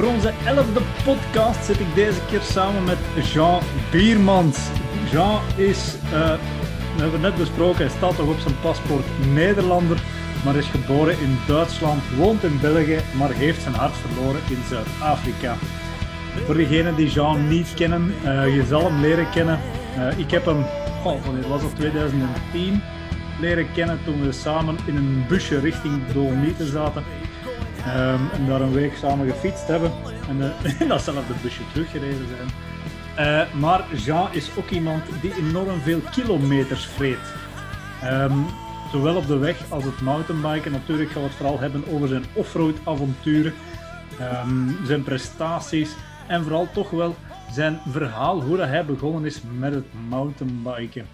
Voor onze elfde podcast zit ik deze keer samen met Jean Biermans. Jean is, uh, we hebben net besproken, hij staat toch op zijn paspoort Nederlander, maar is geboren in Duitsland, woont in België, maar heeft zijn hart verloren in Zuid-Afrika. Voor degenen die Jean niet kennen, uh, je zal hem leren kennen. Uh, ik heb hem, oh, wanneer was dat, 2010, leren kennen toen we samen in een busje richting Dolomieten zaten. Um, en daar een week samen gefietst hebben. En uh, in datzelfde busje teruggereden zijn. Uh, maar Jean is ook iemand die enorm veel kilometers vreet. Um, zowel op de weg als het mountainbiken. Natuurlijk gaan we het vooral hebben over zijn offroad avonturen. Um, zijn prestaties. En vooral toch wel zijn verhaal, hoe dat hij begonnen is met het mountainbiken.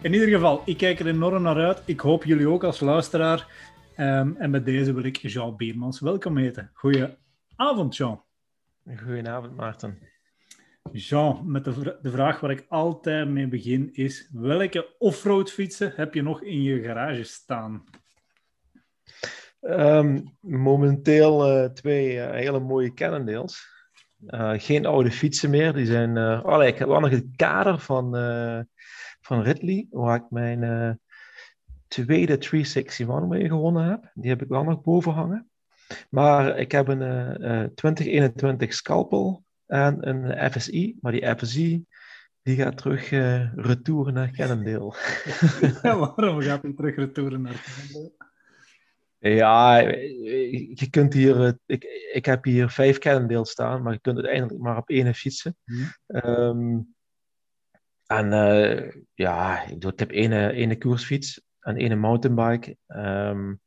In ieder geval, ik kijk er enorm naar uit. Ik hoop jullie ook als luisteraar. Um, en met deze wil ik Jean Biermans welkom heten. Goedenavond, Jean. Goedenavond, Maarten. Jean, met de, de, vraag waar ik altijd mee begin is: welke offroad fietsen heb je nog in je garage staan? Um, momenteel uh, twee uh, hele mooie Cannondales. Uh, geen oude fietsen meer. Die zijn. oh, ik heb wel nog het kader van, van Ridley, waar ik mijn tweede 361 mee gewonnen heb. Die heb ik wel nog boven hangen. Maar ik heb een uh, 2021 Scalpel en een FSI. Maar die FSI die gaat terug uh, retouren naar Cannondale. ja, waarom gaat hij terug retouren naar Cannondale? Ja, je kunt hier, eh, ik, ik heb hier vijf Cannondales staan, maar je kunt uiteindelijk maar op één fietsen. Hmm. Um, en uh, ja, ik, doe, ik heb één, één koersfiets en ene mountainbike. Um,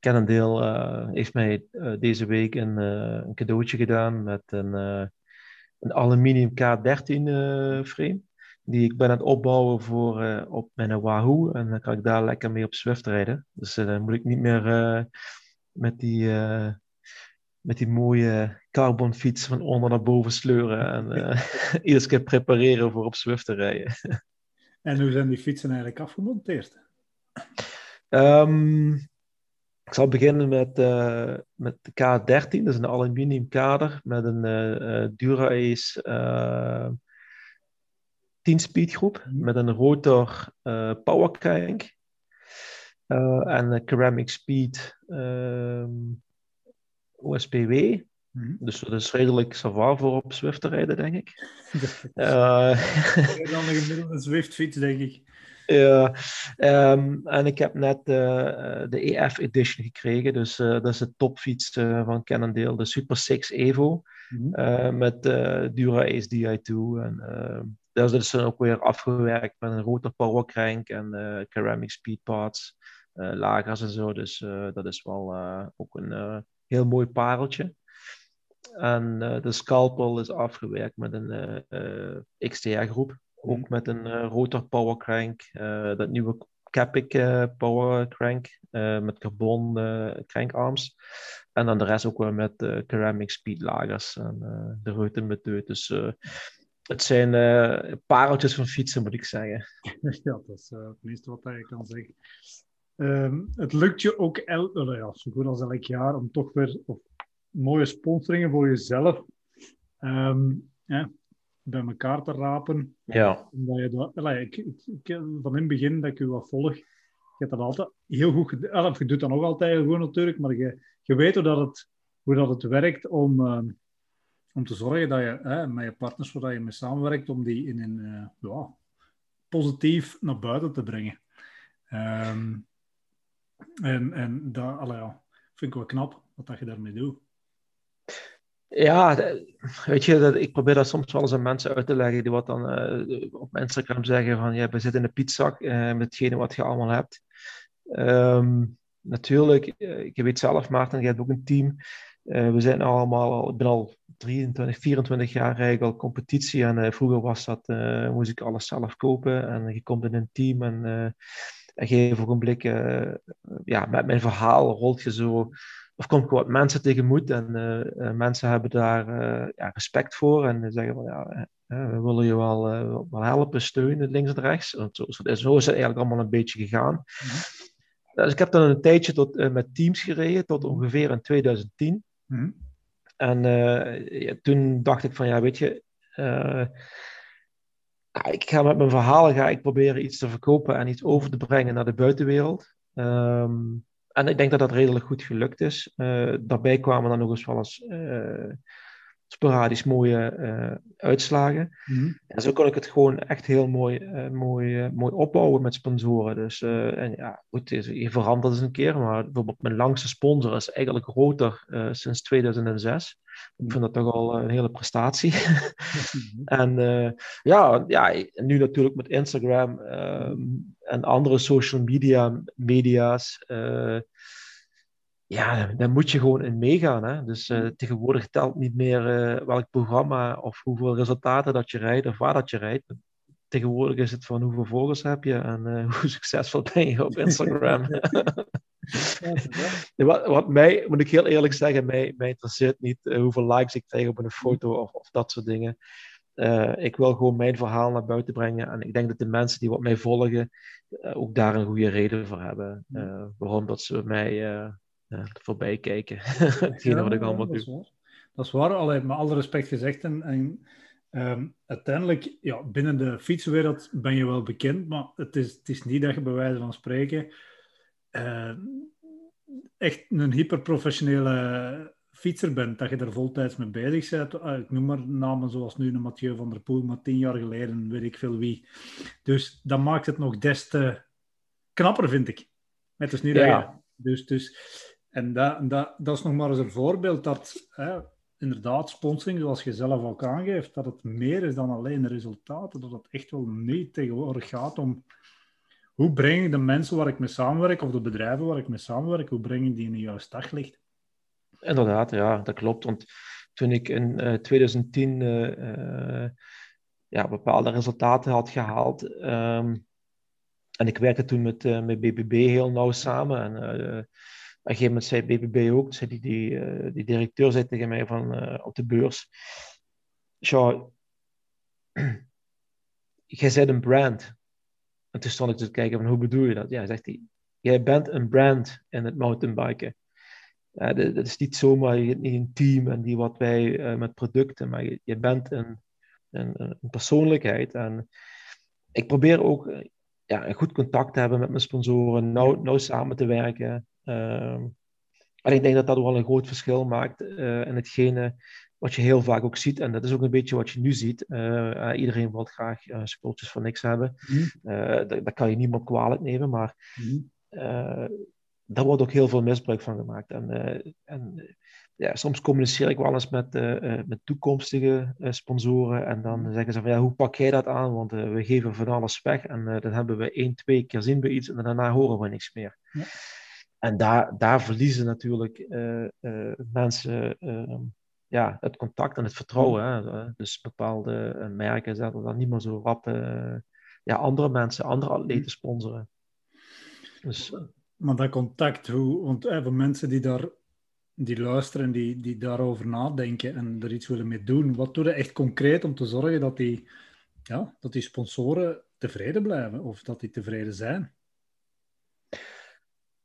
Cannondale uh, heeft mij uh, deze week een, uh, een, cadeautje gedaan met een, een aluminium K13 frame. Die ik ben aan het opbouwen voor op mijn Wahoo. En dan kan ik daar lekker mee op Swift rijden. Dus dan moet ik niet meer met, die, met die mooie carbon fiets van onder naar boven sleuren. En iedere keer prepareren voor op Swift te rijden. en hoe zijn die fietsen eigenlijk afgemonteerd? Um, ik zal beginnen met, uh, met de K13, dat is een aluminium kader met een uh, Dura-Ace uh, 10-speed groep mm. met een rotor power crank en een ceramic speed OSPW. Mm. Dus dat is redelijk savoir voor op Zwift te rijden, denk ik. uh, dan een gemiddelde Zwift fiets, denk ik. Ja, um, en ik heb net uh, de EF Edition gekregen. Dus uh, dat is de topfiets uh, van Cannondale, de Super 6 Evo. Mm -hmm. met Dura Ace Di2. En ehm, dat is dus ook weer afgewerkt met een rotor power crank en ceramic speed parts, lagers en zo. Dus dat is wel ook een heel mooi pareltje. En de scalpel is afgewerkt met een XTR-groep. Ook met een uh, rotor power crank. Uh, dat nieuwe Capic uh, power crank met carbon crankarms. En dan de rest ook wel met ceramic speed lagers en de ruiten met deut. Dus het zijn pareltjes van fietsen, moet ik zeggen. Ja, dat is het meeste wat je kan zeggen. Um, het lukt je ook el ja, zo goed als elk jaar om toch weer of, mooie sponsoringen voor jezelf um, bij elkaar te rapen. Ja. Omdat je dat, ik, ik, ik, van in het begin dat ik u wat volg, je hebt dat altijd heel goed gedaan. Je doet dat nog altijd goed natuurlijk, maar je, je weet hoe dat het, hoe dat het werkt om, uh, om te zorgen dat je hè, met je partners waar je mee samenwerkt, om die in een uh, ja, positief naar buiten te brengen. Um, en en dat allee, ja, vind ik wel knap wat dat je daarmee doet. Ja, weet je, dat, ik probeer dat soms wel eens aan mensen uit te leggen die wat dan uh, op Instagram zeggen van ja, we zitten in de pietzak uh, met hetgene wat je allemaal hebt. Um, natuurlijk, uh, ik weet zelf, Maarten, je hebt ook een team. we zijn allemaal al, ik ben al 23, 24 jaar eigenlijk al competitie en vroeger was dat, moest ik alles zelf kopen en je komt in een team en, en geef ook een blik, ja, met mijn verhaal rolt je zo of kom ik wat mensen tegemoet en uh, mensen hebben daar uh, ja, respect voor en zeggen van ja, we willen je wel, wel helpen, steunen, links en rechts. En zo, zo, is het eigenlijk allemaal een beetje gegaan. Mm-hmm. Dus ik heb dan een tijdje tot, met teams gereden, tot ongeveer in 2010. Mm-hmm. En ja, toen dacht ik van, ja, weet je, ik ga met mijn verhalen ga ik proberen iets te verkopen en iets over te brengen naar de buitenwereld. Ehm, en ik denk dat dat redelijk goed gelukt is. daarbij kwamen dan nog eens wel eens sporadisch mooie uh, uitslagen. Mm En zo kon ik het gewoon echt heel mooi, uh, mooi, uh, mooi opbouwen met sponsoren. Dus en ja, goed, je verandert eens een keer, maar bijvoorbeeld mijn langste sponsor is eigenlijk groter sinds 2006. Ik vind dat toch al een hele prestatie. Mhm. en ja, ja, nu natuurlijk met Instagram ehm, en andere social media media's ja, daar moet je gewoon in meegaan. Hè? Dus uh, tegenwoordig telt niet meer uh, welk programma of hoeveel resultaten dat je rijdt of waar dat je rijdt. Tegenwoordig is het van hoeveel volgers heb je en uh, hoe succesvol ben je op Instagram. wat, wat, mij, moet ik heel eerlijk zeggen, mij, mij interesseert niet hoeveel likes ik krijg op een foto of, of dat soort dingen. ik wil gewoon mijn verhaal naar buiten brengen. En ik denk dat de mensen die wat mij volgen ook daar een goede reden voor hebben. waarom dat ze mij uh, voorbij kijken. Hetgene wat ik allemaal dat doe. Dat is waar, alleen met alle respect gezegd. En, en ehm, uiteindelijk, ja, binnen de fietswereld ben je wel bekend, maar het is, het is niet dat je bij wijze van spreken uh, echt een hyperprofessionele fietser bent, dat je er voltijds mee bezig bent. Ah, ik noem maar namen zoals nu een Mathieu van der Poel, maar tien jaar geleden weet ik veel wie. Dus dat maakt het nog des te knapper, vind ik. Het is niet ja. dat Dus, dus en dat, dat, dat is nog maar eens een voorbeeld dat hè, inderdaad sponsoring, zoals je zelf ook aangeeft, dat het meer is dan alleen de resultaten. Dat het echt wel niet tegenwoordig gaat om hoe breng ik de mensen waar ik mee samenwerk, of de bedrijven waar ik mee samenwerk, hoe breng ik die in een juist daglicht? Inderdaad, ja, dat klopt. Want toen ik in uh, 2010 uh, ja, bepaalde resultaten had gehaald, um, en ik werkte toen met, met BBB heel nauw samen. En een gegeven moment zei BBB ook, zei die, die, uh, die directeur zei tegen mij van, uh, op de beurs, ja, jij bent een brand. En toen stond ik te kijken van, hoe bedoel je dat? Ja, zegt hij, jij bent een brand in het mountainbiken. Dat, dat, is niet zomaar, je niet een team en die wat wij uh, met producten, maar je, je bent een, een, een, persoonlijkheid. En ik probeer ook ja, een goed contact te hebben met mijn sponsoren, nauw, nauw samen te werken. Ehm, en ik denk dat dat wel een groot verschil maakt uh, in hetgene wat je heel vaak ook ziet. En dat is ook een beetje wat je nu ziet. Uh, iedereen wil graag uh, spulletjes voor niks hebben. Mm. dat, kan je niemand kwalijk nemen, maar mm. daar wordt ook heel veel misbruik van gemaakt. En, en ja, soms communiceer ik wel eens met, met toekomstige sponsoren. En dan mm. zeggen ze van ja, hoe pak jij dat aan? Want we geven van alles weg. En dan hebben we één, twee keer zien iets en daarna horen we niks meer. Ja. En daar, daar verliezen natuurlijk uh, uh, mensen uh, ja, het contact en het vertrouwen. Hè. Dus bepaalde eh, merken zetten dan niet meer zo rap ja, andere mensen, andere atleten sponsoren. Dus, maar dat contact, hoe, want mensen die daar die luisteren, die, die daarover nadenken en er iets willen mee doen, wat doe je echt concreet om te zorgen dat die, ja, dat die sponsoren tevreden blijven of dat die tevreden zijn?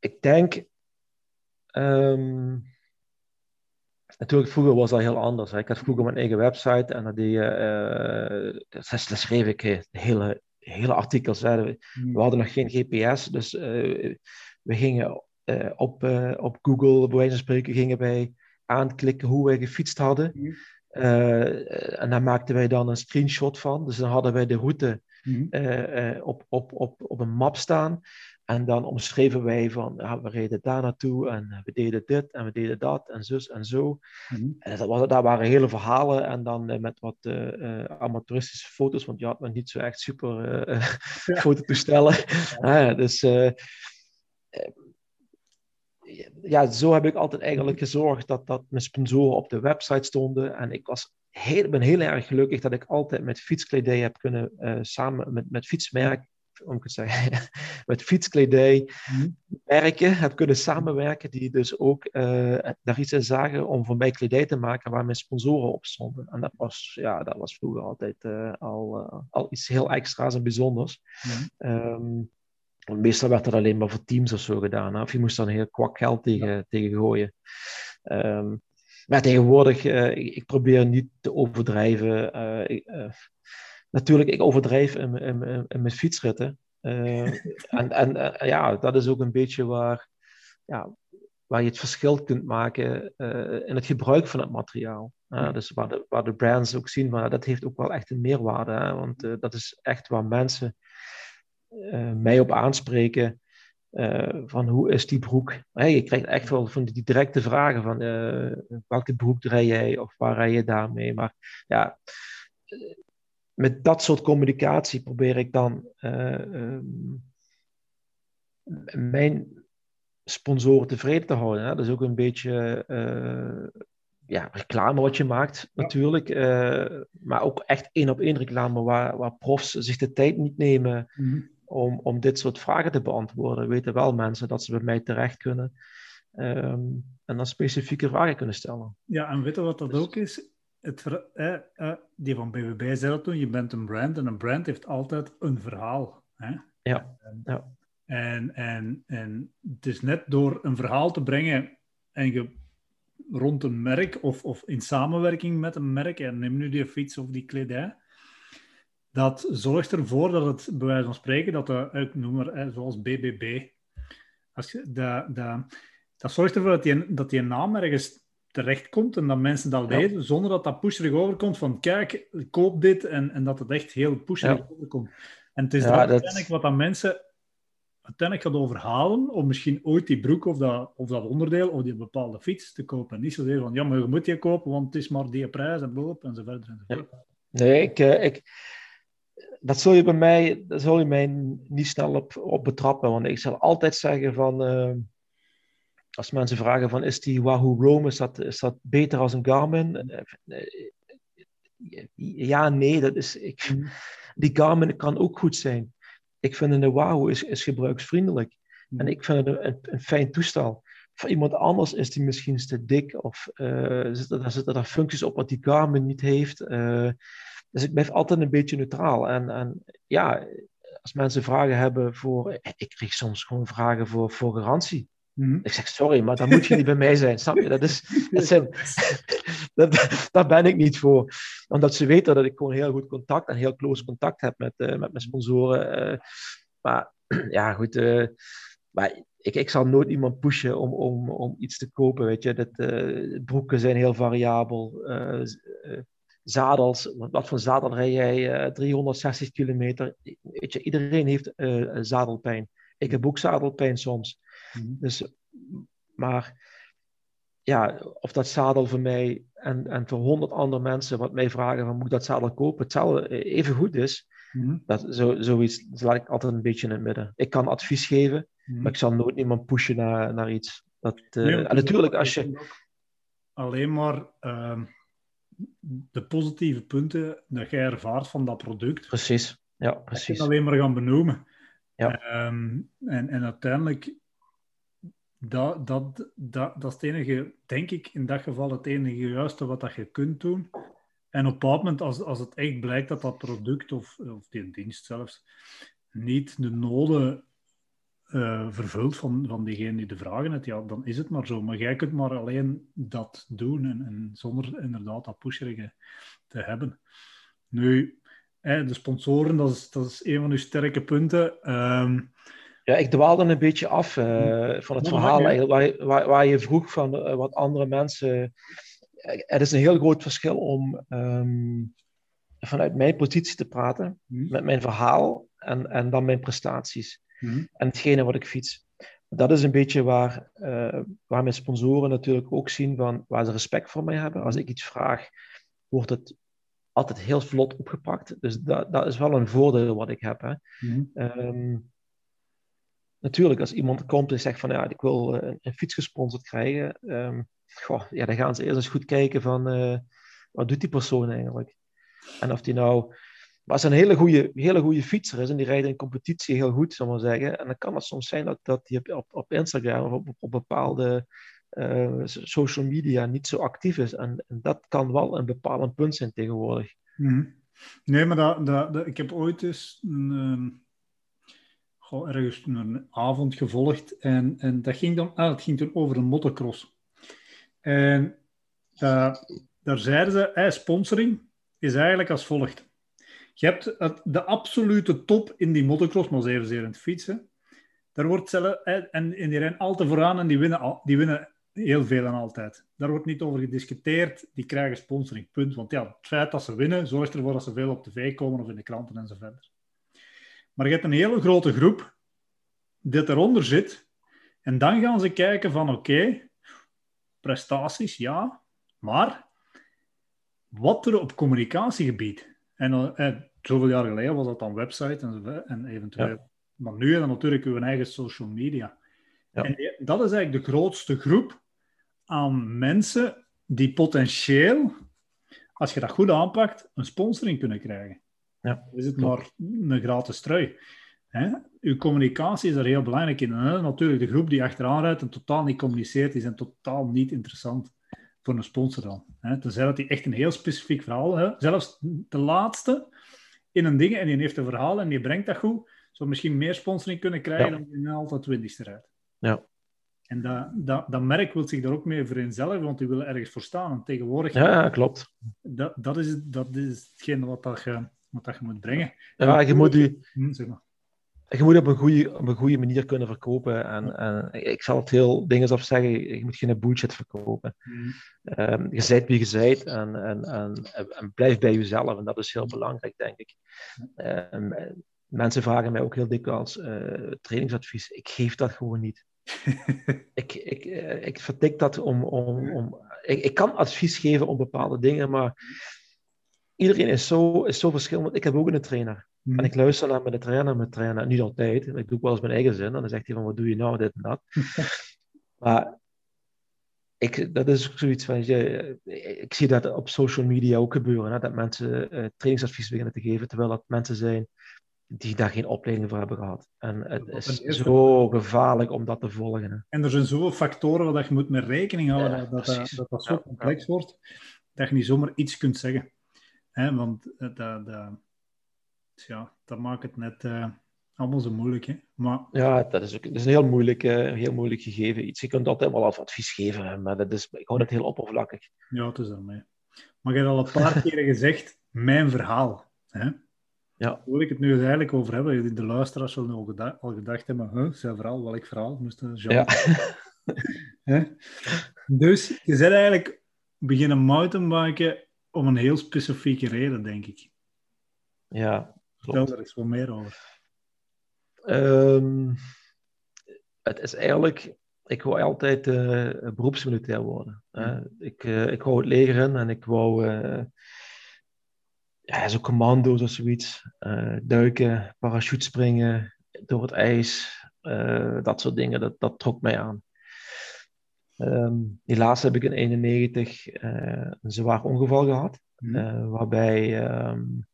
Ik denk. Um, natuurlijk, vroeger was dat heel anders. Hè. Ik had vroeger mijn eigen website en die, uh, daar schreef ik hele, hele artikels. Hè. We, hmm. hadden nog geen GPS, dus uh, we gingen uh, op, op Google, bij wijze van spreken, gingen wij aanklikken hoe wij gefietst hadden. Mm. en daar maakten wij dan een screenshot van. Dus dan hadden wij de route mm. op, op, op, op een map staan. En dan omschreven wij van, ja, we reden daar naartoe en we deden dit en we deden dat en zus en zo. Mm en dat, was, dat waren hele verhalen en dan uh, met wat uh, amateuristische foto's, want je had nog niet zo echt super ja. fototoestellen. Ja. dus ja, zo heb ik altijd eigenlijk gezorgd dat, dat mijn sponsoren op de website stonden. En ik was heel, ben heel erg gelukkig dat ik altijd met fietskledij heb kunnen, samen met, met fietsmerk om te zeggen, met fietskledij mhm. merken heb kunnen samenwerken, die dus ook uh, daar iets in zagen om voor mij kledij te maken waar mijn sponsoren op stonden. En dat was, ja, dat was vroeger altijd uh, al, uh, al iets heel extra's en bijzonders. Mm meestal werd dat alleen maar voor teams of zo gedaan. Hè? Of je moest dan heel kwak geld tegen, ja. tegen gooien. Um, maar tegenwoordig, uh, ik, ik, probeer niet te overdrijven. Ik, natuurlijk, ik overdrijf in, in, mijn fietsritten. en en ja, dat is ook een beetje waar, ja, waar je het verschil kunt maken in het gebruik van het materiaal. Dus waar de, waar de brands ook zien, maar dat heeft ook wel echt een meerwaarde. Hè? Want dat is echt waar mensen mij op aanspreken. van hoe is die broek? Hey, je krijgt echt wel van die directe vragen van welke broek draai jij of waar rij je daarmee? Maar ja, met dat soort communicatie probeer ik dan um, mijn sponsoren tevreden te houden. Hè? Dat is ook een beetje ja, reclame wat je maakt, natuurlijk. Uh, maar ook echt één op één reclame waar, waar profs zich de tijd niet nemen mhm. om, om dit soort vragen te beantwoorden. Weten wel mensen dat ze bij mij terecht kunnen um, en dan specifieke vragen kunnen stellen. Ja, en weet je wat dat dus- ook is? Het, eh, eh, die van BBB zei dat toen, je bent een brand en een brand heeft altijd een verhaal. Hè? Ja. ja. En, en, en het is net door een verhaal te brengen en je rond een merk of, of in samenwerking met een merk, en neem nu die fiets of die kledij, dat zorgt ervoor dat het, bij wijze van spreken, dat de, ik noem maar, zoals BBB, als je, dat, dat, dat zorgt ervoor dat die, dat die naam ergens terechtkomt en dat mensen dat lezen, zonder dat dat pusherig overkomt van kijk, koop dit, en, en dat het echt heel pusherig ja. overkomt. En het is ja, dat uiteindelijk wat dat mensen uiteindelijk gaat overhalen om misschien ooit die broek of dat, of dat onderdeel of die bepaalde fiets te kopen. Niet zozeer van, ja, maar je moet die kopen, want het is maar die prijs en boop en en verder. Nee, ik, eh, ik, dat zul je bij mij, dat zul je mij niet snel op, op betrappen, want ik zal altijd zeggen van, uh, als mensen vragen van, is die Wahoo Rome, is dat, is dat beter als een Garmin? Eh, ja, nee, dat is, ik, mm. die Garmin kan ook goed zijn. Ik vind een Wahoo is, is gebruiksvriendelijk. Hmm. En ik vind het een, een, fijn toestel. Voor iemand anders is die misschien te dik of uh, zitten, er zitten er functies op wat die Garmin niet heeft. Uh, dus ik blijf altijd een beetje neutraal. En, en ja, als mensen vragen hebben voor. Ik kreeg soms gewoon vragen voor, voor garantie. Mm Ik zeg sorry, maar dan moet je niet bij mij zijn. Snap je? Dat is, dat dat, daar ben ik niet voor. Omdat ze weten dat ik gewoon heel goed contact en heel close contact heb met, uh, met mijn sponsoren. Uh, maar ja, goed. Uh, maar ik, ik zal nooit iemand pushen om, om, om iets te kopen. Weet je, dat, broeken zijn heel variabel. zadels, wat voor zadel rij jij? 360 kilometer. Weet je, iedereen heeft zadelpijn. Ik heb ook zadelpijn soms. Mhm. Dus, maar ja, of dat zadel voor mij en, en voor honderd andere mensen wat mij vragen van moet ik dat zadel kopen, hetzelfde eh, even goed is, mm dat, zo, zoiets laat ik altijd een beetje in het midden. Ik kan advies geven, mhm. maar ik zal nooit iemand pushen naar, naar iets. Dat, uh, en natuurlijk als je... Alleen maar uh, de positieve punten dat jij ervaart van dat product. Precies, ja, precies. alleen maar gaan benoemen. Ja. Um, en, en uiteindelijk dat, dat, dat, dat is het enige, denk ik, in dat geval het enige juiste wat dat je kunt doen. En op bepaald moment, als, als het echt blijkt dat dat product of, of die dienst zelfs niet de noden uh, vervult van, van diegene die de vragen heeft, ja, dan is het maar zo. Maar jij kunt maar alleen dat doen en, zonder inderdaad dat pusherige te hebben. Nu, hè, de sponsoren, dat is, dat is een van uw sterke punten. Um, ja, ik dwaalde een beetje af uh, van het verhaal waar, waar, waar, je vroeg van uh, wat andere mensen. Het is een heel groot verschil om um, vanuit mijn positie te praten, mm. met mijn verhaal en, en dan mijn prestaties. Mm. En hetgene wat ik fiets. Dat is een beetje waar, uh, waar mijn sponsoren natuurlijk ook zien van waar ze respect voor mij hebben. Als ik iets vraag, wordt het altijd heel vlot opgepakt. Dus dat, dat is wel een voordeel wat ik heb. Hè. Mm. Um, natuurlijk, als iemand komt en zegt van ja, ik wil eh, een, fiets gesponsord krijgen, um, goh, ja, dan gaan ze eerst eens goed kijken van uh, wat doet die persoon eigenlijk? En of die nou, maar als een hele goede, hele goede fietser is en die rijdt in competitie heel goed, zal maar zeggen, en dan kan het soms zijn dat, dat die op, op Instagram of op, op bepaalde uh, social media niet zo actief is. En, dat kan wel een bepalend punt zijn tegenwoordig. Mm Nee, maar dat, dat, ik heb ooit eens een, ehm, ergens een avond gevolgd. En, en dat ging dan, ah, het ging toen over een motocross. En daar zeiden ze, eh, sponsoring is eigenlijk als volgt. Je hebt het, de absolute top in die motocross, maar zeer zeer in het fietsen. Daar wordt zelf, en, en die rennen altijd vooraan en die winnen, die winnen heel veel en altijd. Daar wordt niet over gediscuteerd. Die krijgen sponsoring, punt. Want ja, het feit dat ze winnen, zorgt ervoor dat ze veel op tv komen of in de kranten en zo verder. Maar je hebt een hele grote groep die eronder zit. En dan gaan ze kijken van, oké, prestaties, ja. Maar wat er op communicatiegebied... En eh, zoveel jaar geleden was dat dan website en, en eventueel... Maar nu is dat natuurlijk uw eigen social media. Ja. En dat is eigenlijk de grootste groep aan mensen die potentieel, als je dat goed aanpakt, een sponsoring kunnen krijgen. Ja. is het maar een gratis trui. Hè? Uw communicatie is er heel belangrijk in. Hè? Natuurlijk, de groep die achteraan rijdt en totaal niet communiceert, is en totaal niet interessant voor een sponsor dan. Hè? Tenzij dat hij echt een heel specifiek verhaal heeft. Zelfs de laatste in een ding en die heeft een verhaal en die brengt dat goed, zou misschien meer sponsoring kunnen krijgen ja. dan die altijd twintigste rijdt. Ja. En dat, dat, dat merk wil zich daar ook mee vereenzelvigen, want die willen ergens voor staan. En tegenwoordig... Ja, klopt. Dat, dat, is, dat is hetgeen wat, dat je, wat dat je moet brengen. Ja, je moet je... Hm, zeg maar. Je moet op een goede, op een goede manier kunnen verkopen. En, en ik zal het heel dingen op zeggen, je moet geen bullshit verkopen. Mm. Um, je zijt wie je zijt en, en, en, en, blijf bij jezelf. En dat is heel belangrijk, denk ik. Um, mensen vragen mij ook heel dikwijls uh, trainingsadvies. Ik geef dat gewoon niet. ik, ik, uh, ik vertik dat om. om, om ik, ik kan advies geven op bepaalde dingen, maar iedereen is zo, is zo verschillend. Ik heb ook een trainer. En ik luister naar mijn trainer, mijn trainer, niet altijd. Ik doe wel eens mijn eigen zin. En dan zegt hij van, wat doe je nou, dit en dat. maar ik, dat is ook zoiets van, je, ik zie dat op social media ook gebeuren. Hè, dat mensen uh, trainingsadvies beginnen te geven, terwijl dat mensen zijn die daar geen opleiding voor hebben gehad. En het is zo gevaarlijk om dat te volgen. Hè. En er zijn zoveel factoren waar je moet mee rekening houden, ja, dat, dat, dat, dat, zo complex wordt, dat je niet zomaar iets kunt zeggen. Hè, want dat, dat, ja, dat maakt het net uh, allemaal zo moeilijk. Hè? Maar... Ja, dat is, ook, dat is een heel moeilijk, uh, heel moeilijk gegeven. Iets. Je kunt altijd wel advies geven, maar dat is, ik hou het heel oppervlakkig. Ja, het is ermee. Maar je hebt al een paar keren gezegd, mijn verhaal. Hè? Ja. wil ik het nu eigenlijk over hebben? De luisteraars zullen al, gedacht, al gedacht hebben, huh, zijn verhaal, welk verhaal? Moest ja. dus je bent eigenlijk beginnen mountainbiken om een heel specifieke reden, denk ik. Ja, Vertel er eens wat meer over. Um, het is eigenlijk, ik wou altijd uh, beroepsmilitair worden. Uh, ik, uh, ik wou het leger in en ik wou ja, zo commando's of zoiets. duiken, parachutespringen, door het ijs, dat soort dingen, dat, dat trok mij aan. Um, helaas heb ik in 1991 een zwaar ongeval gehad, mm. waarbij um,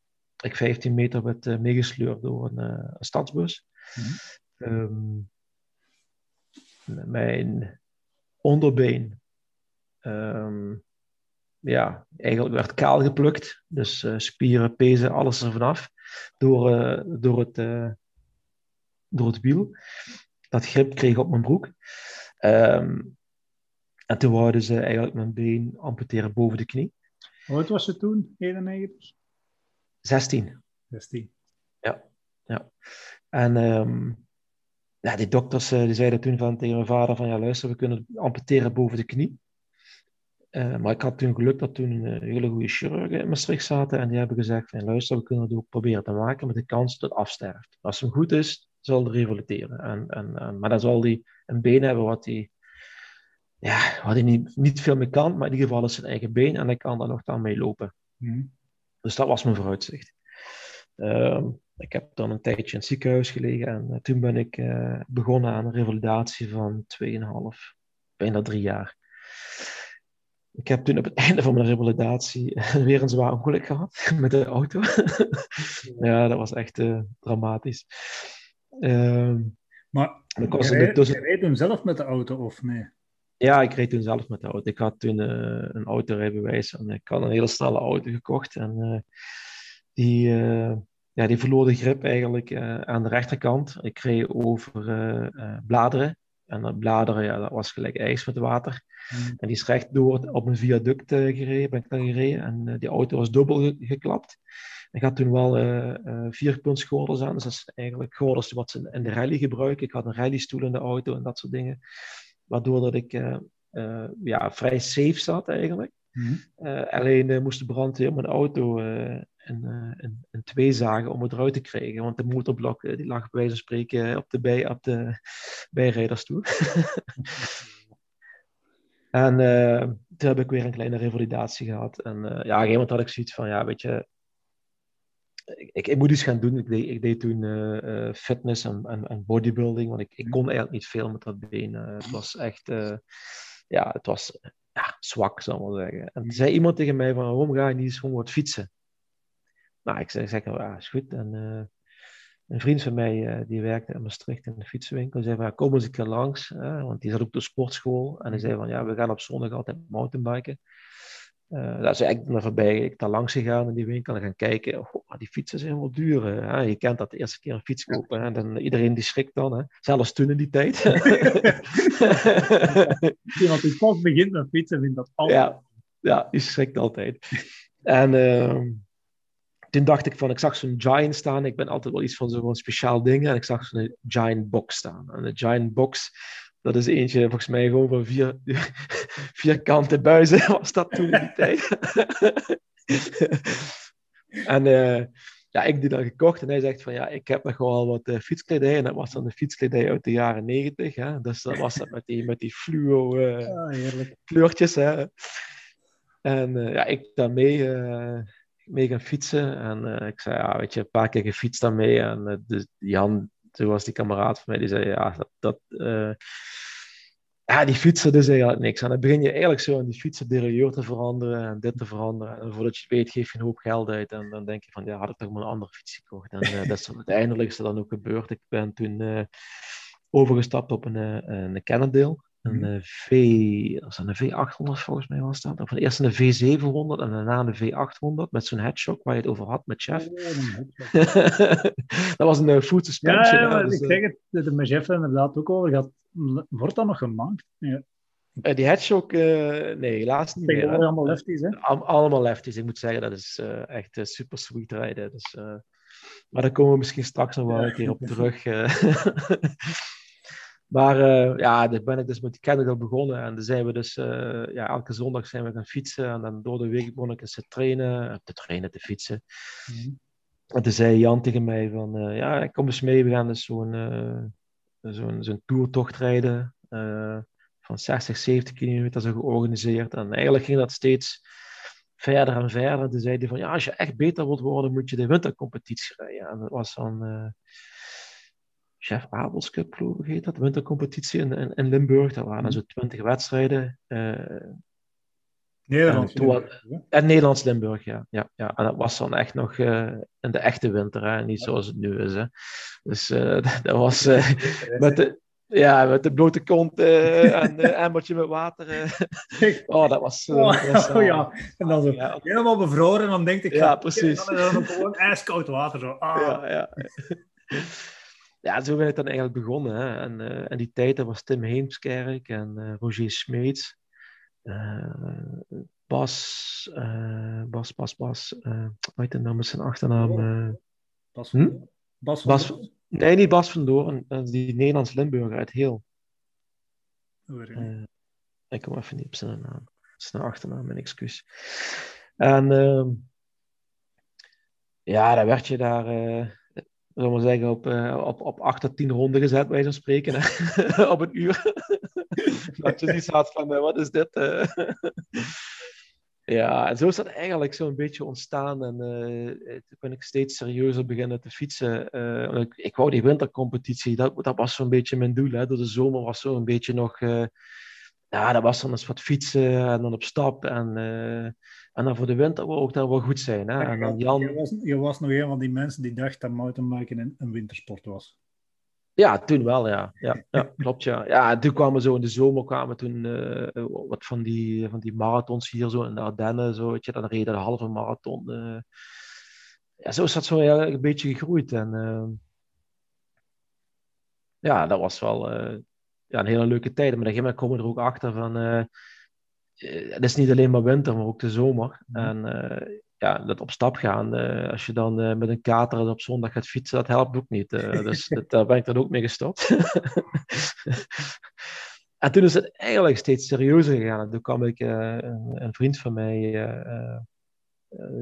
ik 15 meter werd uh, meegesleurd door een, een stadsbus. Mm um, mijn onderbeen, ja, eigenlijk werd kaal geplukt. Dus spieren, pezen, alles er vanaf. Door, door, het, door het wiel. Dat grip kreeg op mijn broek. Um, en toen wouden ze eigenlijk mijn been amputeren boven de knie. Hoe oud was je toen? 91? 16. 16. Ja, ja. En um, ja, die dokters uh, die zeiden toen van, tegen mijn vader van, ja luister, we kunnen amputeren boven de knie. Uh, maar ik had toen geluk dat toen een hele goede chirurgen in Maastricht zaten en die hebben gezegd van, luister, we kunnen het ook proberen te maken met de kans dat het afsterft. Als het goed is, zal het revalideren. En, en, en, maar dan zal hij een been hebben wat hij ja, wat hij niet, niet veel meer kan, maar in ieder geval is zijn eigen been en hij kan daar nog aan mee lopen. Mm dus dat was mijn vooruitzicht. Ehm, ik heb dan een tijdje in het ziekenhuis gelegen en uh, toen ben ik uh, begonnen aan een revalidatie van 2,5, bijna drie jaar. Ik heb toen op het einde van mijn revalidatie weer een zwaar ongeluk gehad met de auto. ja, dat was echt uh, dramatisch. Um, maar je, je reed hem zelf met de auto of nee? Ja, ik reed toen zelf met de auto. Ik had toen uh, een autorijbewijs en ik had een hele snelle auto gekocht. En uh, die, uh, ja, die verloor de grip eigenlijk aan de rechterkant. Ik reed over bladeren En dat bladeren, ja, dat was gelijk ijs met water. Mm. En die is recht door op een viaduct uh, gereden, ben ik dan gereden. En die auto was dubbel geklapt. Ik had toen wel uh, vierpuntsgordels aan. Dus dat is eigenlijk gordels wat ze in de rally gebruiken. Ik had een rallystoel in de auto en dat soort dingen. Waardoor dat ik ja, vrij safe zat eigenlijk. Mm. alleen moest de brandweer mijn auto in, in, in, twee zagen om het eruit te krijgen. Want de motorblok die lag bij wijze van spreken op de, bij, op de bijrijdersstoel. en toen heb ik weer een kleine revalidatie gehad. En ja, op een gegeven moment had ik zoiets van, ja, weet je, ik, ik, moet iets gaan doen. Ik deed, ik deed toen uh, fitness en, en, en, bodybuilding, want ik, ik kon eigenlijk niet veel met dat been. Uh, het was echt, ja, het was ja, zwak, zal ik maar zeggen. En toen zei iemand tegen mij van, waarom ga je niet eens gewoon wat fietsen? Nou, ik zei, zeg, ja, is goed. En een vriend van mij, die werkte in Maastricht in de fietsenwinkel, zei van, ja, kom eens een keer langs, want die zat op de sportschool. En hij zei van, ja, we gaan op zondag altijd mountainbiken. Uh, daar is eigenlijk naar voorbij. Ik daar langs gegaan in die winkel en gaan kijken. Oh, die fietsen zijn wel duur. Hè? Je kent dat de eerste keer een fiets kopen. En dan, iedereen die schrikt dan. Hè? Zelfs toen in die tijd. Iemand die pas begint met fietsen vindt dat altijd. Ja, ja die schrikt altijd. En uh, toen dacht ik van, ik zag zo'n Giant staan. Ik ben altijd wel iets van zo'n speciaal ding. En ik zag zo'n Giant Box staan. En de Giant Box dat is eentje, volgens mij, gewoon van vier, vierkante buizen was dat toen in die tijd. en uh, ja, ik die dat gekocht en hij zegt van ja, ik heb nog wel wat uh, fietskledij. En dat was dan de fietskledij uit de jaren negentig. Dus dat was dat met die, met die fluo uh, ah, kleurtjes. Hè. En ja, ik daarmee mee gaan fietsen. En ik zei, ja, weet je, een paar keer gefietst daarmee. En dus Jan, toen was die kameraad van mij, die zei, ja, dat, dat ja, die fietsen dus eigenlijk niks. En dan begin je eigenlijk zo aan die fietsen derailleur te veranderen en dit te veranderen. En voordat je het weet, geef je een hoop geld uit. En dan denk je van, ja, had ik toch maar een andere fiets gekocht. En uh, dat is uiteindelijk dan ook gebeurd. Ik ben toen uh, overgestapt op een, een Cannondale. Een, mhm. v, een V800 volgens mij was dat. Of eerst een V700 en daarna een V800 met zo'n headshock waar je het over had met Chef. Dat was een food suspension. Ja, ja dus, ik zeg het, de, Chef inderdaad ook over gehad. Wordt dat nog gemaakt? Ja. Uh, die headshock, uh, nee, helaas niet meer. Allemaal lefties, hè? All, allemaal lefties. Ik moet zeggen, dat is uh, echt super sweet rijden. Dus, maar daar komen we misschien straks nog wel een keer op terug. Maar ja, dan ben ik dus met die Canada begonnen. En dan zijn we dus, ja, elke zondag zijn we gaan fietsen. En dan door de week begon ik eens te trainen, te trainen, te fietsen. Mm En toen zei Jan tegen mij van, ja, kom eens mee, we gaan dus zo'n zo'n zo'n toertocht rijden uh, van 60, 70 kilometer zo georganiseerd. En eigenlijk ging dat steeds verder en verder. Toen zei hij van, ja, als je echt beter wilt worden, moet je de wintercompetitie rijden. En dat was dan uh, Chef Abels Cup, geloof ik, heet dat, de wintercompetitie in, in, in Limburg. Dat waren mm. zo 20 wedstrijden. Uh, Nederlands Limburg. En Nederlands Limburg, ja. ja, ja. En dat was dan echt nog uh, in de echte winter, hè. niet zoals het nu is. Hè. Dus uh, dat was uh, met, de, ja, met de blote kont en een emmertje met water. oh, dat was... Oh, was oh, ja, en dan zo ja. helemaal bevroren en dan denk ik... Ja, precies. En dan gewoon ijskoud water. Zo. Ah. Ja, ja. Ja, zo ben ik dan eigenlijk begonnen. Hè. En, en die tijd, dat was Tim Heemskerk en Roger Smeets. Uh, Bas, uh, Bas, Bas, Bas, uh, weet de naam is zijn achternaam? Uh, Bas, hm? Bas, Bas Nee, niet Bas van Doorn, die Nederlands Limburger uit Heel. ik kom even niet op zijn naam. Zijn achternaam, mijn excuus. En ehm, ja, dan werd je daar zullen we zeggen, op, uh, op, op 8 tot 10 ronden gezet, wij zo spreken, op een uur. dat je niet had van, uh, wat is dit? Uh. ja, en zo is dat eigenlijk zo'n beetje ontstaan. En toen ben ik steeds serieuzer beginnen te fietsen. Ik, wou die wintercompetitie, dat, dat was zo'n beetje mijn doel. Hè. Door de zomer was zo een beetje nog... ja, dat was dan eens wat fietsen en dan op stap. En en dan voor de winter wil ook dat wel goed zijn. Hè? En dan Jan... je, was, je was nog een van die mensen die dacht dat mountainbiken een, een wintersport was. Ja, toen wel, ja. Ja, ja klopt, ja. Ja, toen kwamen zo in de zomer kwamen toen uh, wat van die, van die marathons hier zo in de Ardennen, zo, weet je, dan reden de halve marathon. Uh, ja, zo is dat zo een beetje gegroeid. En uh, ja, dat was wel ja, een hele leuke tijd. Maar op een gegeven moment komen we er ook achter van, het is niet alleen maar winter, maar ook de zomer. Mhm. En ja, dat op stap gaan, als je dan met een kater op zondag gaat fietsen, dat helpt ook niet. dus dat, daar ben ik dan ook mee gestopt. en toen is het eigenlijk steeds serieuzer gegaan. toen kwam ik, een, een, vriend van mij,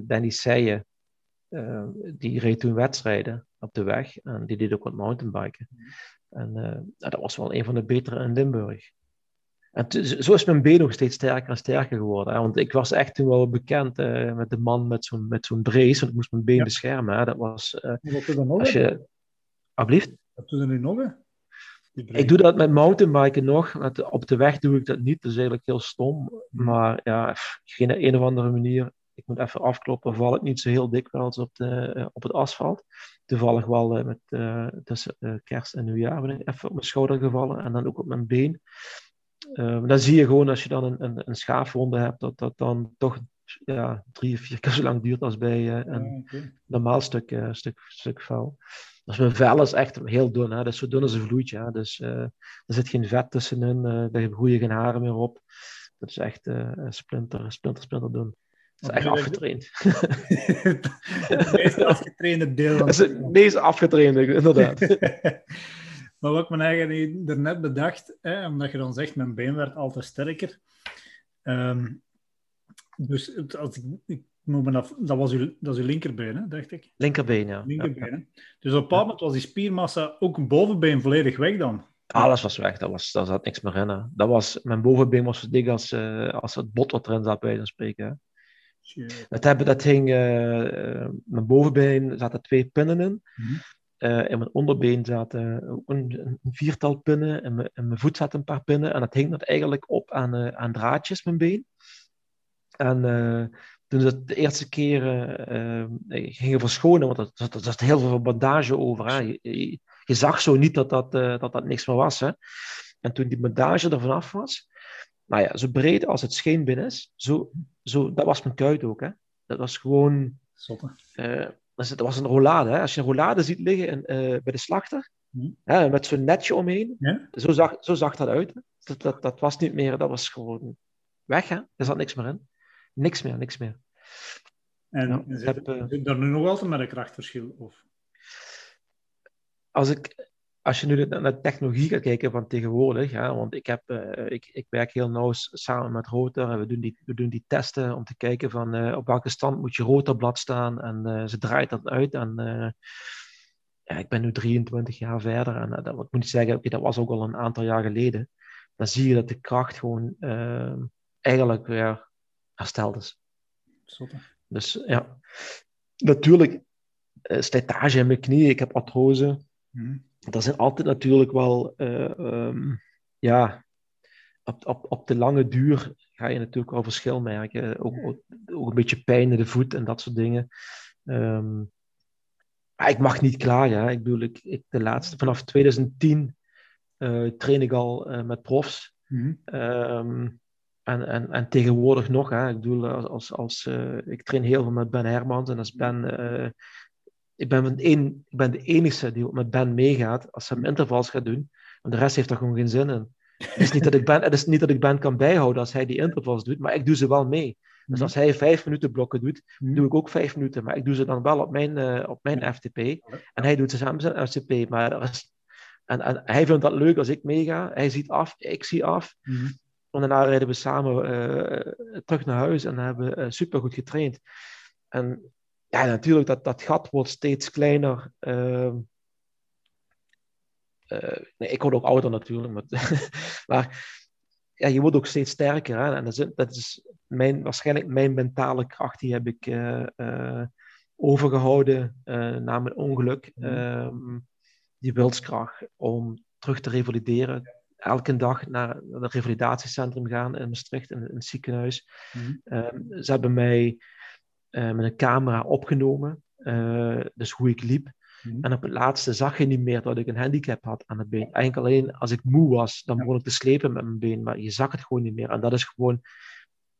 Danny Seijen, die reed toen wedstrijden op de weg en die deed ook wat mountainbiken. En uh, dat was wel een van de betere in Limburg. En zo is mijn been nog steeds sterker en sterker geworden. Hè? Want ik was echt toen wel bekend uh, met de man met zo'n, met zo'n brace, want ik moest mijn been beschermen. Hè? Dat was. wat doe je nog? Als je... Alblieft? Wat doe je nu nog? Ik doe dat met mountainbiken nog. Op de weg doe ik dat niet. Dat is eigenlijk heel stom. Maar ja, geen een of andere manier ik moet even afkloppen, val ik niet zo heel dikwijls op, de, eh, op het asfalt. Toevallig wel met, tussen kerst en nieuwjaar ben ik even op mijn schouder gevallen en dan ook op mijn been. Ehm, dan zie je gewoon als je dan een, een, een schaafwonde hebt, dat dat dan toch ja, drie of vier keer zo lang duurt als bij een normaal stuk, stuk, stuk vuil. Dus mijn vel is echt heel dun, hè? dat is zo dun als een vloeitje. Hè? Dus er zit geen vet tussenin, daar groeien geen haren meer op. Dat is echt splinter, splinter, splinter dun. Dat is echt afgetraind. het meest afgetrainde deel. Dat is het meest afgetrainde, inderdaad. maar wat ik me eigenlijk net bedacht, hè, omdat je dan zegt, mijn been werd altijd sterker. Um, dus als ik, ik moet me af, dat, was uw, dat is uw linkerbeen, hè, dacht ik? Linkerbeen, ja. Linkerbeen, ja. Dus op een bepaald moment was die spiermassa ook een bovenbeen volledig weg dan? Alles was weg, dat was, daar zat niks meer in. Hè. Dat was, mijn bovenbeen was zo dik als, uh, als het bot wat erin zat, bij spreken. Hè. Dat, hebben, dat hing, uh, mijn bovenbeen zaten twee pinnen in. Mm in mijn onderbeen zaten ook een, een, viertal pinnen. En mijn, mijn voet zaten een paar pinnen. En dat hing dat eigenlijk op aan, uh, aan draadjes, mijn been. En toen ze de eerste keer gingen verschonen, want er zat, zat heel veel bandage over. Hè. Je, je, zag zo niet dat dat, dat, dat niks meer was. Hè. En toen die bandage er vanaf was, nou ja, zo breed als het scheenbeen is, zo, zo, dat was mijn kuit ook. Hè. Dat was gewoon... Uh, dat was een rollade. Hè. Als je een rollade ziet liggen in, uh, bij de slachter, hm. hè, met zo'n netje omheen, zo, zag, zo zag dat uit. Dat, dat, dat was niet meer, dat was gewoon weg. Hè. Er zat niks meer in. Niks meer, niks meer. En ja, zit, heb, zit daar nu nog altijd met een krachtverschil? Of? Als ik als je nu naar de technologie gaat kijken van tegenwoordig, ja, want ik, heb, uh, ik, ik werk heel nauw samen met Rotor en we doen die, we doen die testen om te kijken van uh, op welke stand moet je rotorblad staan en uh, ze draait dat uit. En ja, ik ben nu 23 jaar verder en dat, ik moet zeggen, okay, dat was ook al een aantal jaar geleden. Dan zie je dat de kracht gewoon eigenlijk weer hersteld is. Super. Dus ja, natuurlijk, slijtage in mijn knieën, ik heb artrose. Mm dat zijn altijd natuurlijk wel, uh, um, ja, op, op, op de lange duur ga je natuurlijk wel verschil merken. Ook, ook, een beetje pijn in de voet en dat soort dingen. Um, maar ik mag niet klagen. Hè. Ik bedoel, ik, ik, de laatste, vanaf 2010 uh, eh, train ik al uh, met profs. Mm um, en, en, en tegenwoordig nog. Hè. Ik bedoel, als, als, ik train heel veel met Ben Hermans. En als Ben ik ben, een, ik ben de enige die met Ben meegaat als hij intervals gaat doen. En de rest heeft er gewoon geen zin in. Het is niet dat ik Ben, het is niet dat ik Ben kan bijhouden als hij die intervals doet, maar ik doe ze wel mee. Dus mhm. als hij vijf minuten blokken doet, mhm. doe ik ook vijf minuten. Maar ik doe ze dan wel op mijn, uh, op mijn FTP. En hij doet ze samen zijn FTP. Maar is, en, en hij vindt dat leuk als ik meega. Hij ziet af, ik zie af. Mm En daarna rijden we samen uh, terug naar huis en hebben uh, super goed getraind. En ja, natuurlijk, dat, dat gat wordt steeds kleiner. Uh, uh, nee, ik word ook ouder natuurlijk, maar, maar ja, je wordt ook steeds sterker. Hè? En dat is, dat is mijn, waarschijnlijk mijn mentale kracht, die heb ik uh, overgehouden na mijn ongeluk. Um, die wilskracht om terug te revalideren. Elke dag naar, het revalidatiecentrum gaan in Maastricht, in, in het ziekenhuis. Mm -hmm. ze hebben mij uh, met een camera opgenomen. Uh, dus hoe ik liep. Mhm. En op het laatste zag je niet meer dat ik een handicap had aan het been. Eigenlijk alleen als ik moe was, dan begon ik te slepen met mijn been. Maar je zag het gewoon niet meer. En dat is gewoon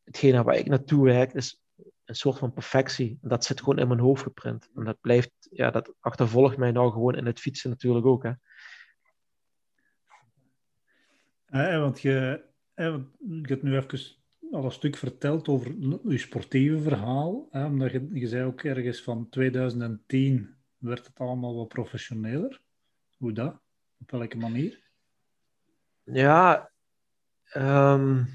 hetgene waar ik naartoe werk. Is een soort van perfectie. En dat zit gewoon in mijn hoofd geprint. En dat blijft, ja, dat achtervolgt mij nou gewoon in het fietsen natuurlijk ook. Hè. want je, je hebt nu even al een stuk verteld over je sportieve verhaal. Hè, omdat je, je zei ook ergens van 2010 werd het allemaal wat professioneler. Hoe dat? Op welke manier? Ja, um,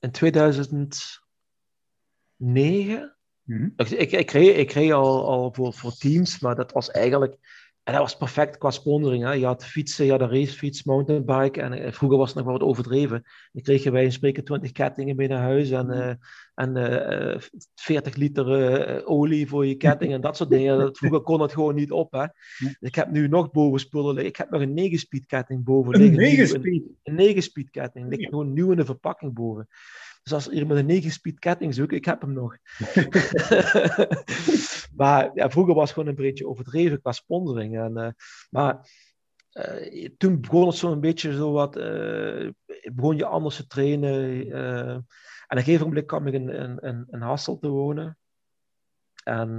in 2009. Mm ik, ik, ik, kreeg, ik kreeg al, al voor, voor teams, maar dat was eigenlijk en dat was perfect qua sponsoring. Hè. Je had fietsen, je had een racefiets, mountainbike. En eh, vroeger was het nog wel wat overdreven. Dan kreeg je bij een spreken 20 kettingen mee naar huis. En, uh, en uh, 40 liter olie voor je ketting en dat soort dingen. Dat, vroeger kon dat gewoon niet op. Hè. Ik heb nu nog boven spullen liggen. Ik heb nog een 9-speed ketting boven liggen. Een 9-speed? Een 9-speed ketting. Ligt gewoon nieuw in de verpakking boven. Dus als er iemand een 9-speed ketting zoekt, ik heb hem nog. maar ja, vroeger was het gewoon een beetje overdreven qua sponsoring. En, uh, maar uh, toen begon het zo'n beetje zo wat, uh, begon je anders te trainen. en op een gegeven moment kwam ik in, in, in, in Hassel te wonen. En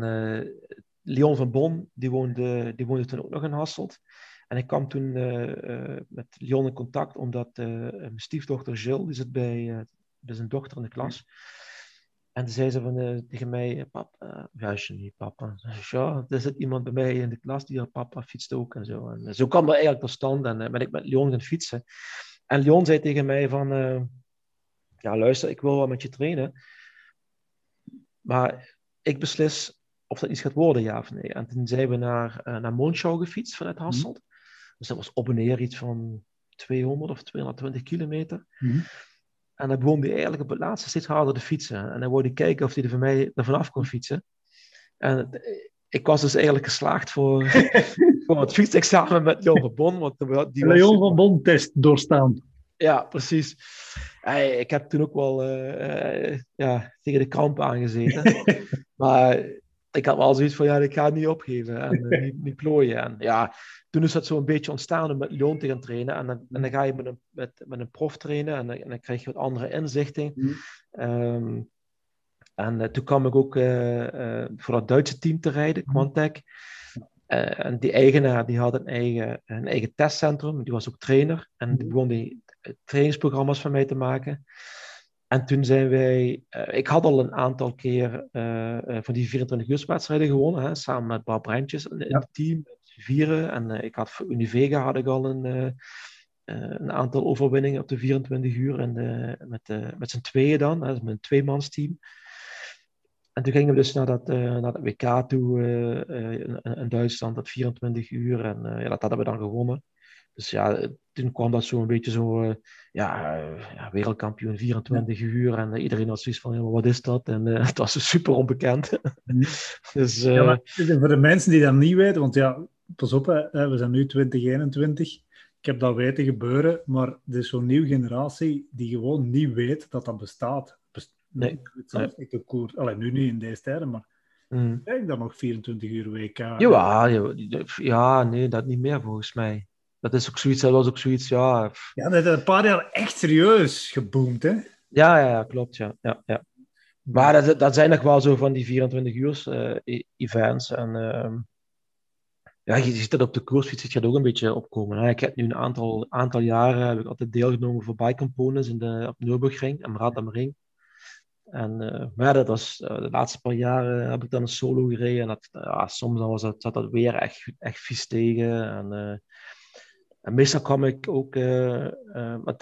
Leon van Bon, die woonde, die woonde toen ook nog in Hasselt. En ik kwam toen met Leon in contact, omdat mijn stiefdochter Jill, die zit bij dus een dochter in de klas. En toen zei ze van, uh, tegen mij, papa, uh, ja, niet papa. Ja, er zit iemand bij mij in de klas die haar papa fietst ook en zo. En zo kwam dat eigenlijk tot stand en uh, ben ik met Leon gaan fietsen. En Leon zei tegen mij van, ja luister, ik wil wel met je trainen. Maar ik beslis of dat iets gaat worden, ja of nee. En toen zijn we naar, naar Monschau gefietst vanuit mhm. Hasselt. Dus dat was op en neer iets van 200 of 220 kilometer. Mm en dan begon hij eigenlijk op het laatste steeds harder te fietsen. En dan wilde hij kijken of hij er van mij er vanaf kon fietsen. En ik was dus eigenlijk geslaagd voor, voor het fietsexamen met Jon van Bon. Want die was, Jon van Bon test doorstaan. Ja, precies. ik heb toen ook wel uh, uh, ja, tegen de kramp aangezeten. maar ik had wel zoiets van, ja, ik ga het niet opgeven en uh, niet, niet plooien. En ja, toen is dat zo een beetje ontstaan om met Leon te gaan trainen. En dan, en dan ga je met een, met, met een prof trainen en dan, en dan krijg je wat andere inzichten. Mm. Um, en uh, toen kwam ik ook uh, uh, voor dat Duitse team te rijden, mm. Quantec. en die eigenaar die had een eigen, een eigen testcentrum, die was ook trainer. En die begon die trainingsprogramma's van mij te maken. En toen zijn wij, ik had al een aantal keer van die 24 uur wedstrijden gewonnen, hè, samen met Bob Brentjes in, in het team vieren. En ik had voor Univega had ik al een, een aantal overwinningen op de 24 uur. En met, met z'n tweeën dan, hè, met een tweemansteam. En toen gingen we dus naar dat, uh, naar dat WK toe in, in, Duitsland, dat 24 uur. En ja, dat hadden we dan gewonnen. Dus ja, toen kwam dat zo een beetje zo, uh, ja, ja, wereldkampioen 24 uur. En iedereen had zoiets van, ja, wat is dat? En het was dus super onbekend. Mhm. dus, ja, voor de mensen die dat niet weten, want ja, pas op, hè, we zijn nu 2021. Ik heb dat weten gebeuren, maar er is zo'n nieuwe generatie die gewoon niet weet dat dat bestaat. nee. nee. Ik koer, Allee, nu niet in deze tijden, maar mm. ik dan nog 24 uur WK. Ja, ja, ja, nee, dat niet meer volgens mij. Dat is ook zoiets, dat was ook zoiets, ja. Ja, dat is een paar jaar echt serieus geboomd, hè? Ja, ja, ja klopt, ja. ja, ja. Maar dat, dat zijn nog wel zo van die 24 uur uh, events. En uh, ja, je ziet dat op de koersfiets het gaat ook een beetje opkomen. Ik heb nu een aantal, aantal jaren heb ik altijd deelgenomen voor bike components in de, op Nürburgring en Rad am Ring. En, uh, maar dat was, uh, de laatste paar jaren heb ik dan een solo gereden. En dat, uh, soms dan was dat, zat dat weer echt, echt vies tegen. En, eh, en meestal kwam ik ook...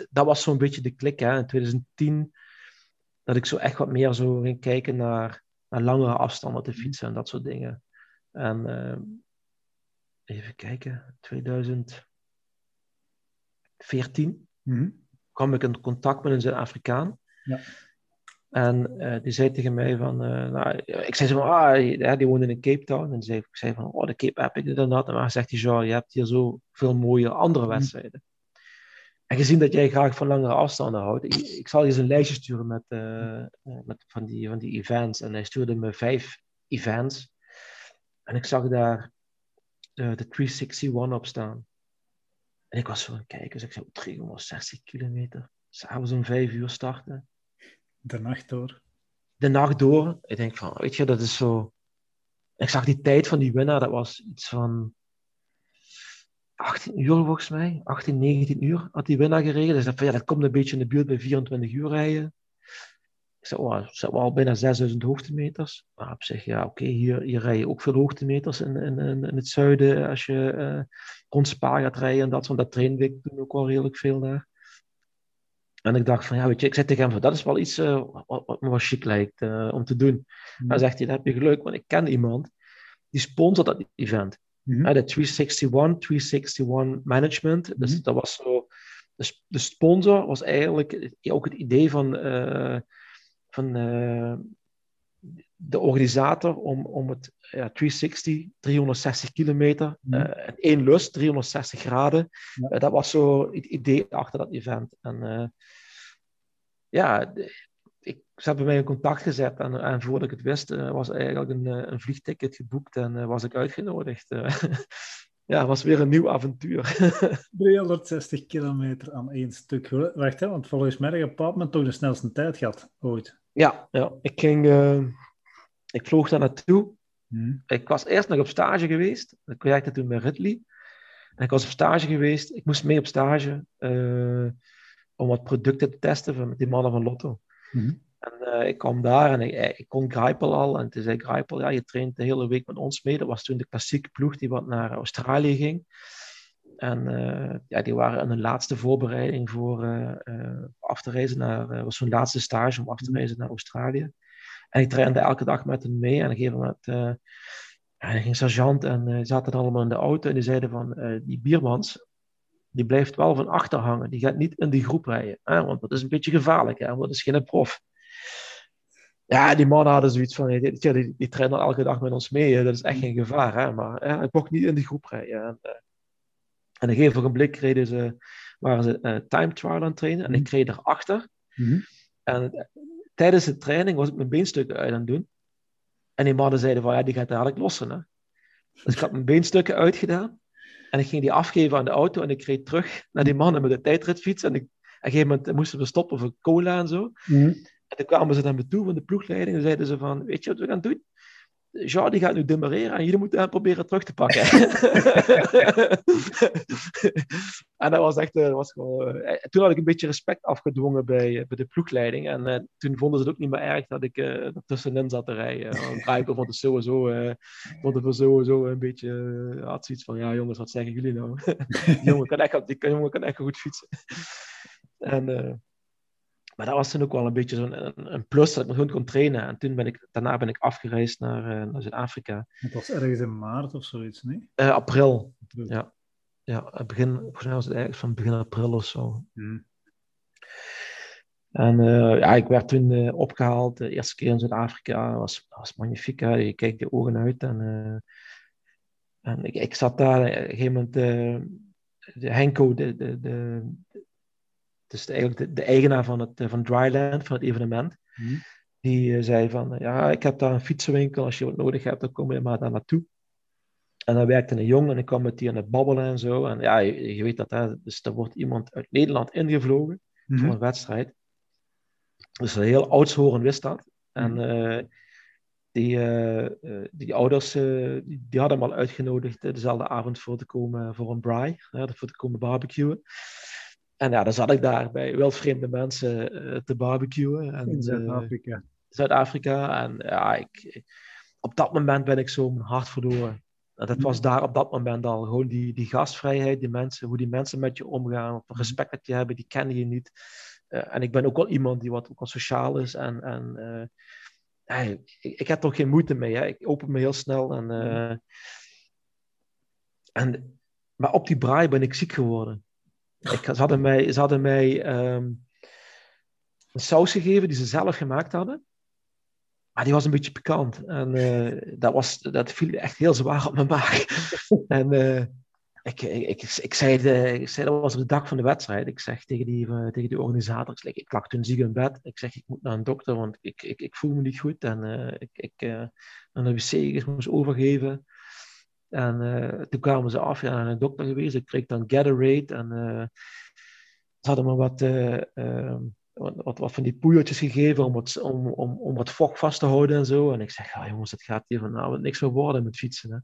dat was zo'n beetje de klik hè, in 2010. Dat ik zo echt wat meer zo ging kijken naar, naar langere afstanden te fietsen en dat soort dingen. En even kijken, 2014 mm kwam ik in contact met een Zuid-Afrikaan. Ja. En uh, die zei tegen mij van, uh, nou, ik zei zo van, ah, ja, die woonde in Cape Town. En zei, ik zei van, oh, de Cape heb ik dit en dat. En maar zegt hij, ja, je hebt hier zo veel mooie andere mhm. wedstrijden. En gezien dat jij graag van langere afstanden houdt, ik, ik zal je eens een lijstje sturen met, uh, met van, die, van die events. En hij stuurde me vijf events. En ik zag daar de, de 361 op staan. En ik was zo aan het kijken, dus ik zei, 360 kilometer. S'avonds om vijf uur starten. De nacht door. De nacht door. Ik denk van, weet je, dat is zo... Ik zag die tijd van die winnaar, dat was iets van... 18 uur volgens mij, 18, 19 uur had die winnaar gereden. Dus van, ja, dat komt een beetje in de buurt bij 24 uur rijden. Ik zei, oh, dat al bijna 6000 hoogtemeters. Maar op zich, ja, oké, hier, hier rij je ook veel hoogtemeters in, in, in het zuiden. Als je uh, rond Spa gaat rijden en dat soort, dat trainde ik toen ook wel redelijk veel daar. En ik dacht van, ja, weet je, ik zei tegen hem, dat is wel iets uh, wat, wat, me wel chic lijkt uh, om te doen. Mm. Dan zegt hij, dan heb je geluk, want ik ken iemand die sponsort dat event. Mm -hmm. de 361, 361 Management. Dus dat was zo, de, de, sponsor was eigenlijk ook het idee van, uh, van de organisator om, om het ja, 360, 360 kilometer, mm uh, één lust, 360 graden. Ja. Uh, dat was zo het idee achter dat event. En uh, ja, ik, ze hebben mij in contact gezet en, en voordat ik het wist, was eigenlijk een, een vliegticket geboekt en was ik uitgenodigd. ja, het was weer een nieuw avontuur. 360 kilometer aan één stuk. Wacht, hè, want volgens mij heb je op een toch de snelste tijd gehad, ooit. Ja, ja. ik ging ik vloog daar naartoe. Hmm. Ik was eerst nog op stage geweest. Ik werkte toen bij Ridley. En ik was op stage geweest. Ik moest mee op stage uh, om wat producten te testen van die mannen van Lotto. Hmm. En uh, ik kwam daar en ik, eh, ik kon Grijpel al. En toen zei Grijpel, ja, je traint de hele week met ons mee. Dat was toen de klassieke ploeg die wat naar Australië ging. En uh, ja, die waren in hun laatste voorbereiding voor af te reizen naar, was zo'n laatste stage om af te hmm. reizen naar Australië. En ik trainde elke dag met hen mee. En op een gegeven moment uh, ging sergeant en uh, zaten allemaal in de auto. En die zeiden van, uh, die biermans, die blijft wel van achter hangen. Die gaat niet in die groep rijden. Hè? Want dat is een beetje gevaarlijk. Hè? Want dat is geen prof. Ja, die mannen hadden zoiets van, die, die, die, trainen elke dag met ons mee. Dat is echt geen gevaar. Hè? Maar ja, ik mocht niet in die groep rijden. En, en een gegeven moment reden ze, waren ze time trial aan het trainen. En ik mhm. reed erachter. Mm -hmm. En tijdens de training was ik mijn beenstukken uit aan het doen. En die mannen zeiden van, ja, die gaat dadelijk lossen. Hè? Dus ik had mijn beenstukken uitgedaan. En ik ging die afgeven aan de auto. En ik reed terug naar die mannen met de tijdritfiets. En ik, op een gegeven moment moesten we stoppen voor cola en zo. Mm. En toen kwamen ze naar me toe van de ploegleiding. En zeiden ze van, weet je wat we gaan doen? Jean die gaat nu demareren en jullie moeten hem proberen terug te pakken. en dat was echt, dat was gewoon, uh, toen had ik een beetje respect afgedwongen bij, uh, bij de ploegleiding. En uh, toen vonden ze het ook niet meer erg dat ik er tussenin zat te rijden. Rijker vond het sowieso, vond het sowieso een beetje, had zoiets van, ja jongens, wat zeggen jullie nou? die jongen kan echt, die jongen kan echt goed fietsen. en maar dat was toen ook wel een beetje zo'n een, een, plus dat ik me gewoon kon trainen. En toen ben ik, daarna ben ik afgereisd naar, uh, naar Zuid-Afrika. Het was ergens in maart of zoiets, nee? Uh, april. Ja. Ja, begin, volgens mij was het eigenlijk van begin april of zo. Hmm. En uh, ja, ik werd toen opgehaald, de eerste keer in Zuid-Afrika. Dat was, was magnifiek, hè? je kijkt je ogen uit. En, en ik, ik zat daar, op een gegeven moment, de Henko, de, de, de, dus eigenlijk de, de, eigenaar van, het, van Dryland, van het evenement, hmm. die uh, zei van, ja, ik heb daar een fietsenwinkel, als je wat nodig hebt, dan kom je maar daar naartoe. En dan werkte een jongen en ik kwam met die aan het babbelen en zo. En ja, je, je weet dat, hè, dus er wordt iemand uit Nederland ingevlogen hmm. voor een wedstrijd. Dus een heel oudshoren wist dat. En uh, die, uh, die ouders die, die, hadden hem al uitgenodigd dezelfde avond voor te komen voor een braai, voor te komen barbecuen. En ja, dan zat ik daar bij wildvreemde mensen uh, te barbecuen. En, In Zuid-Afrika. Uh, Zuid-Afrika. En ja, ik, op dat moment ben ik zo mijn hart verloren. En dat was daar op dat moment al. Gewoon die, die gastvrijheid, die mensen, hoe die mensen met je omgaan, het respect dat je hebben, die kennen je niet. Uh, en ik ben ook wel iemand die wat, ook wel sociaal is. En, en hey, ik, ik, heb toch geen moeite mee. Hè. Ik open me heel snel. En, en, maar op die braai ben ik ziek geworden. Ze hadden mij, ze hadden mij um, een saus gegeven die ze zelf gemaakt hadden. Maar die was een beetje pikant. En uh, dat, was, dat viel echt heel zwaar op mijn maag. en uh, ik, ik, ik, zei de, zei, dat was op de dag van de wedstrijd. Ik zeg tegen die, uh, tegen organisator, ik, ik lag toen ziek in bed. Ik zeg, ik moet naar een dokter, want ik, ik, ik voel me niet goed. En ik, ik aan de wc moest overgeven. En uh, toen kwamen ze af, ja, naar een dokter geweest. Ik kreeg dan Gatorade. En uh, ze hadden me wat, uh, wat, wat, van die poeiertjes gegeven om, wat, om, om, om wat vocht vast te houden en zo. En ik zeg, ja jongens, het gaat hier vanavond niks meer worden met fietsen. Hè.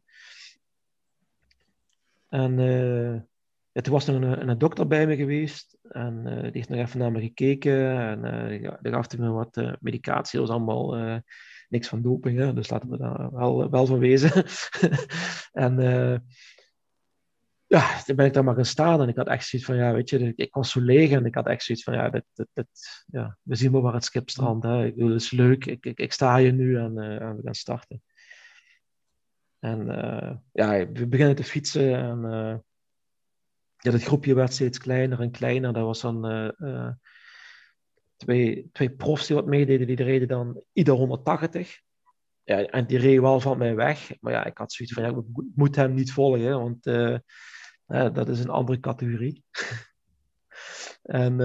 En uh, toen was er een, een, dokter bij me geweest. En die heeft nog even naar me gekeken. En ja, gaf me wat medicatie. Dat was allemaal niks van doping. Hè? Dus laten we daar wel, wel van wezen. en ja, toen ben ik daar maar gaan staan. En ik had echt zoiets van, ja, weet je, ik was zo leeg. En ik had echt zoiets van, ja, dit, ja we zien wel waar het strandt. Hè? Ik bedoel, het is leuk. Ik, ik, ik sta hier nu en, en we gaan starten. En uh, ja, we beginnen te fietsen en ja, dat groepje werd steeds kleiner en kleiner. Dat was dan twee, twee profs die wat meededen, die reden dan ieder 180. Ja, en die reden wel van mij weg. Maar ja, ik had zoiets van, ja, ik moet hem niet volgen, want dat is een andere categorie. en...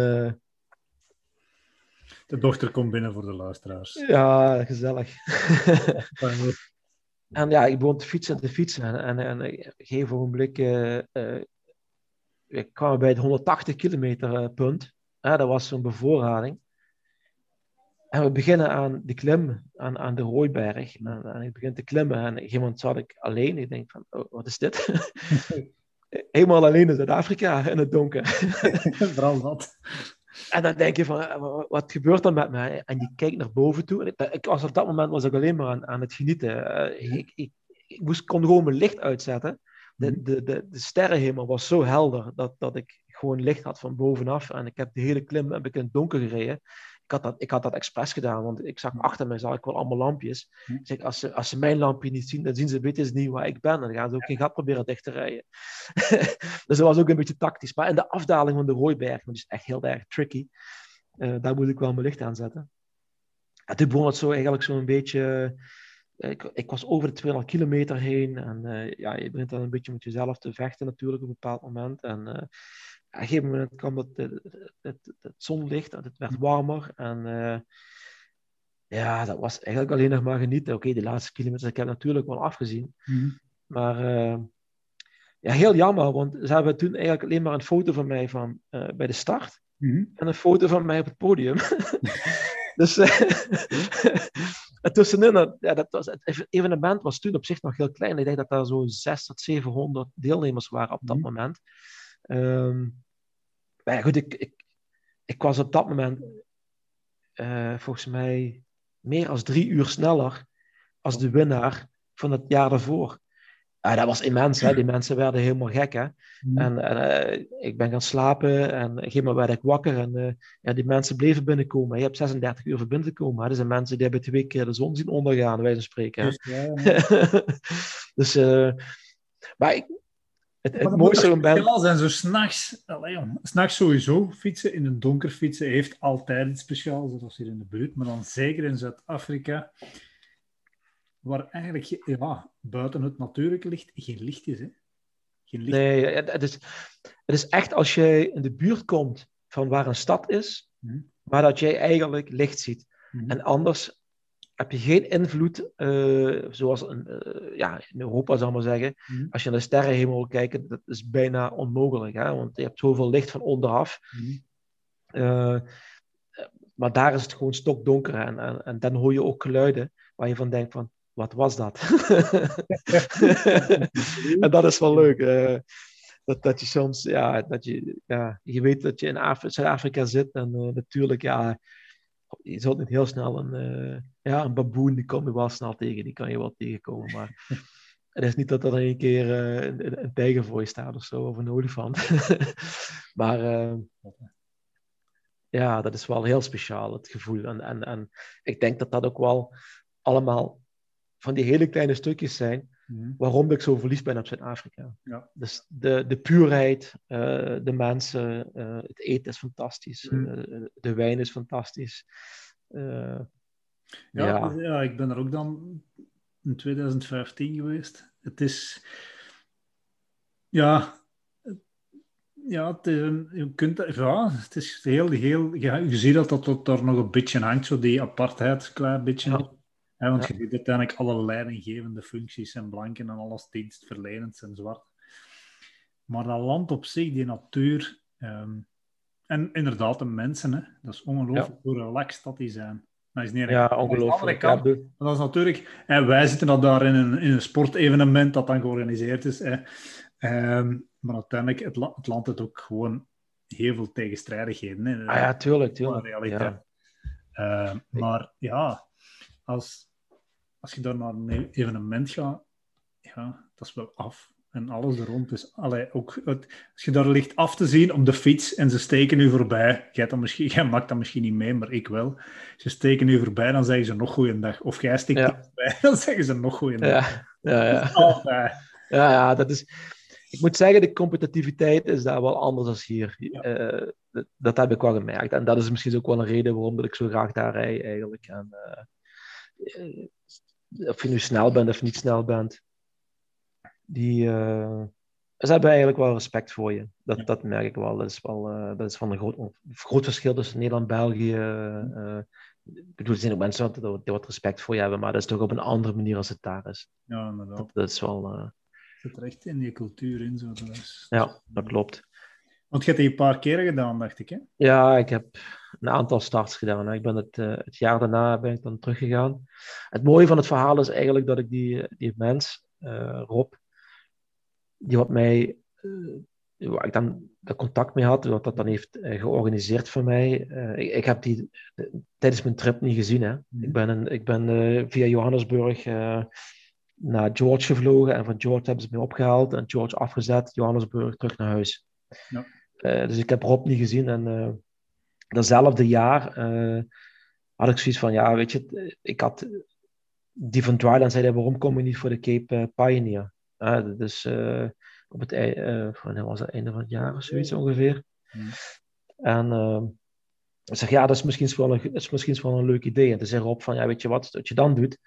de dochter komt binnen voor de luisteraars. Ja, gezellig. En ja, ik begon te fietsen en te fietsen. En, en, en op een gegeven ogenblik uh, uh, ik kwam bij het 180 kilometer uh, punt. dat was zo'n bevoorrading. En we beginnen aan de klim, aan, aan de Rooiberg. En, en ik begin te klimmen en op een gegeven moment zat ik alleen. Ik denk van, oh, wat is dit? Helemaal alleen in Zuid-Afrika in het donker. Vooral dat. En dan denk je van, eh, wat gebeurt er met mij? En je kijkt naar boven toe. Ik, ik was op dat moment was ik alleen maar aan, aan het genieten. Uh, ik, ik, ik, moest, kon gewoon mijn licht uitzetten. De, mhm. de, de, de sterrenhemel was zo helder dat, dat ik gewoon licht had van bovenaf. En ik heb de hele klim heb ik in het donker gereden ik had dat, ik had dat expres gedaan, want ik zag achter mij zag ik wel allemaal lampjes. Hm. Ik zeg, als ze, als ze mijn lampje niet zien, dan zien ze weten ze niet waar ik ben. En dan gaan ze ook geen gat proberen dicht te rijden. dus dat was ook een beetje tactisch. Maar in de afdaling van de Rooiberg, dat is echt heel erg tricky, uh, daar moet ik wel mijn licht aan zetten. En toen begon het zo eigenlijk zo'n beetje... Eh, ik, ik, was over de 200 kilometer heen. En uh, ja, je begint dan een beetje met jezelf te vechten natuurlijk op een bepaald moment. En een gegeven moment kwam het, het, het, het zonlicht en het werd warmer. En uh, ja, dat was eigenlijk alleen nog maar genieten. Oké, okay, de laatste kilometers, ik heb natuurlijk wel afgezien. Mm. Maar uh, ja, heel jammer, want ze hebben toen eigenlijk alleen maar een foto van mij van, uh, bij de start. Mm. En een foto van mij op het podium. dus en tussenin, ja, dat was, het evenement was toen op zich nog heel klein. Ik denk dat er zo 600 tot 700 deelnemers waren op dat mm. moment. Um, maar ja, goed, ik, ik, ik was op dat moment uh, volgens mij meer dan drie uur sneller als de winnaar van het jaar daarvoor. Uh, dat was immens, hè? die mensen werden helemaal gek. Hè? Mm. En, uh, ik ben gaan slapen en op een gegeven moment werd ik wakker en uh, ja, die mensen bleven binnenkomen. Je hebt 36 uur voor binnen te komen. Hè? Dat zijn mensen die hebben twee keer de zon zien ondergaan, wij spreken. Dus, ja, ja. dus maar ik, het, het mooiste moment... zijn zo s'nachts... S'nachts sowieso fietsen, in het donker fietsen heeft altijd iets speciaals, zoals hier in de buurt. Maar dan zeker in Zuid-Afrika, waar eigenlijk ja, buiten het natuurlijke licht geen licht is. Hè? Geen licht. Nee, het is, het is echt als je in de buurt komt van waar een stad is, hm. waar dat jij eigenlijk licht ziet. Hm. En anders heb je geen invloed, uh, zoals in, uh, ja, in Europa zou maar zeggen. Mm. Als je naar de sterrenhemel kijkt, dat is bijna onmogelijk. Hè? Want je hebt zoveel licht van onderaf. Mm. Uh, maar daar is het gewoon stokdonker. En, en, en, dan hoor je ook geluiden waar je van denkt van, wat was dat? en dat is wel leuk. dat, dat je soms, ja, dat je, ja, je weet dat je in Zuid-Afrika zit. En natuurlijk, ja je zult niet heel snel een, uh, ja, een baboen, die kom je wel snel tegen, die kan je wel tegenkomen. Maar het is niet dat er een keer uh, een, een, tijger voor je staat of zo, of een olifant. maar uh, ja, dat is wel heel speciaal, het gevoel. En, en, en ik denk dat dat ook wel allemaal van die hele kleine stukjes zijn mm. waarom ik zo verliefd ben op Zuid-Afrika. Ja. Dus de, de puurheid, uh, de mensen, uh, het eten is fantastisch, mm. uh, de wijn is fantastisch. Ja, ja. ja, ik ben er ook dan in 2015 geweest. Het is, ja, ja, het is, je kunt, ja, het is heel, heel, ja, je ziet dat dat, dat daar nog een beetje hangt, zo die apartheid, klein beetje. Ja want je ziet uiteindelijk alle leidinggevende functies en blanken en alles dienstverlenend en zwart. Maar dat land op zich, die natuur, ehm, en inderdaad de mensen, hè, dat is ongelooflijk hoe relaxed dat die zijn. Dat is niet ja, ongelooflijk. Dat is natuurlijk, en wij zitten dan daar in een, in een sportevenement dat dan georganiseerd is. Hè. Ehm, maar uiteindelijk, het, het land heeft ook gewoon heel veel tegenstrijdigheden. Hè. Ah ja, tuurlijk, tuurlijk. Ja. Ehm, maar ja, als, als je daar naar een evenement gaat, ja, dat is wel af. En alles er rond is. Allee, ook het, als je daar ligt af te zien op de fiets en ze steken u voorbij. Jij, dan misschien, jij maakt dat misschien niet mee, maar ik wel. Ze steken u voorbij, dan zeggen ze nog goeiedag. Of jij steekt ja. voorbij, dan zeggen ze nog goeiedag. Ja, ja, ja. Altijd. Ja, ja, dat is... Ik moet zeggen, de competitiviteit is daar wel anders dan hier. Uh, dat, dat, heb ik wel gemerkt. En dat is misschien ook wel een reden waarom ik zo graag daar rij, eigenlijk. En, uh, of je nu snel bent of niet snel bent die, uh, ze hebben eigenlijk wel respect voor je. Dat, dat merk ik wel. Dat is, wel, uh, dat is van een groot, groot verschil tussen Nederland en België. Uh, ik bedoel, er zijn ook mensen die, die wat respect voor je hebben, maar dat is toch op een andere manier als het daar is. Ja, inderdaad. Dat, dat is wel... Het zit echt in je cultuur in. Zo. Dat is... Ja, dat klopt. Want je hebt die een paar keren gedaan, dacht ik, hè? Ja, ik heb een aantal starts gedaan. Ik ben het, uh, het jaar daarna ben ik dan teruggegaan. Het mooie van het verhaal is eigenlijk dat ik die, die mens, uh, Rob, die wat mij, uh, waar ik dan de contact mee had, wat dat dan heeft georganiseerd voor mij. Ik, ik, heb die tijdens mijn trip niet gezien. Hè. Mm. Ik ben, een, ik ben via Johannesburg naar George gevlogen en van George hebben ze me opgehaald en George afgezet, Johannesburg terug naar huis. Ja. Dus ik heb Rob niet gezien en datzelfde jaar had ik zoiets van, ja, weet je, ik had die van Dryland zei, waarom kom je niet voor de Cape Pioneer? dus uh, op het, uh, was het einde van het jaar of zoiets ongeveer. Hmm. En uh, ik zeg, ja, dat is misschien wel een, dat is misschien wel een leuk idee. En toen zei Rob van, ja, weet je wat, wat je dan doet,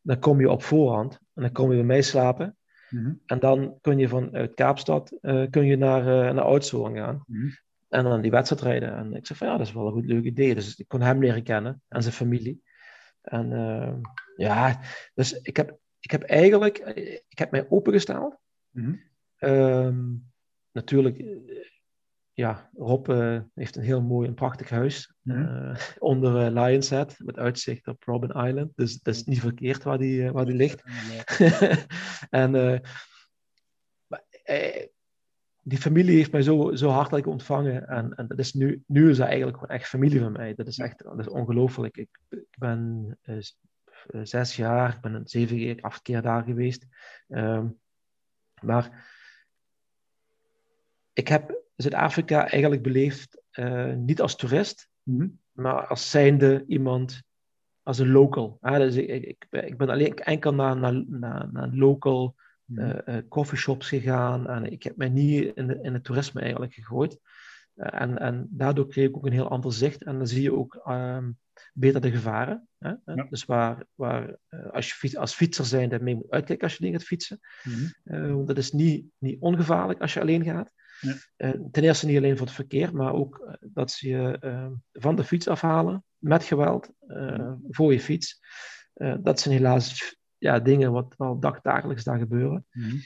dan kom je op voorhand en dan kom je bij mij slapen. Mm En dan kun je vanuit Kaapstad uh, kun je naar, uh, naar Oudzoorn gaan. Mm En dan die wedstrijd rijden. En ik zeg van, ja, dat is wel een goed leuk idee. Dus ik kon hem leren kennen en zijn familie. En uh, ja, dus ik heb ik heb eigenlijk ik heb mij opengesteld. Mm -hmm. natuurlijk, eh, ja, Rob uh, heeft een heel mooi en prachtig huis mm -hmm. uh, onder uh, Lion's Head met uitzicht op Robin Island. Dus dat is niet verkeerd waar die, waar die ligt. en die familie heeft mij zo, zo hartelijk ontvangen. En, en dat is nu, nu is dat eigenlijk gewoon echt familie van mij. Dat is echt dat is ongelooflijk. Ik, ik ben eh, zes jaar. Ik ben een zeven keer, acht keer daar geweest. Ehm, maar ik heb Zuid-Afrika eigenlijk beleefd uh, niet als toerist, mm -hmm. maar als zijnde iemand, als een local. Ah, dus ik, ik, ik, ben alleen enkel naar, naar, naar, naar local uh, uh, coffeeshops gegaan en ik heb mij niet in, de, in het toerisme eigenlijk gegooid. en, en daardoor kreeg ik ook een heel ander zicht en dan zie je ook um, beter de gevaren. Hè? Ja. Dus waar, waar als je fiets, als fietser zijn, mee moet uitkijken als je dingen gaat fietsen. Mm -hmm. uh, dat is niet, niet ongevaarlijk als je alleen gaat. Ja. Uh, ten eerste niet alleen voor het verkeer, maar ook dat ze je van de fiets afhalen met geweld voor je fiets. dat zijn helaas ja, dingen wat wel dagdagelijks daar gebeuren. Mm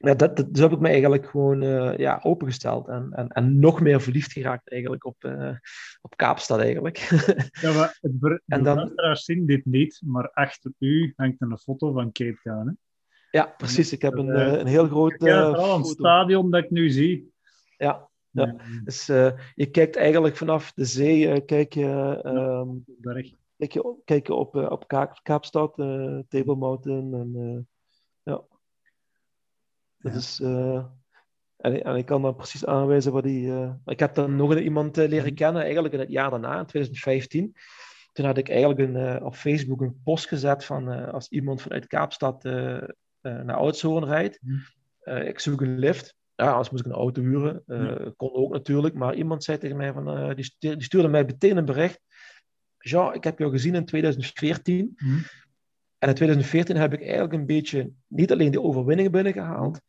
ja, dat, dat, dus heb ik me eigenlijk gewoon uh, ja, opengesteld en, en, en nog meer verliefd geraakt eigenlijk op, uh, op Kaapstad eigenlijk. ja, maar het en dan, zien dit niet, maar achter u hangt een foto van Cape Town. Hè? Ja, precies. Ik heb een, uh, een heel groot Ja, vooral een stadion dat ik nu zie. Ja, ja. dus je kijkt eigenlijk vanaf de zee, kijk je... Um, kijk je, kijk je op, op Kaapstad, Table Mountain en... ja. Dat is, en, en, ik kan dan precies aanwijzen wat die. Ik heb dan nog iemand leren kennen, eigenlijk in het jaar daarna, in 2015. Toen had ik eigenlijk een, op Facebook een post gezet van als iemand vanuit Kaapstad naar Oudshoorn rijdt. Mm. ik zoek een lift. Ja, als moest ik een auto huren. Ja. Kon ook natuurlijk. Maar iemand zei tegen mij van, die, stuurde, die, stuurde mij meteen een bericht. Ja, ik heb jou gezien in 2014. Mm. En in 2014 heb ik eigenlijk een beetje niet alleen de overwinningen binnengehaald,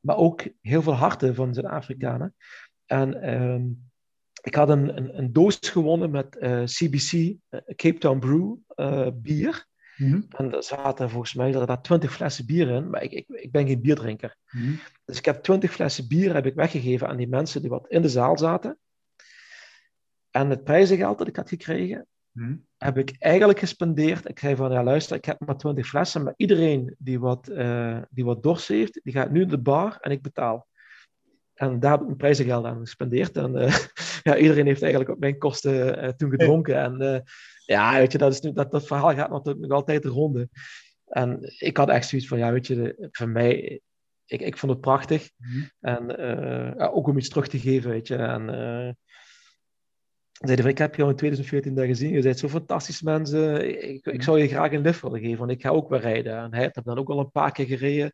maar ook heel veel harten van Zuid-Afrikanen. En um, ik had een, een, een, doos gewonnen met uh, CBC, uh, Cape Town Brew uh, bier. Mm -hmm. En er zaten volgens mij er daar 20 flessen bier in, maar ik, ik, ik ben geen bierdrinker. Mm -hmm. Dus ik heb 20 flessen bier heb ik weggegeven aan die mensen die wat in de zaal zaten. En het prijzengeld dat ik had gekregen, mhm. heb ik eigenlijk gespendeerd. Ik zei van, ja luister, ik heb maar 20 flessen, maar iedereen die wat, uh, die wat dorst heeft, die gaat nu naar de bar en ik betaal. En daar heb ik mijn prijzengeld aan gespendeerd. En uh, ja, iedereen heeft eigenlijk op mijn kosten uh, toen gedronken. En ja, weet je, dat, is nu, dat, dat verhaal gaat natuurlijk nog altijd de ronde. En ik had echt zoiets van, ja, weet je, voor mij, ik, ik vond het prachtig. Mhm. En uh, ook om iets terug te geven, weet je. En uh, zeiden van, ik heb jou in 2014 daar gezien. Je bent zo fantastisch mensen. Ik, ik mhm. zou je graag een lift willen geven, want ik ga ook weer rijden. En hij heeft dan ook al een paar keer gereden.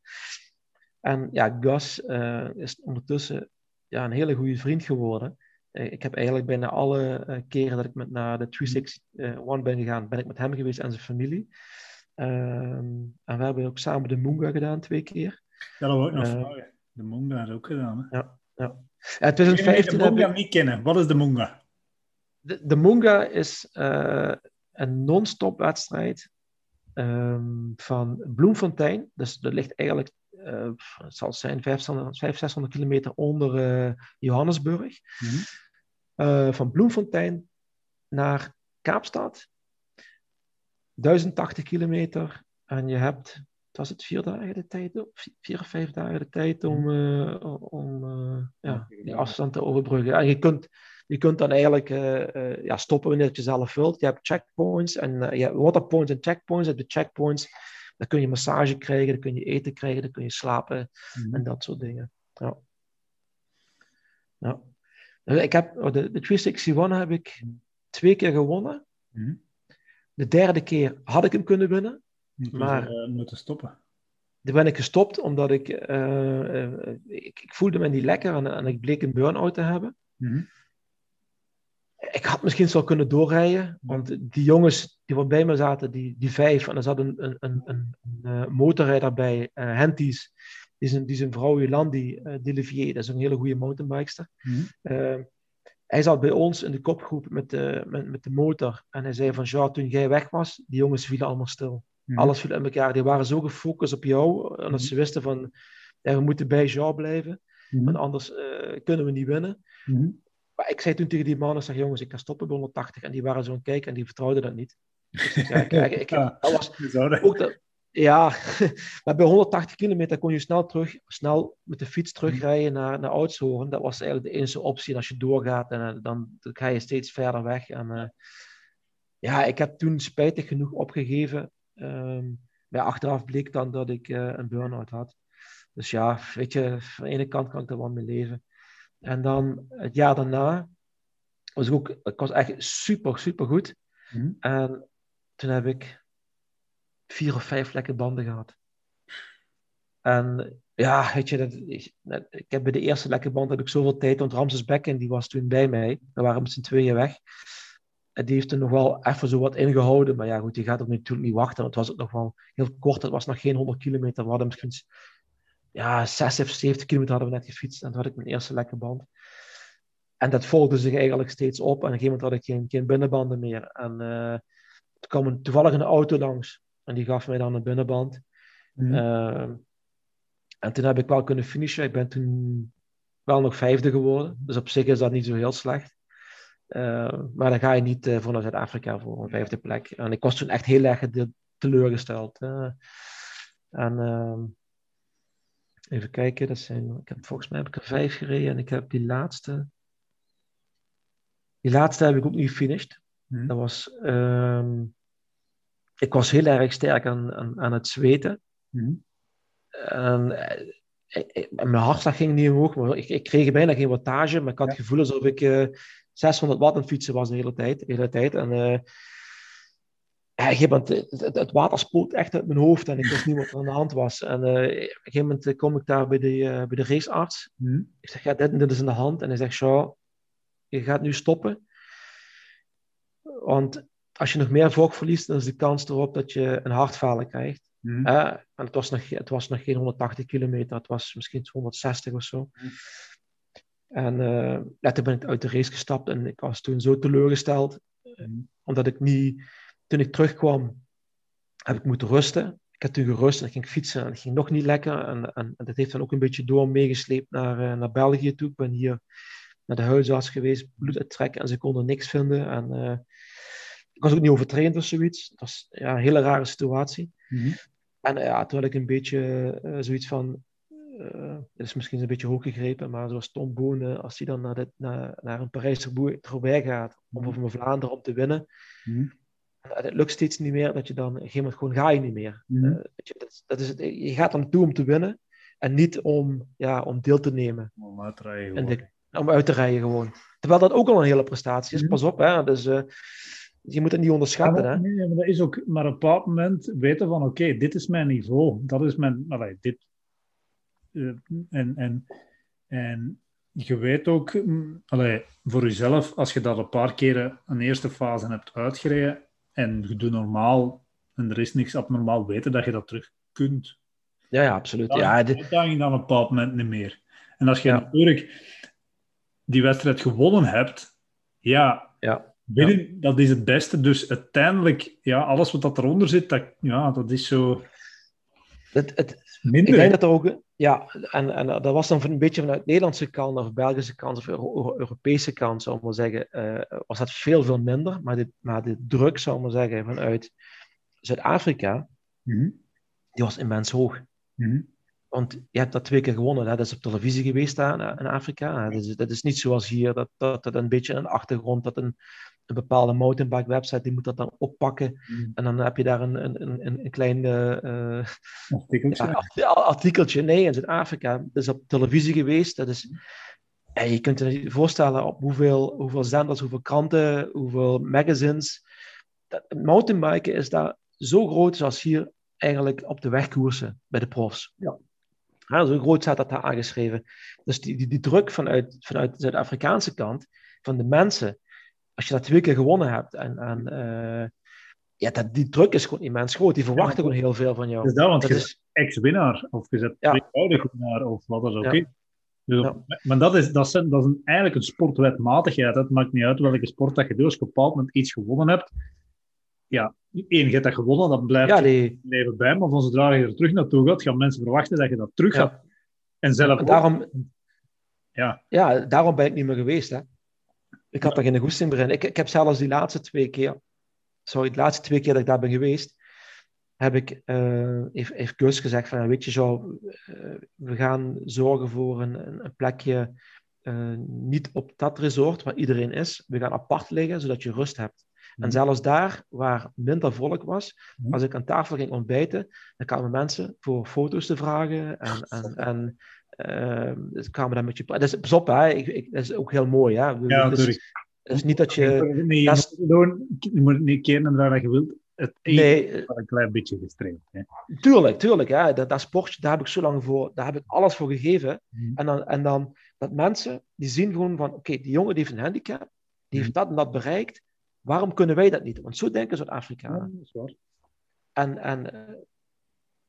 En ja, Gus uh, is ondertussen ja, een hele goede vriend geworden. Ik heb eigenlijk bijna alle keren dat ik met naar de 361 ben gegaan, ben ik met hem geweest en zijn familie. Ehm, en we hebben ook samen de Moonga gedaan twee keer. Ja, dat wil ik nog vragen. De Moonga is ook gedaan. Hè? Ja, ja. In 2015 de Moonga niet kennen. Wat is de Moonga? De, de Moonga is uh, een non-stop wedstrijd um, van Bloemfontein. Dus dat ligt eigenlijk, uh, het zal zijn 500, 600 kilometer onder Johannesburg. Mm -hmm. Van Bloemfontein naar Kaapstad. 1080 kilometer en je hebt, was het vier dagen de tijd, vier of vijf dagen de tijd om, uh, om uh, ja, die afstand te overbruggen. En je kunt, je kunt dan eigenlijk ja, stoppen wanneer je zelf wilt. Je hebt checkpoints en je hebt waterpoints en checkpoints. Op de checkpoints dan kun je massage krijgen, dan kun je eten krijgen, dan kun je slapen mm. en dat soort dingen. Ja. ja. Ik heb, de, de 361 heb ik twee keer gewonnen. Mm. De derde keer had ik hem kunnen winnen. maar uh, moeten stoppen. Toen ben ik gestopt omdat ik, uh, ik, ik, voelde me niet lekker en, en ik bleek een burn-out te hebben. Mhm. Ik had misschien zo kunnen doorrijden, want die jongens die wat bij me zaten, die, die vijf, en er zat een, een, een, een, een motorrijder bij, Henties, die zijn, die zijn vrouw Jolandi uh, Delivier, dat is een hele goede mountainbikester. Mm hij zat bij ons in de kopgroep met de, met, met de motor. En hij zei van, ja, toen jij weg was, die jongens vielen allemaal stil. Mhm. Alles viel in elkaar. Die waren zo gefocust op jou. En mhm. ze wisten van, ja, we moeten bij jou blijven. Mm Want anders uh, kunnen we niet winnen. Mhm. Maar ik zei toen tegen die mannen, zeg jongens, ik ga stoppen bij 180. En die waren zo aan kijken en die vertrouwden dat niet. Dus ja, ik, ik, ik, dat was ook dat, ja, maar bij 180 kilometer kon je snel terug, snel met de fiets terugrijden naar, naar Oudshoorn. Dat was eigenlijk de enige optie. En als je doorgaat, en, eh, dan, dan ga je steeds verder weg. En uh, ja, ik heb toen spijtig genoeg opgegeven. Um, maar achteraf bleek dan dat ik uh, een burn-out had. Dus ja, weet je, van de ene kant kan ik er wel mee leven. En dan het jaar daarna was ik ook, ik was echt super, super goed. Mm En toen heb ik vier of vijf lekke banden gehad. En ja, weet je, dat, ik, heb bij de eerste lekke band heb ik zoveel tijd, want Ramses Bekken die was toen bij mij. We waren met z'n tweeën weg. En die heeft er nog wel even zo wat ingehouden. Maar ja, goed, die gaat er natuurlijk niet wachten. Want het was ook nog wel heel kort. Het was nog geen 100 kilometer. We hadden misschien ja, 6 of 70 kilometer hadden we net gefietst. En toen had ik mijn eerste lekke band. En dat volgde zich eigenlijk steeds op. En op een gegeven moment had ik geen, geen binnenbanden meer. En uh, toen kwam een, toevallig een auto langs. En die gaf mij dan een binnenband. Mm. Uh, en toen heb ik wel kunnen finishen. Ik ben toen wel nog vijfde geworden. Dus op zich is dat niet zo heel slecht. Uh, maar dan ga je niet uh, voor naar Zuid-Afrika voor een vijfde plek. En ik was toen echt heel erg teleurgesteld. en ehm, even kijken, dat zijn, ik heb, volgens mij heb ik er vijf gereden en ik heb die laatste. Die laatste heb ik ook niet gefinished. Mm. Dat was ehm, ik was heel erg sterk aan, aan, aan het zweten. Mm. En, eh, mijn hartslag ging niet omhoog, maar ik, ik, kreeg bijna geen wattage, maar ik had het gevoel alsof ik uh, eh, 600 watt aan het fietsen was de hele tijd. De hele tijd. En, uh, ja, het, het, het, water spoelt echt uit mijn hoofd en ik wist niet wat er aan de hand was. En uh, op een gegeven moment kom ik daar bij de, uh, bij de racearts. Mm. Ik zeg, ja, dit, dit is in de hand. En hij zegt, ja, je gaat nu stoppen. Want als je nog meer vocht verliest, dan is de kans erop dat je een hartfalen krijgt. Mm. en het was, nog, het was nog geen 180 kilometer, het was misschien 160 of zo. Mm. En uh, toen ben ik uit de race gestapt en ik was toen zo teleurgesteld, mm. omdat ik niet, toen ik terugkwam, heb ik moeten rusten. Ik heb toen gerust en ik ging fietsen en het ging nog niet lekker. En, en, en dat heeft dan ook een beetje door meegesleept naar, uh, naar België toe. Ik ben hier naar de huisarts geweest, bloed uittrekken en ze konden niks vinden. En ik was ook niet overtraind of zoiets. Het was ja, een hele rare situatie. Mhm. En ja, toen had ik een beetje eh, zoiets van, uh, het is misschien een beetje hoog gegrepen, maar zoals Tom Boone, als hij dan naar, dit, naar, naar een Parijs-Roubaix gaat, Mhm. of een Vlaanderen om te winnen, Mhm. en het lukt steeds niet meer, dat je dan op een gegeven moment gewoon ga je niet meer. Mhm. Eh, weet je, dat, is- dat is het, je gaat dan toe om te winnen en niet om, ja, om deel te nemen. Om uit te rijden En gewoon. de, om uit te rijden gewoon. Terwijl dat ook al een hele prestatie is. Mhm. Pas op, hè. Dus eh, je moet het niet Ja, onderschatten, maar, hè. nee, maar dat is ook maar op een bepaald moment weten van oké, dit is mijn niveau. Dat is mijn. Allee, dit, eh, en, en, en je weet ook, mm, allee, voor jezelf, als je dat een paar keren een eerste fase hebt uitgereden en je doet normaal en er is niks abnormaal, weten dat je dat terug kunt. Ja, ja, absoluut. Dan Ja, de- uitdaging dan op een bepaald moment niet meer. En als je Ja. natuurlijk die wedstrijd gewonnen hebt, ja, ja. Binnen, dat is het beste. Dus uiteindelijk, ja, alles wat dat eronder zit, dat, ja, dat is zo Het, het, minder. ik denk dat er ook... Ja, en, en dat was dan een beetje vanuit Nederlandse kant of Belgische kant of Euro- Euro- Europese kant, zou ik maar zeggen, eh, was dat veel, veel minder. Maar de, maar de druk, zou ik maar zeggen, vanuit Zuid-Afrika, Mhm, die was immens hoog. mhm. Want je hebt dat twee keer gewonnen. Hè? Dat is op televisie geweest daar in Afrika. Dat, is, dat is niet zoals hier, dat, dat, dat een beetje een achtergrond, dat een, een bepaalde mountainbike website, die moet dat dan oppakken. Mhm. En dan heb je daar een, een, een, een klein eh, eh, Artikeltje. ja, art- artikeltje. Nee, in Zuid-Afrika. Dat is op televisie geweest. Dat is, ja, je kunt je niet voorstellen op hoeveel, hoeveel zenders, hoeveel kranten, hoeveel magazines. Dat, mountainbiken is daar zo groot zoals hier eigenlijk op de weg koersen bij de profs. Ja. Ja, zo groot staat dat daar aangeschreven. Dus die, die, die druk vanuit, vanuit de Zuid-Afrikaanse kant, van de mensen, als je dat twee keer gewonnen hebt, en, en eh, ja, dat, die druk is gewoon immens groot. Die verwachten gewoon heel veel van jou. Dus dat, want Dat je is, ex-winnaar, of je bent Ja. tweevoudig winnaar, of wat dan ook. Ja. Dus Maar dat is, dat een- dat is een, eigenlijk een sportwetmatigheid. Het maakt niet uit welke sport dat je doet. Als je op een bepaald moment iets gewonnen hebt, ja, één, je hebt dat gewonnen, dat blijft ja, je die, leven bij. Maar van zodra je er terug naartoe gaat, gaan mensen verwachten dat je dat terug gaat. ja. En zelf En daarom, Ja. ja, daarom ben ik niet meer geweest. Hè. Ik had daar geen goesting meer in. Ik, ik heb zelfs die laatste twee keer, sorry, de laatste twee keer dat ik daar ben geweest, heb ik, eh heeft, heeft Gus gezegd van, weet je zo, eh, we gaan zorgen voor een, een, een plekje, eh, niet op dat resort waar iedereen is. We gaan apart liggen, zodat je rust hebt. En Mhm. zelfs daar, waar minder volk was, Mhm. als ik aan tafel ging ontbijten, dan kwamen mensen voor foto's te vragen. En, en, en ze kwamen dan met je... Dat is, pas op, hè. Ik, ik, dat is ook heel mooi. Hè. Ja, het, is, natuurlijk. het is niet dat je... Nee, je dat moet, je moet niet keren naar dat je wilt. Het Nee, is wel een klein beetje gestreeld. Hè. tuurlijk, tuurlijk. Hè. Dat, dat sportje, daar heb ik zo lang voor... Daar heb ik alles voor gegeven. Mhm. En dan, en dan dat mensen, die zien gewoon van... Oké, die jongen die heeft een handicap. Die heeft dat en dat bereikt. Waarom kunnen wij dat niet? Want zo denken Zuid-Afrikanen. Ja, dat is waar. En, en eh,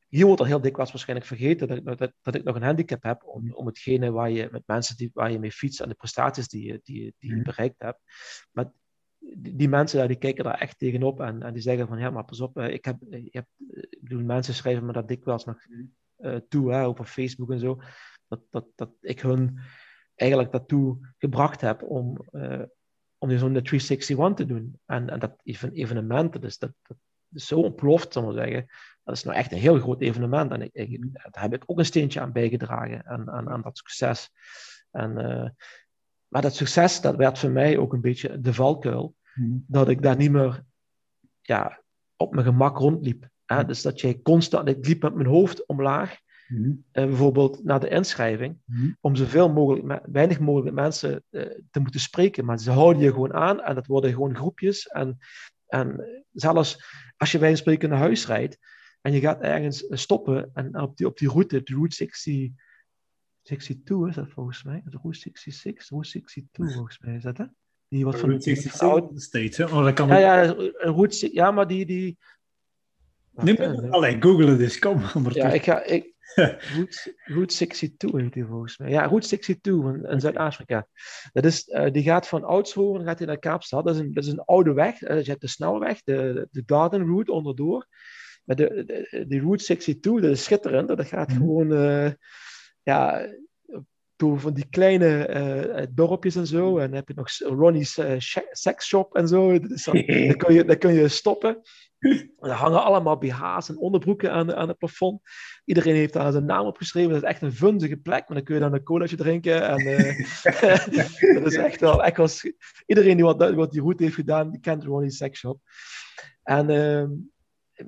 hier wordt er heel dikwijls waarschijnlijk vergeten dat, ik- dat, dat ik nog een handicap heb om, om hetgene waar je met mensen die, waar je mee fietst en de prestaties die je, die, die je Mhm. bereikt hebt. Maar die, die mensen daar, die kijken daar echt tegenop en, en die zeggen van ja, maar pas op, eh, ik heb, eh, je hebt, eh, ik bedoel, mensen schrijven me dat dikwijls nog eh, toe, hè, op Facebook en zo, dat, dat, dat ik hun eigenlijk daartoe gebracht heb om, eh om zo'n 361 te doen. En, en dat even, evenementen, dus dat, dat is zo ontploft, zal ik maar zeggen. Dat is nou echt een heel groot evenement. En ik, ik, daar heb ik ook een steentje aan bijgedragen, aan, aan, aan dat succes. En, eh, maar dat succes, dat werd voor mij ook een beetje de valkuil. Mhm. Dat ik daar niet meer ja, op mijn gemak rondliep. Hè? Dus dat jij constant, ik liep met mijn hoofd omlaag, Mhm. eh, bijvoorbeeld naar de inschrijving, Mhm. om zoveel mogelijk, weinig mogelijk mensen eh, te moeten spreken. Maar ze houden je gewoon aan en dat worden gewoon groepjes. En, en zelfs als je bij een spreken naar huis rijdt en je gaat ergens stoppen en op die, op die route, de route 60, 62 is dat volgens mij, de route 66, route 62 volgens mij is dat hè? Die wat van, Route die wat van 66 oud- States, hè? Maar dat kan ja, ja, route, ja, maar die, die Nee, Wacht, maar- hè, Allee, google het eens, kom. Maar Ja, ik ga. Ik, Route, Route 62 heet die volgens mij. Ja, Route 62 in, in Zuid-Afrika. Dat is, eh, die gaat van Oudshoorn gaat hij naar Kaapstad. Dat is een, dat is een oude weg. Eh, je hebt de snelweg, de, de Garden Route onderdoor. Maar de, de, die Route 62, dat is schitterend. Dat gaat Mhm. gewoon. eh, ja, door van die kleine uh, dorpjes en zo. En dan heb je nog Ronnie's uh, Sex Shop en zo. Dus dan, dan, kun je, dan kun je stoppen. Er hangen allemaal BH's en onderbroeken aan, aan het plafond. Iedereen heeft daar zijn naam opgeschreven. Dat is echt een vunzige plek. Maar dan kun je dan een colaatje drinken. En, uh, dat is echt wel... Echt iedereen die wat, wat die route heeft gedaan, die kent Ronnie's Sex Shop. En, uh,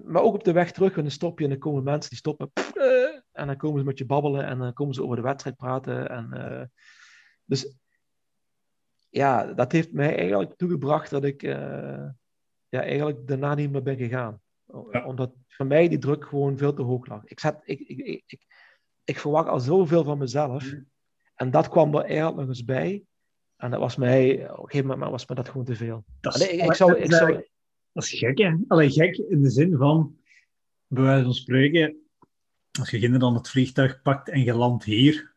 maar ook op de weg terug, en dan stop je en dan komen mensen die stoppen. Uh, en dan komen ze met je babbelen en dan komen ze over de wedstrijd praten. En, uh, dus ja, dat heeft mij eigenlijk toegebracht dat ik uh, ja, eigenlijk daarna niet meer ben gegaan. Ja. Omdat voor mij die druk gewoon veel te hoog lag. Ik, zat, ik, ik, ik, ik, verwacht al zoveel van mezelf. En dat kwam er eigenlijk nog eens bij. En dat was mij, op een gegeven moment was me dat gewoon te veel. Dat is, ik, ik zou, ik zou, dat is gek, hè? Alleen gek in de zin van, bij wijze van spreken, als je dan het vliegtuig pakt en je landt hier,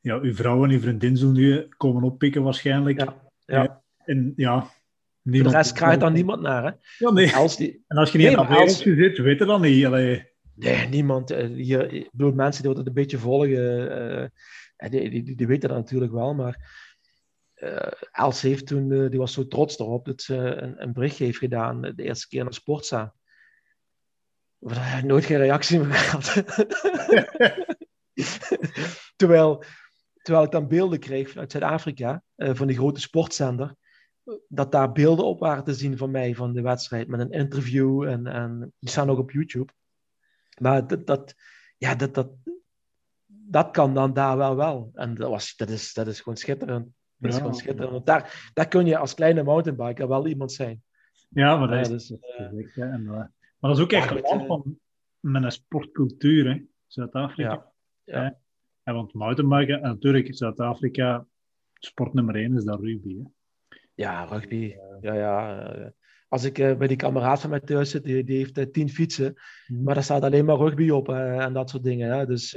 ja, uw vrouw en uw vriendin zullen nu komen oppikken waarschijnlijk. Ja, ja. En ja. De rest krijgt dan niemand naar, hè? Ja, nee. Als die... En als je niet nee, in als... zit, weet je dan niet. Allee. Nee, niemand. Hier, ik bedoel, mensen die dat een beetje volgen, uh, die, die, die, weten dat natuurlijk wel, maar Els heeft toen, uh, die was zo trots erop dat ze een, een bericht heeft gedaan de eerste keer naar Sportza. Waar hij nooit geen reactie meer gehad. terwijl, terwijl ik dan beelden kreeg vanuit Zuid-Afrika, van die grote sportzender, dat daar beelden op waren te zien van mij, van de wedstrijd, met een interview en, en die staan ook op YouTube. Maar dat, dat, ja, dat, dat, dat kan dan daar wel wel. En dat, was, dat, is, dat is gewoon schitterend. Dat is gewoon schitterend. Want daar, daar kun je als kleine mountainbiker wel iemand zijn. Ja, maar dat is, dus, en, uh, maar dat is ook echt een land van met een sportcultuur, hè? Zuid-Afrika. Ja. ja. ja. want mountainbiken, en natuurlijk, Zuid-Afrika, sport nummer één is daar rugby. Hè? Ja, rugby. Ja, ja. Als ik bij die kameraad van mij thuis zit, die, die heeft tien fietsen, mm. maar daar staat alleen maar rugby op en dat soort dingen. Hè? Dus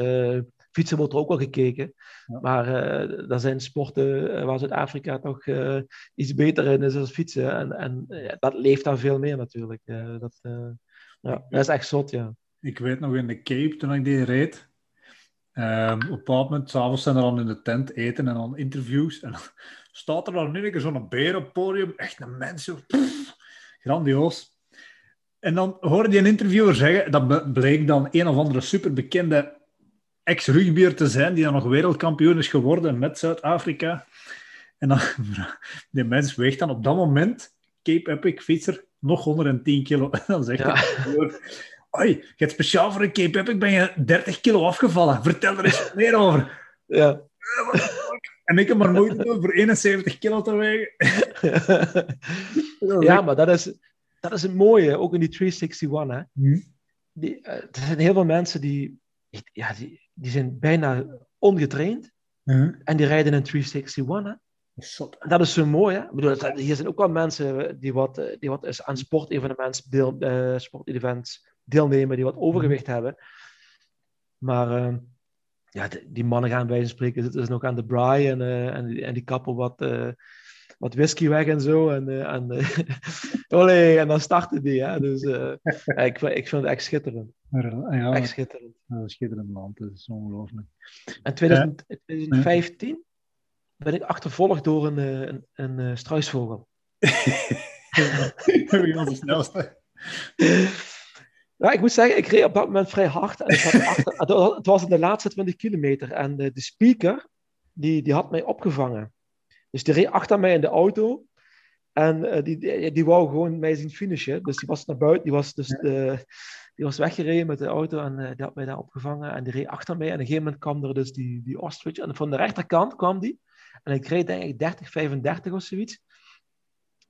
fietsen wordt er ook wel gekeken. Ja. Maar uh, er zijn sporten uh, waar Zuid-Afrika toch uh, iets beter in is dan fietsen. En, en dat leeft daar veel meer natuurlijk. dat, ja, dat is echt zot, ja. Ik weet nog in de Cape, toen ik die reed, um, op een bepaald moment, s'avonds zijn er dan in de tent eten en dan interviews. En dan staat er dan nu een keer zo'n beer op het podium. Echt een mens, pff, grandioos. En dan hoorde die een interviewer zeggen, dat bleek dan een of andere superbekende ex-rugbier te zijn, die dan nog wereldkampioen is geworden met Zuid-Afrika. En dan, die mens weegt dan op dat moment, Cape Epic fietser, nog 110 kilo. En dan zegt ja. hij, Oi, je hebt speciaal voor een Cape Epic ben je 30 kilo afgevallen. Vertel er eens meer over. Ja. En ik heb maar moeite doen voor 71 kilo te wegen. ja, maar dat is, dat is een mooie, ook in die 361. Hè? Hmm. Die, uh, er zijn heel veel mensen die, ja, die, die zijn bijna ongetraind. Uh-huh. En die rijden een 361. Hè? Dat is zo mooi. Hè? Ik bedoel, hier zijn ook wel mensen die wat, die wat aan sportevenements deel, uh, sportevents deelnemen, die wat overgewicht hebben. Maar uh, ja, die, die mannen gaan bij spreken zitten nog aan de braai en, uh, en, die, en die kappen wat, wat whisky weg en zo. En, en, olé, en dan starten die. Hè? Dus ik, ik vind het echt schitterend. Ja, echt schitterend. Een schitterend land, dat is ongelooflijk. En 2000, 2015 ben ik achtervolgd door een, een, een, een struisvogel. Wie was de snelste? Ik moet zeggen, ik reed op dat moment vrij hard. En achter, het was in de laatste 20 kilometer. En de, de, speaker, die, die had mij opgevangen. Dus die reed achter mij in de auto. En uh, die, die, die, wou gewoon mij zien finishen. Dus die was naar buiten. Die was, dus de, die was weggereden met de auto. En uh, die had mij daar opgevangen. En die reed achter mij. En op een gegeven moment kwam er dus die, die ostrich. En van de rechterkant kwam die. En ik reed denk ik 30, 35 of zoiets.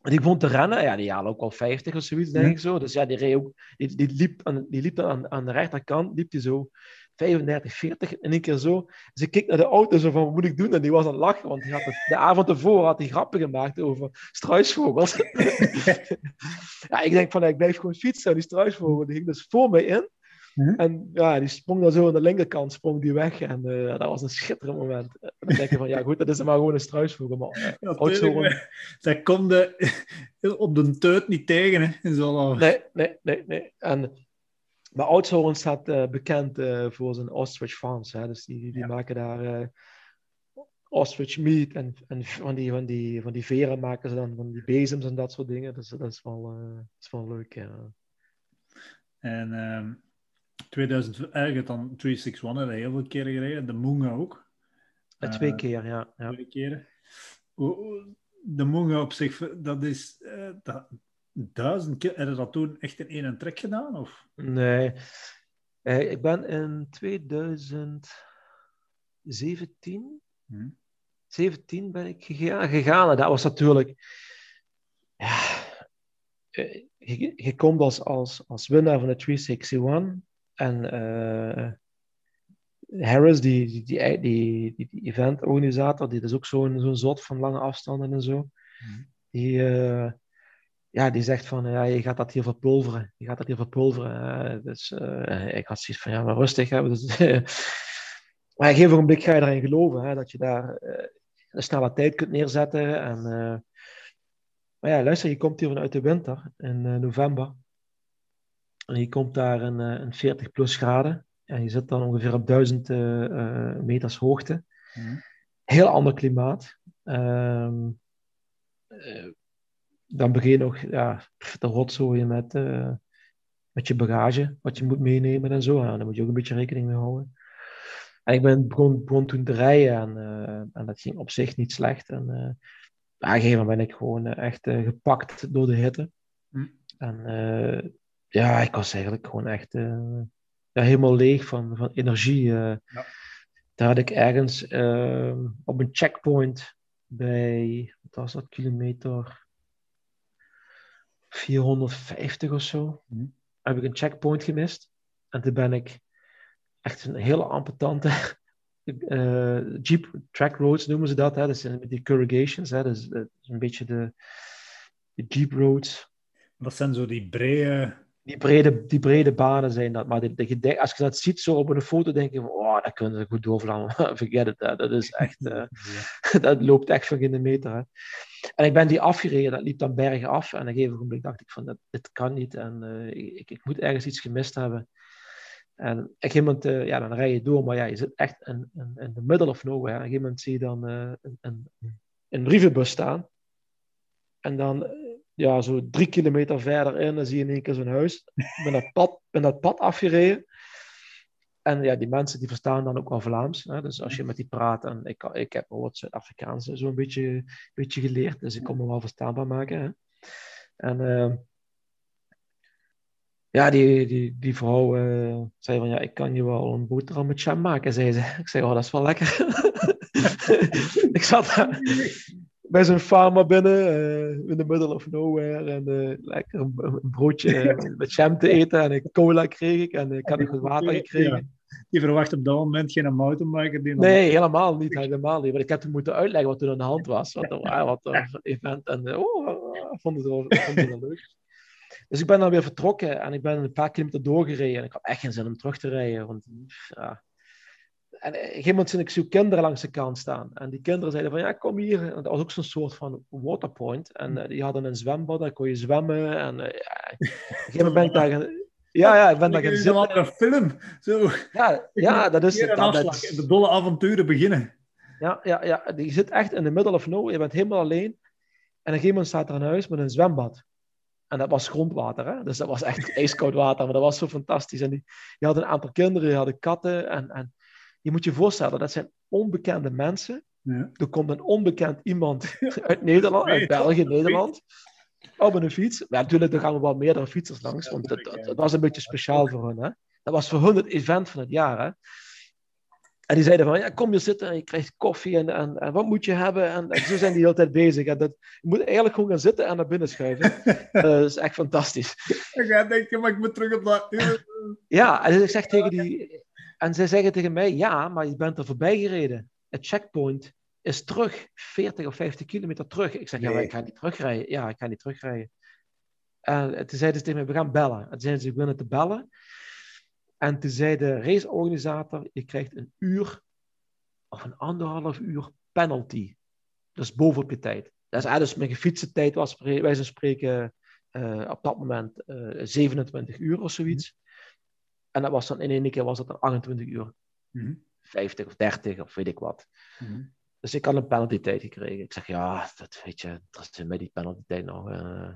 En die begon te rennen. Ja, die haalde ook al 50 of zoiets, denk ik zo. Dus ja, die, reed ook, die, die liep, aan, die liep aan, aan de rechterkant, liep hij zo 35, 40 in één keer zo. Dus ik keek naar de auto zo van, wat moet ik doen? En die was aan het lachen, want die had het, de avond ervoor had hij grappen gemaakt over struisvogels. ja, ik denk van, ik blijf gewoon fietsen. En die struisvogel, die ging dus voor mij in. Mhm. En ja, die sprong dan zo aan de linkerkant, sprong die weg. En uh, dat was een schitterend moment. En dan denk je van, ja goed, dat is maar gewoon een struisvogel. Maar, ja, oudzoren... Zij kon de, op de teut niet tegen, hè? Zo nee, nee, nee, nee. En, maar Oudshoorn staat uh, bekend uh, voor zijn ostrich farms. Hè? Dus die, die, ja. maken daar ostrich meat en, en van, die, van, die, van die veren maken ze dan van die bezems en dat soort dingen. Dus dat is wel, uh, dat is wel leuk, ja. En um, 2000, eigenlijk dan 361 heel veel keren gereden, de Moonga ook. Uh, twee keer, ja. ja. Twee keren. De Moonga op zich, dat is uh, dat, duizend keer. Heb je dat toen echt in één trek gedaan? Of? Nee. Uh, ik ben in 2017 hmm. 17 ben ik gegaan. Dat was natuurlijk... Ja, je, je komt als, als, als winnaar van de 361 en uh, Harris, die, die, die, die, die eventorganisator, die is ook zo'n zo'n zot van lange afstanden en zo, mm. die, uh, ja, die zegt van, ja, je gaat dat hier verpulveren. Je gaat dat hier verpulveren. Uh, dus ik had zoiets van, ja, maar rustig. Hè. Dus, maar geef een blik ga je erin geloven, hè, dat je daar een snelle tijd kunt neerzetten. En, maar ja, luister, je komt hier vanuit de winter in november. En je komt daar een, een 40 plus graden. En je zit dan ongeveer op 1000 uh, uh, meters hoogte. Mm. Heel ander klimaat. Uh, dan begin je nog ja, te rotzooien met, uh, met je bagage, wat je moet meenemen en zo. Ja, daar moet je ook een beetje rekening mee houden. En ik ben, begon, begon toen te rijden en, uh, en dat ging op zich niet slecht. En uh, op een gegeven moment ben ik gewoon echt gepakt door de hitte. Mm. En ja, ik was eigenlijk gewoon echt ja, helemaal leeg van, van energie. Ja. Daar had ik ergens op een checkpoint bij, wat was dat, kilometer 450 of zo, mm. heb ik een checkpoint gemist. En toen ben ik echt een hele amputante uh, Jeep track roads noemen ze dat. Hè? Dat zijn die corrugations. Hè? Dat, is, dat is een beetje de, de Jeep roads. Dat zijn zo die brede... Die brede, die brede banen zijn dat. Maar als je dat ziet zo op een foto, denk je van, oh, dat kunnen ze goed doorvlaan. Forget it. Hè? Dat is echt... Uh, dat loopt echt van geen meter. Hè? En ik ben die afgereden, dat liep dan bergen af. En op een gegeven moment dacht ik van, dit kan niet. En uh, ik, ik moet ergens iets gemist hebben. En op een gegeven moment, uh, ja, dan rij je door. Maar ja, je zit echt in, in, in the middle of nowhere. Op een gegeven moment zie je dan uh, een, een, een, brievenbus staan. En dan, ja, zo drie kilometer verder in, dan zie je in één keer zo'n huis. Ik ben dat pad, ben dat pad afgereden. En ja, die mensen die verstaan dan ook wel Vlaams. Hè? Dus als je met die praat, en ik, ik heb wel wat Zuid-Afrikaans zo'n beetje, beetje geleerd, dus ik kon me wel verstaanbaar maken. Hè? En uh, ja, die, die, die vrouw uh, zei van, ja, ik kan je wel een boterham met jam maken, zei ze. Ik zei, oh, dat is wel lekker. ik zat daar bij zo'n farmer binnen, uh, in the middle of nowhere, en uh, lekker een, een broodje met jam te eten, en een cola kreeg ik, en ik had nog water gekregen je verwacht op dat moment geen mountainbiker die... Nee, helemaal niet, helemaal niet. Want ik heb hem moeten uitleggen wat er aan de hand was. Wat, er, wat een event. En oh, vond het wel, vond het wel leuk. Dus ik ben dan weer vertrokken en ik ben een paar kilometer doorgereden. En ik had echt geen zin om terug te rijden. Want, ja. En op een gegeven moment zie ik zo kinderen langs de kant staan. En die kinderen zeiden van, ja, kom hier. En dat was ook zo'n soort van waterpoint. En uh, die hadden een zwembad, daar kon je zwemmen. En uh, ja, op een gegeven moment ben ik daar ja, ja, ik ben daar gaan zitten. Een andere film. Zo. Ja, ja dat is het. Dat, De dolle avonturen beginnen. Ja, ja, ja, je zit echt in de middle of nowhere. Je bent helemaal alleen. En op een gegeven moment staat er een huis met een zwembad. En dat was grondwater, hè? dus dat was echt ijskoud water, maar dat was zo fantastisch. En die, je had een aantal kinderen, je had katten. En, en je moet je voorstellen, dat zijn onbekende mensen. Ja. Er komt een onbekend iemand uit Nederland, uit België, Nederland op een fiets. Maar natuurlijk, er gaan we wel meerdere fietsers langs, want dat, was een beetje speciaal voor hen. Hè? Dat was voor hun het event van het jaar. Hè? En die zeiden van, ja, kom je zitten en je krijgt koffie en, en, en wat moet je hebben? En, zo zijn die de hele tijd bezig. En dat, je moet eigenlijk gewoon gaan zitten en naar binnen schuiven. uh, dat is echt fantastisch. Ik ga denken, maar ik moet terug op dat... ja, en ik zeg tegen die... En zij zeggen tegen mij, ja, maar je bent er voorbij gereden. Het checkpoint is terug 40 of 50 kilometer terug. Ik zeg, ja, maar ik ga niet terugrijden. Ja, ik ga niet terugrijden. En toen zeiden ze tegen mij, we gaan bellen. En toen zeiden ze, ik willen te bellen. En toen zei de raceorganisator, je krijgt een uur of een anderhalf uur penalty. Dus bovenop je tijd. Dat is dus mijn gefietste tijd was, wij zijn spreken, uh, op dat moment uh, eh, 27 uur of zoiets. En dat was dan in één keer was dat dan 28 uur. Mm 50 of 30 of weet ik wat. Mm dus ik had een penalty tijd gekregen. Ik zeg, ja, dat weet je, dat is met die penalty tijd nog.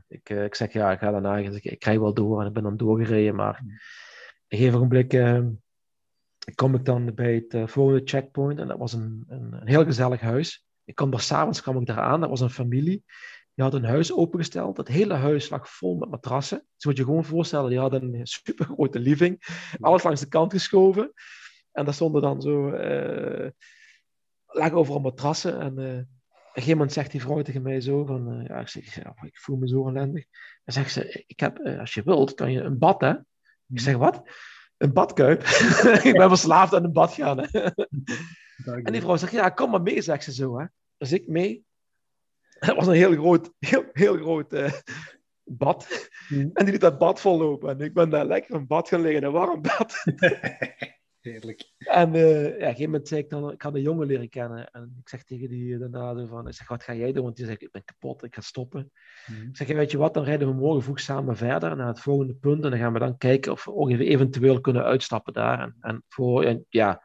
ik, ik zeg, ja, ik ga daarna, ik, ik krijg wel door en ik ben dan doorgereden. Maar mm. een gegeven moment kom ik dan bij het volgende checkpoint en dat was een, een, een heel gezellig huis. Ik kwam daar s'avonds kwam ik daar aan, dat was een familie. Die had een huis opengesteld. Het hele huis lag vol met matrassen. Zo moet je gewoon voorstellen, die hadden een super grote living. Alles langs de kant geschoven. En daar stonden dan zo... Uh, lagen overal matrassen. En uh, op een gegeven moment zegt die vrouw tegen mij zo van... Uh, ja, ik, zeg, ik voel me zo ellendig. En zegt ze, ik heb, als je wilt, kan je een bad, hè? Ik zeg, wat? Een badkuip? ik ben verslaafd aan een bad gaan, hè? en die vrouw zegt, ja, kom maar mee, zegt ze zo, hè? Dus ik mee. Dat was een heel groot, heel, heel groot uh, bad. Mm. En die liet dat bad vollopen. En ik ben daar lekker in bad gaan liggen, een warm bad. Heerlijk. En uh, ja, op een gegeven moment zei ik dan, ik had een jongen leren kennen. En ik zeg tegen die daarna van, ik zeg, wat ga jij doen? Want die zegt, ik ben kapot, ik ga stoppen. Mm. Ik zeg, weet je wat, dan rijden we morgen vroeg samen verder naar het volgende punt. En dan gaan we dan kijken of we eventueel kunnen uitstappen daar. En, en voor, ja,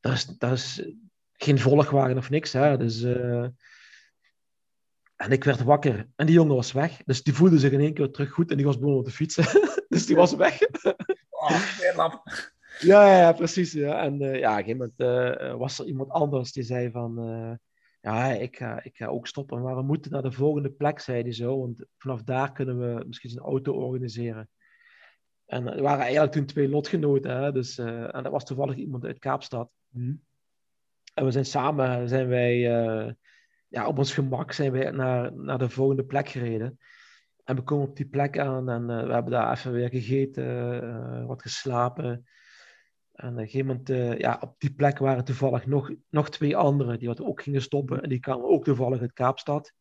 dat is, dat is geen volgwagen of niks. Hè. Dus, uh, en ik werd wakker en die jongen was weg. Dus die voelde zich in één keer terug goed en die was begonnen op de fietsen. dus die was weg. oh, ja, ja, precies. Ja. En uh, ja, op een gegeven moment uh, was er iemand anders die zei van... ja, ik ga, ik ga ook stoppen, maar we moeten naar de volgende plek, zei hij zo. Want vanaf daar kunnen we misschien een auto organiseren. En er waren eigenlijk toen twee lotgenoten. Hè? Dus, en dat was toevallig iemand uit Kaapstad. Mm. En we zijn samen, zijn wij, ja, op ons gemak zijn wij naar, naar de volgende plek gereden. En we komen op die plek aan en uh, we hebben daar even weer gegeten, uh, wat geslapen. En op moment, ja, op die plek waren toevallig nog, nog twee anderen die wat ook gingen stoppen. En die kwamen ook toevallig uit Kaapstad.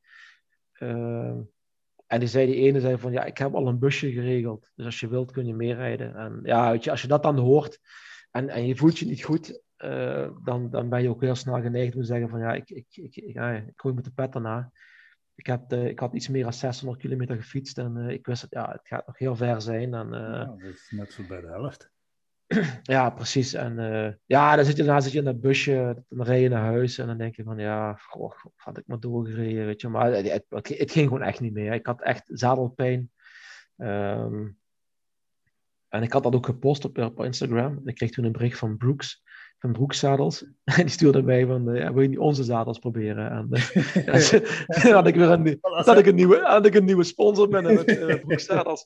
en die zei, die ene zei van, ja, ik heb al een busje geregeld. Dus als je wilt, kun je meerijden. En ja, je, als je dat dan hoort en, en je voelt je niet goed, uh, dan, dan ben je ook heel snel geneigd om te zeggen van ja, ik, ik, ik, ik, ja, ik gooi met de pet daarna. Ik, heb de, ik had iets meer dan 600 kilometer gefietst en uh, ik wist dat ja, het gaat nog heel ver zijn. En, uh, ja, dat is net zo bij de helft. ja, precies. En ja, dan zit je, dan zit je in dat busje, dan rij je naar huis en dan denk je van ja, goh, had ik maar doorgereden, weet je. Maar het, het, ging gewoon echt niet meer. Ik had echt zadelpijn. Um, en ik had dat ook gepost op, op Instagram. En ik kreeg toen een bericht van Brooks van broekzadels. En die stuurde mij van, uh, wil je niet onze zadels proberen? En uh, dan had ik weer een, had ik een, nieuwe, had ik een nieuwe sponsor met, met uh, broekzadels.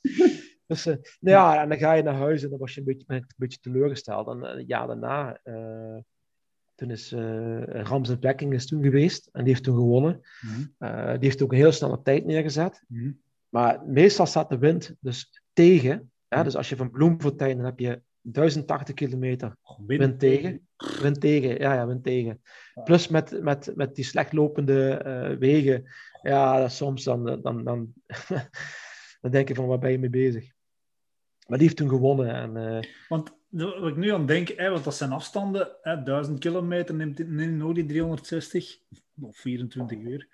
Dus nou ja, en dan ga je naar huis en dan was je een beetje, een beetje teleurgesteld. En een jaar daarna, toen is Ramses Bekking is toen geweest en die heeft toen gewonnen. Mhm. die heeft ook een heel snelle tijd neergezet. Mm Maar meestal staat de wind dus tegen. Ja, dus als je van Bloemfontein, dan heb je 1080 kilometer. Wind tegen. Wind tegen, ja, ja, wind tegen. Plus met, met, met die slecht lopende uh, wegen. Ja, soms dan, dan, dan, dan denk je van, waar ben je mee bezig? Maar die heeft toen gewonnen. En, uh... Want wat ik nu aan denk, hè, want dat zijn afstanden, hè, 1000 kilometer neemt, neemt die 360 of 24 uur.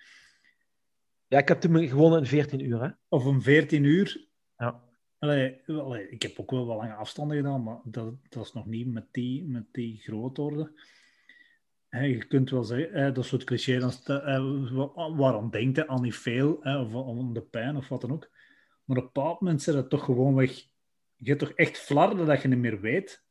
Ja, ik heb toen gewonnen in 14 uur. Hè? Of een 14 uur. Ja. Allee, allee, ik heb ook wel wat lange afstanden gedaan, maar dat, dat is nog niet met die, met die grootorde. je kunt wel zeggen, dat soort cliché, dan, waarom denkt je aan niet veel, of aan de pijn of wat dan ook. Maar op een bepaald moment zit het toch gewoon weg. Je hebt toch echt flarden dat je niet meer weet.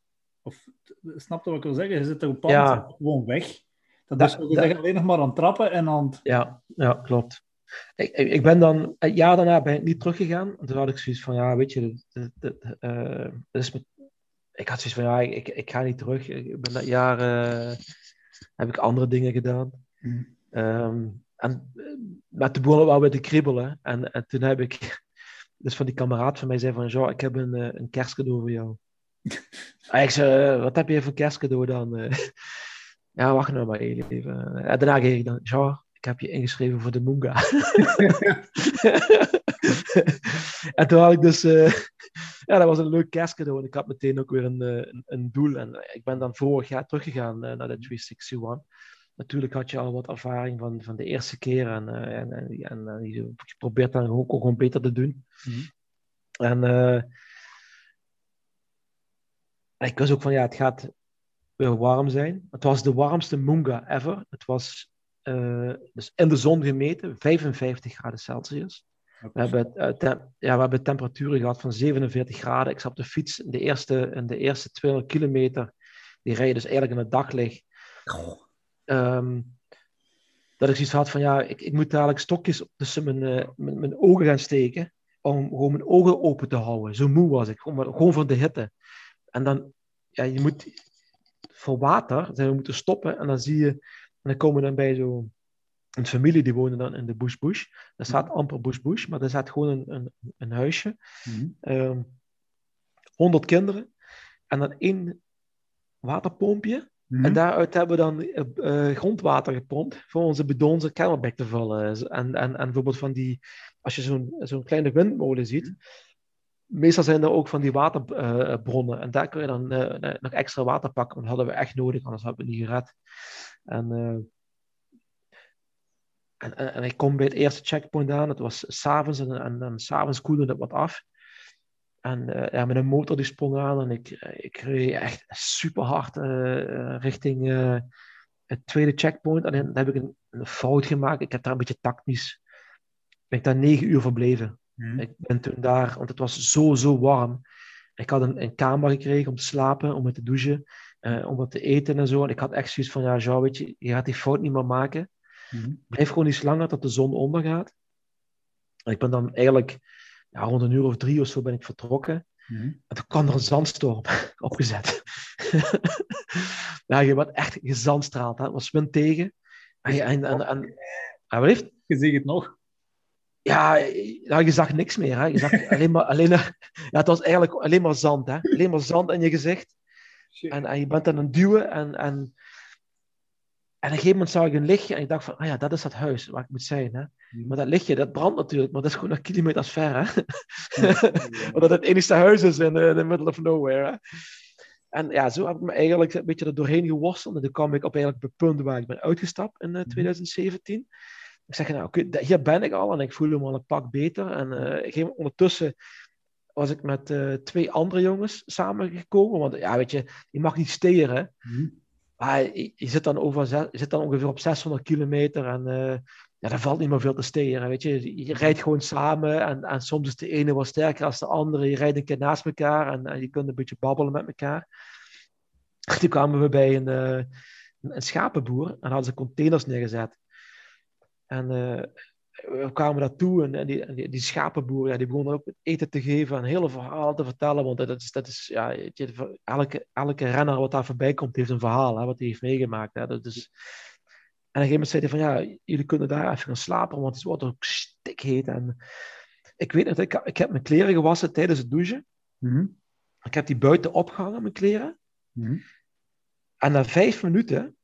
Of, snap je wat ik wil zeggen? Je zit toch op een bepaald moment gewoon weg. Dat, is dat, je alleen nog maar aan trappen en aan... Ja, ja, klopt. Ik, ik, ben dan, het jaar daarna ben ik niet teruggegaan. Toen had ik zoiets van, ja, weet je, uh, is met, ik had zoiets van, ja, ik, ik ga niet terug. Ik ben dat jaar, uh, heb ik andere dingen gedaan. Mm. Um, en, maar toen begon het wel weer te kriebelen. En, en toen heb ik, dus van die kameraad van mij zei van, ja, ik heb een, een kerstcadeau voor jou. en ik zei, wat heb je voor kerstcadeau dan? ja, wacht nou maar even. En daarna ging ik dan, ja, heb je ingeschreven voor de Munga. en toen had ik dus, uh, ja, dat was een leuk kerstcadeau. En ik had meteen ook weer een, eh, een, een doel. En ik ben dan vorig jaar teruggegaan naar de 361. Natuurlijk had je al wat ervaring van, van de eerste keer. En, en, en, en, je probeert dan ook, ook gewoon beter te doen. Mm -hmm. En ik was ook van, ja, het gaat wil warm zijn. Het was de warmste Munga ever. Het was uh, dus in de zon gemeten, 55 graden Celsius. We hebben, uh, ja, we hebben temperaturen gehad van 47 graden. Ik zat op de fiets in de eerste, in de eerste 200 kilometer. Die rijden dus eigenlijk in het daglicht. Um, dat ik zoiets had van, ja, ik, ik moet dadelijk stokjes tussen mijn, uh, mijn, mijn, ogen gaan steken. Om gewoon mijn ogen open te houden. Zo moe was ik. Gewoon, gewoon van de hitte. En dan, ja, je moet voor water, zijn we moeten stoppen. En dan zie je, dan komen we dan bij zo'n een familie die woonde dan in de Bush Bush. Daar staat mhm. amper Bush Bush, maar er staat gewoon een, een, een huisje. Mm -hmm. 100 kinderen. En dan één waterpompje. En mhm. daaruit hebben we dan uh, grondwater gepompt voor onze bidons en camelback te vullen. En, en, en bijvoorbeeld van die, als je zo'n zo'n kleine windmolen ziet, meestal zijn er ook van die waterbronnen. en daar kun je dan uh, nog extra water pakken, want dat hadden we echt nodig, anders hadden we het niet gered. En, uh, en, en, en, ik kom bij het eerste checkpoint aan, het was s'avonds en, en, en s'avonds koelde het wat af. En uh, ja, met een motor die sprong aan en ik, ik reed echt super hard uh, richting uh, het tweede checkpoint. En dan heb ik een, een, fout gemaakt. Ik heb daar een beetje tactisch, ben ik daar negen uur verbleven. Hmm. Ik ben toen daar, want het was zo, zo warm. Ik had een, een kamer gekregen om te slapen, om te douchen, om wat te eten en zo. En ik had echt zoiets van, ja, Jean, weet je, je gaat die fout niet meer maken. Hmm. Blijf gewoon iets langer tot de zon ondergaat. En ik ben dan eigenlijk ja, rond een uur of drie of zo ben ik vertrokken. Mm -hmm. En toen kwam er een zandstorm opgezet. ja, je wordt echt gezandstraald. Het was wind tegen. En, en, en, en, en wat heeft? Je ziet het nog. Ja, ja, je zag niks meer. Hè. Je zag alleen maar, alleen, ja, het was eigenlijk alleen maar zand. Hè. Alleen maar zand in je gezicht. En, en je bent aan het duwen. En, en, en op een gegeven moment zag ik een lichtje en ik dacht van, ah ja, dat is dat huis waar ik moet zijn. Hè? Maar dat lichtje, dat brandt natuurlijk, maar dat is gewoon nog kilometers ver. Hè? Omdat het enige huis is in the middle of nowhere. Hè? En ja, zo heb ik me eigenlijk een beetje er doorheen geworsteld. En toen kwam ik op eigenlijk het punt waar ik ben uitgestapt in uh, eh, 2017. Mhm. Ik zeg, nou oké, okay, hier ben ik al en ik voel me al een pak beter. En uh, ondertussen was ik met uh, twee andere jongens samengekomen. Want ja, weet je, je mag niet steren. Mm maar je, zit dan over, je zit dan ongeveer op 600 kilometer en uh, ja, daar valt niet meer veel te steren. Weet je. je rijdt gewoon samen en, en soms is de ene wat sterker dan de andere. Je rijdt een keer naast elkaar en, en je kunt een beetje babbelen met elkaar. Toen kwamen we bij een, uh, een schapenboer en hadden ze containers neergezet. En we kwamen daartoe en, en, die, die, die, schapenboer, ja, die begon ook eten te geven en hele verhalen te vertellen. Want dat is, dat is ja, elke, elke renner wat daar voorbij komt, heeft een verhaal, hè, wat hij heeft meegemaakt. Hè. Dat is... En op een gegeven moment zei hij van, ja, jullie kunnen daar even gaan slapen, want het wordt ook stikheet. En ik weet niet, ik, ik heb mijn kleren gewassen tijdens het douchen. Mm Ik heb die buiten opgehangen, mijn kleren. Mm En na vijf minuten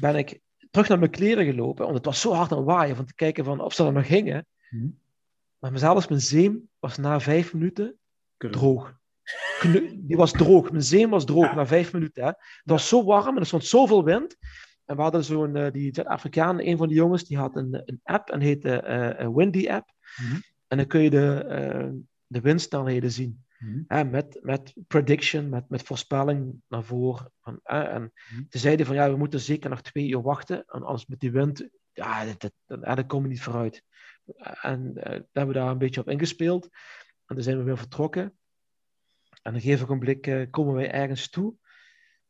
ben ik terug naar mijn kleren gelopen, want het was zo hard aan waaien van te kijken van of ze er nog gingen. Hmm. Maar zelfs mijn zeem was na vijf minuten droog. Die was droog. Mijn zeem was droog na vijf minuten. Hè. Het was zo warm en er stond zoveel wind. En we hadden zo'n, uh, die Zuid-Afrikaan, een van de jongens, die had een, een app en heette uh, Windy App. Hmm. En dan kun je de, uh, de windsnelheden zien. Mm met, met prediction, met, met voorspelling naar voren. En, en mm ze zeiden van ja, we moeten zeker nog twee uur wachten. En anders met die wind, ja, dat, komen we niet vooruit. En uh, daar hebben we daar een beetje op ingespeeld. En toen zijn we weer vertrokken. En een gegeven ogenblik uh, komen wij ergens toe.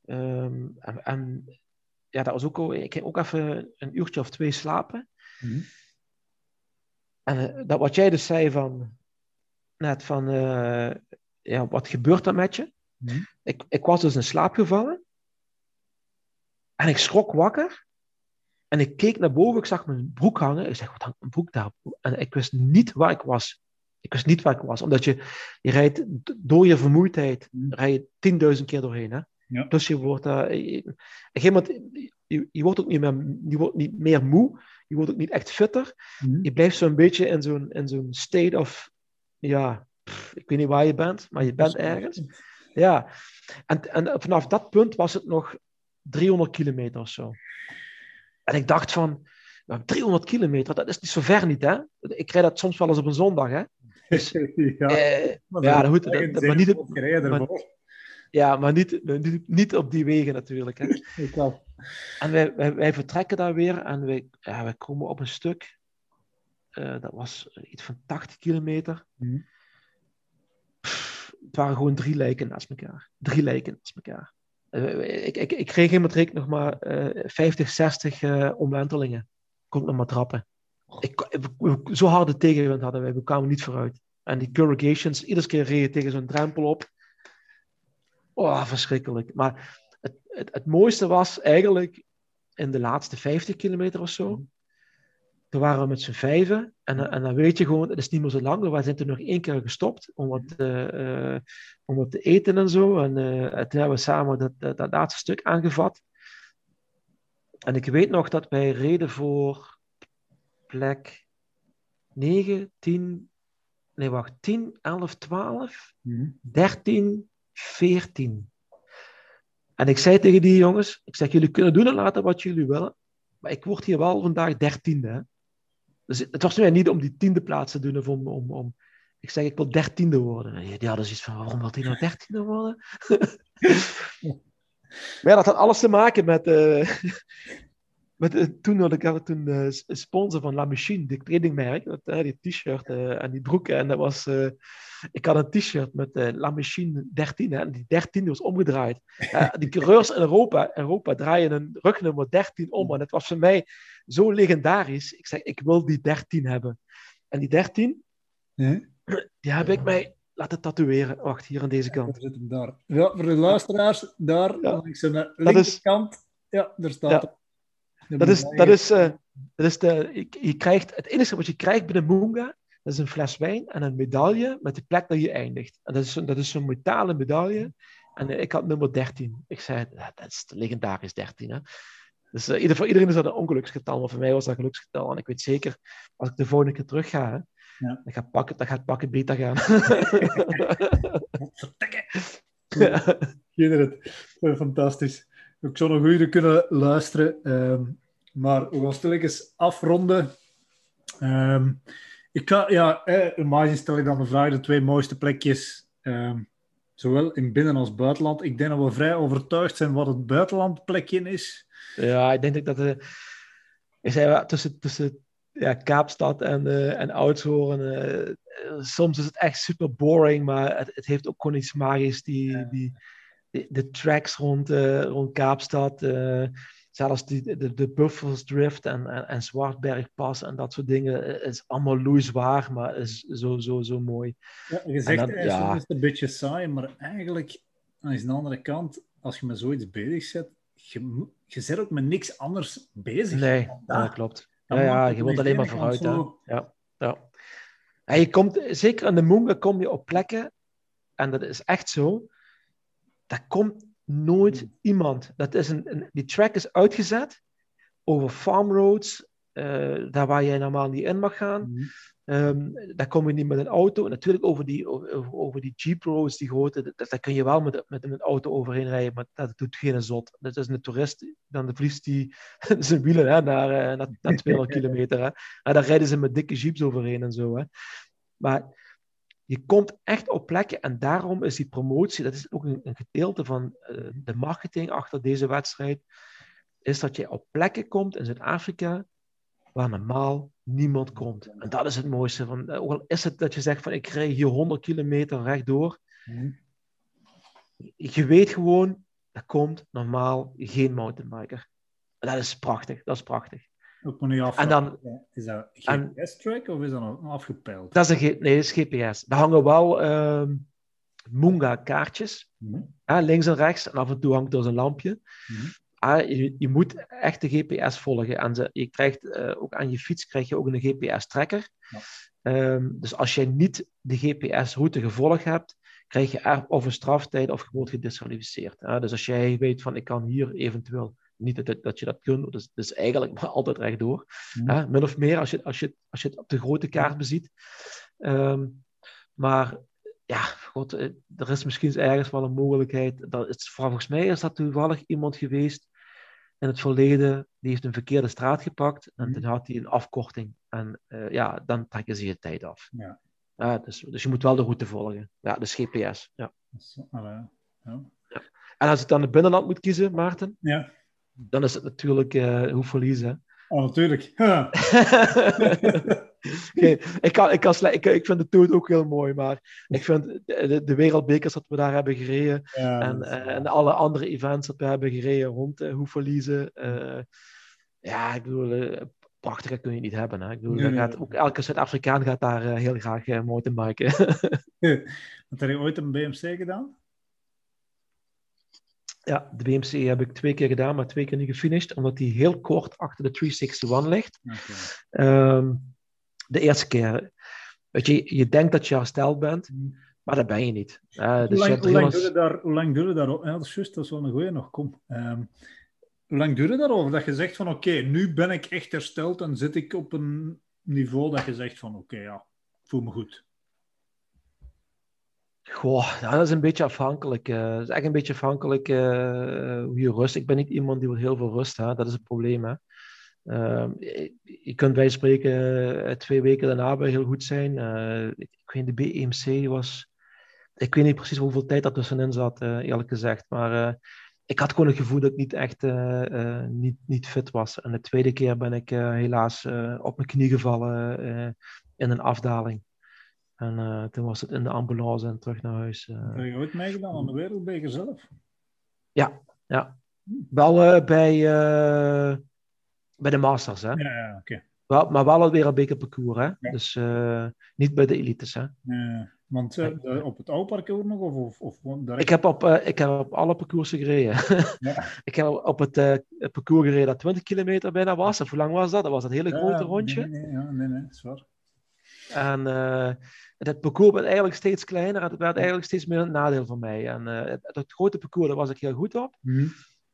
Um, en, en, ja, dat was ook al, ik ging ook even een uurtje of twee slapen. Mm En uh, dat wat jij dus zei van, net van, ja, wat gebeurt er met je? Mhm. Ik, ik was dus in slaap gevallen. En ik schrok wakker. En ik keek naar boven, ik zag mijn broek hangen. Ik zeg, wat hangt mijn broek daar? En ik wist niet waar ik was. Ik wist niet waar ik was. Omdat je, je rijdt door je vermoeidheid, mm. rij je 10.000 keer doorheen. Hè? Ja. Dus je wordt, uh, je, je, je, wordt ook niet meer, je wordt niet meer moe. Je wordt ook niet echt fitter. Mm. Je blijft zo'n beetje in zo'n, in zo'n state of, ja, ik weet niet waar je bent, maar je bent ergens. Ja, en, en vanaf dat punt was het nog 300 kilometer of zo. En ik dacht van, 300 kilometer, dat is niet zo ver niet, hè? Ik rijd dat soms wel eens op een zondag, hè? Dus, ja, eh, maar ja, dat, dat, dat, maar niet... Maar, Ja, maar niet, niet, op die wegen natuurlijk. Hè. En wij, wij, wij vertrekken daar weer en wij, ja, wij komen op een stuk. eh, dat was iets van 80 kilometer. Mhm. Het waren gewoon drie lijken naast elkaar. Drie lijken naast elkaar. Eh, ik, ik, ik kreeg in mijn trek nog maar eh 50, 60 eh omwentelingen. Kon nog maar trappen. Ik, zo harde tegenwind hadden wij, we kwamen niet vooruit. En die corrugations, iedere keer reed je tegen zo'n drempel op. Oh, verschrikkelijk. Maar het, het, het mooiste was eigenlijk in de laatste 50 kilometer of zo. Toen waren we met z'n vijven. En, dan- en dan weet je gewoon, het is niet meer zo lang. We zijn toen nog één keer gestopt om wat, eh, eh, om wat te eten en zo. En eh, toen hebben we samen dat, dat, dat laatste stuk aangevat. En ik weet nog dat wij reden voor plek 9, 10, nee wacht, 10, 11, 12. Mhm. 13, 14. En ik zei tegen die jongens, ik zeg, jullie kunnen doen en laten wat jullie willen, maar ik word hier wel vandaag dertiende. Dus het was mij niet om die tiende plaats te doen of om, om. Ik zeg, ik wil dertiende worden. En die hadden zoiets van, waarom wil hij nou dertiende worden? maar ja, dat had alles te maken met... eh, met eh, toen had ik had toen eh, s- sponsor van La Machine, dit kledingmerk, dat, die t-shirt en die broeken. En dat was... ik had een t-shirt met eh, La Machine 13 hè, en die 13 was omgedraaid. Eh, die coureurs in Europa, Europa draaien een rugnummer 13 om en het was voor mij zo legendarisch. Ik zeg, ik wil die 13 hebben. En die 13, Ja. die heb ik mij laten tatoeëren. Wacht, hier aan deze kant. Daar. Ja, voor de luisteraars, daar Ja. langs aan de is- linkerkant. Ja, daar staat Ja. Dat is, dat is, eh, dat is de, je, je krijgt, het enige wat je krijgt bij de Moonga, dat is een fles wijn en een medaille met de plek dat je eindigt. En dat is, zo'n- dat is zo'n metalen medaille. En eh, ik had nummer 13. Ik zei, "Ja, dat is legendarisch 13. Hè? Dus eh, ieder, voor iedereen is dat een ongeluksgetal, maar voor mij was dat een geluksgetal. En ik weet zeker, als ik de volgende keer terug ga, hè, Ja. dan, gaat pakken, dan gaat pakken beter gaan. Kinderen, eh, fantastisch. Ik zou nog uren kunnen luisteren, ehm, maar we gaan stilletjes afronden. Ehm, ik ga, ja, eh, stel ik dan de vraag, de twee mooiste plekjes, ehm, zowel in binnen- als buitenland. Ik denk dat we vrij overtuigd zijn wat het buitenlandplekje is. Ja, ik denk dat eh ik zei wel, tussen, tussen ja, Kaapstad en, eh en Oudshoorn. eh, eh, soms is het echt super boring, maar het, het heeft ook gewoon iets magisch. Die, Ja. die, die- de tracks rond, rond Kaapstad. Zelfs die, de, de Buffels Drift en, en, en Zwartbergpas en dat soort dingen. eh, is allemaal loeizwaar, maar is zo, zo, zo mooi. Ja, je zegt dan- ja. soms is het een beetje saai, maar eigenlijk, aan de andere kant, als je met zoiets bezig zet, je, je bent ook met niks anders bezig. Nee, ja, dat. klopt. Dan Ja, het je wilt alleen maar vooruit. Hè? zo- Ja, ja. En je komt, zeker aan de Moonga kom je op plekken, en dat is echt zo, daar komt nooit Hmm. iemand. Dat is een, een- die track is uitgezet over farm roads, eh, daar waar jij normaal niet in mag gaan. Ehm, daar kom je niet met een auto. Natuurlijk over die, over, over die Jeep roads, die grote, dat, daar kun je wel met, met een auto overheen rijden, maar dat doet geen zot. Dat is een toerist, dan vliegt die zijn wielen hè, naar, eh, naar, naar 200 kilometer. Hè. En daar rijden ze met dikke jeeps overheen en zo. Hè. Maar je komt echt op plekken en daarom is die promotie, dat is ook een, een gedeelte van eh, de marketing achter deze wedstrijd, is dat je op plekken komt in Zuid-Afrika waar normaal niemand komt. En dat is het mooiste. Van, eh, ook al is het dat je zegt van ik rij hier 100 kilometer rechtdoor, Mhm. je weet gewoon, er komt normaal geen mountainbiker. En dat is prachtig, dat is prachtig. En dan- Is dat GPS-track of is dat nog afgepeild? Dat is een, nee, dat is GPS. Daar hangen wel ehm Moonga kaartjes, Mhm. links en rechts, en af en toe hangt er zo'n lampje. Mhm. Ah, je, je moet echt de GPS volgen. En ze, je krijgt eh, ook aan je fiets krijg je ook een GPS-tracker. Ja. Ehm, dus als jij niet de GPS-route gevolgd hebt, krijg je of een straftijd of je wordt gedisqualificeerd. hè. dus als jij weet van ik kan hier eventueel niet dat, dat je dat kunt, dus, dus eigenlijk maar altijd rechtdoor. Mhm. hè, min of meer als je, als, je, als je het op de grote kaart beziet. Ehm, maar ja, god, eh, er is misschien ergens wel een mogelijkheid. Dat is, volgens mij is dat toevallig iemand geweest in het verleden, die heeft een verkeerde straat gepakt en Mhm. toen had hij een afkorting. En eh, ja, dan trekken ze je tijd af. Ja. Ja, dus, dus je moet wel de route volgen. Ja, dus GPS. Ja. Is- allee, ja. En als ik dan het binnenland moet kiezen, Maarten, Ja. Dan is het natuurlijk uh, hoe verliezen. Oh, natuurlijk. Geen, ik, kan, ik, kan ik, ik vind de Tour ook heel mooi, maar ik vind de, de wereldbekers dat we daar hebben gereden Ja, en, eh, en alle andere events dat we hebben gereden rond uh, hoe verliezen. Uh, ja, ik bedoel, uh, prachtiger kun je niet hebben. Hè? Ik bedoel, Nee, gaat, ook elke Zuid-Afrikaan gaat daar heel graag uh, mountainbiken. Had hij ooit een BMC gedaan? Ja, de BMC heb ik twee keer gedaan, maar twee keer niet gefinished, omdat die heel kort achter de 361 ligt. Okay. Um, de eerste keer. Weet je, je denkt dat je hersteld bent, maar dat ben je niet. Uh, hoe, dus lang, je hoe, lang daar, hoe lang duurde daarover? Ja, dat is juist, dat is wel een goeie nog. Kom. Ehm, hoe lang duurde daarover? Dat je zegt van oké, nu ben ik echt hersteld en zit ik op een niveau dat je zegt van oké, ja, ik voel me goed. Goh, dat is een beetje afhankelijk. dat is echt een beetje afhankelijk eh, hoe je rust. Ik ben niet iemand die wil heel veel rust. Hè. Dat is het probleem. Hè. Ehm, je, kunt bij spreken eh, twee weken daarna bij heel goed zijn. Ik, weet de BEMC was... Ik weet niet precies hoeveel tijd dat tussenin zat, eerlijk gezegd. Maar ik had gewoon het gevoel dat ik niet echt niet, niet fit was. En de tweede keer ben ik helaas op mijn knie gevallen in een afdaling. En eh, toen was het in de ambulance en terug naar huis. eh. Heb je ooit meegedaan aan de Wereldbeker zelf? Ja, ja. Wel eh, bij, bij de Masters, hè. Ja, ja oké. Wel, maar wel alweer een bekerparcours, hè. Dus eh, niet bij de elites, hè. Ja, want op het oude parcours nog? Of, of, direct? Ik heb op, ik heb op alle parcoursen gereden. Ja. ik heb op het, het parcours gereden dat 20 kilometer bijna was. Of hoe lang was dat? Dat was een hele Ja, grote rondje. Nee, nee, ja, nee, nee, dat is waar. En eh het parcours werd eigenlijk steeds kleiner en het werd eigenlijk steeds meer een nadeel voor mij. En eh, het, het grote parcours, daar was ik heel goed op. Mhm.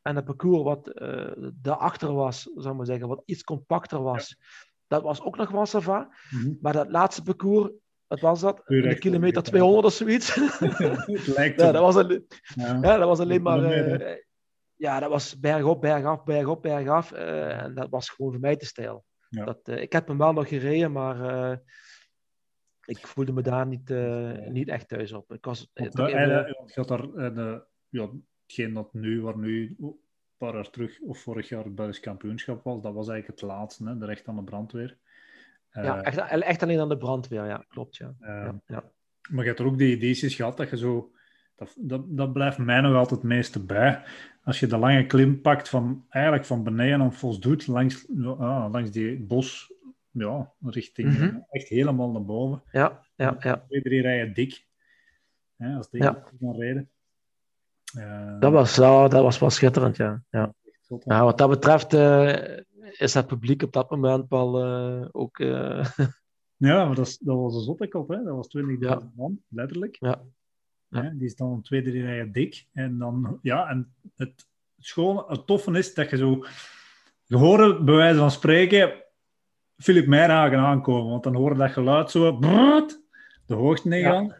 En het parcours wat eh daarachter was, zou ik maar zeggen, wat iets compacter was, dat was ook nog wel sava. Mhm. Maar dat laatste parcours, wat was dat? Een recht kilometer over. 200 of zoiets. lijkt ja, dat was, een, Ja. ja, dat was alleen maar... Dat eh, ja, dat was bergop, bergaf, bergop, bergaf. en dat was gewoon voor mij te stijl. Dat, ik heb hem wel nog gereden, maar ik voelde me daar niet, eh, niet echt thuis op. Ik was, eh, Want, toch eh, daar de, ja, hetgeen dat nu, waar nu een paar jaar terug of vorig jaar het Belgisch kampioenschap was, dat was eigenlijk het laatste, hè, de recht aan de brandweer. Ja, echt, echt alleen aan de brandweer, ja, klopt, ja. ja, ja. Maar je hebt er ook die edities gehad dat je zo. Dat, dat, dat blijft mij nog altijd het meeste bij. Als je de lange klim pakt van eigenlijk van beneden aan Vosdoet langs, ah, langs die bos, ja, richting Mhm. eh, echt helemaal naar boven. Ja, ja, ja. Twee, drie rijen dik. Hè, als die Ja. gaan rijden. Eh, Dat was, ja, dat was wel schitterend, ja. ja. ja wat dat betreft eh, is het publiek op dat moment wel ook... Ja, maar dat, is- dat was een zottekop, hè? Dat was 20.000 Ja. man, letterlijk. Ja. Die is dan twee, drie rijen dik. En dan, ja, en het, het schone, het toffe is dat je zo... Je hoort bij wijze van spreken Philip Meijhagen aankomen, want dan hoor dat geluid zo brrrt, de hoogte in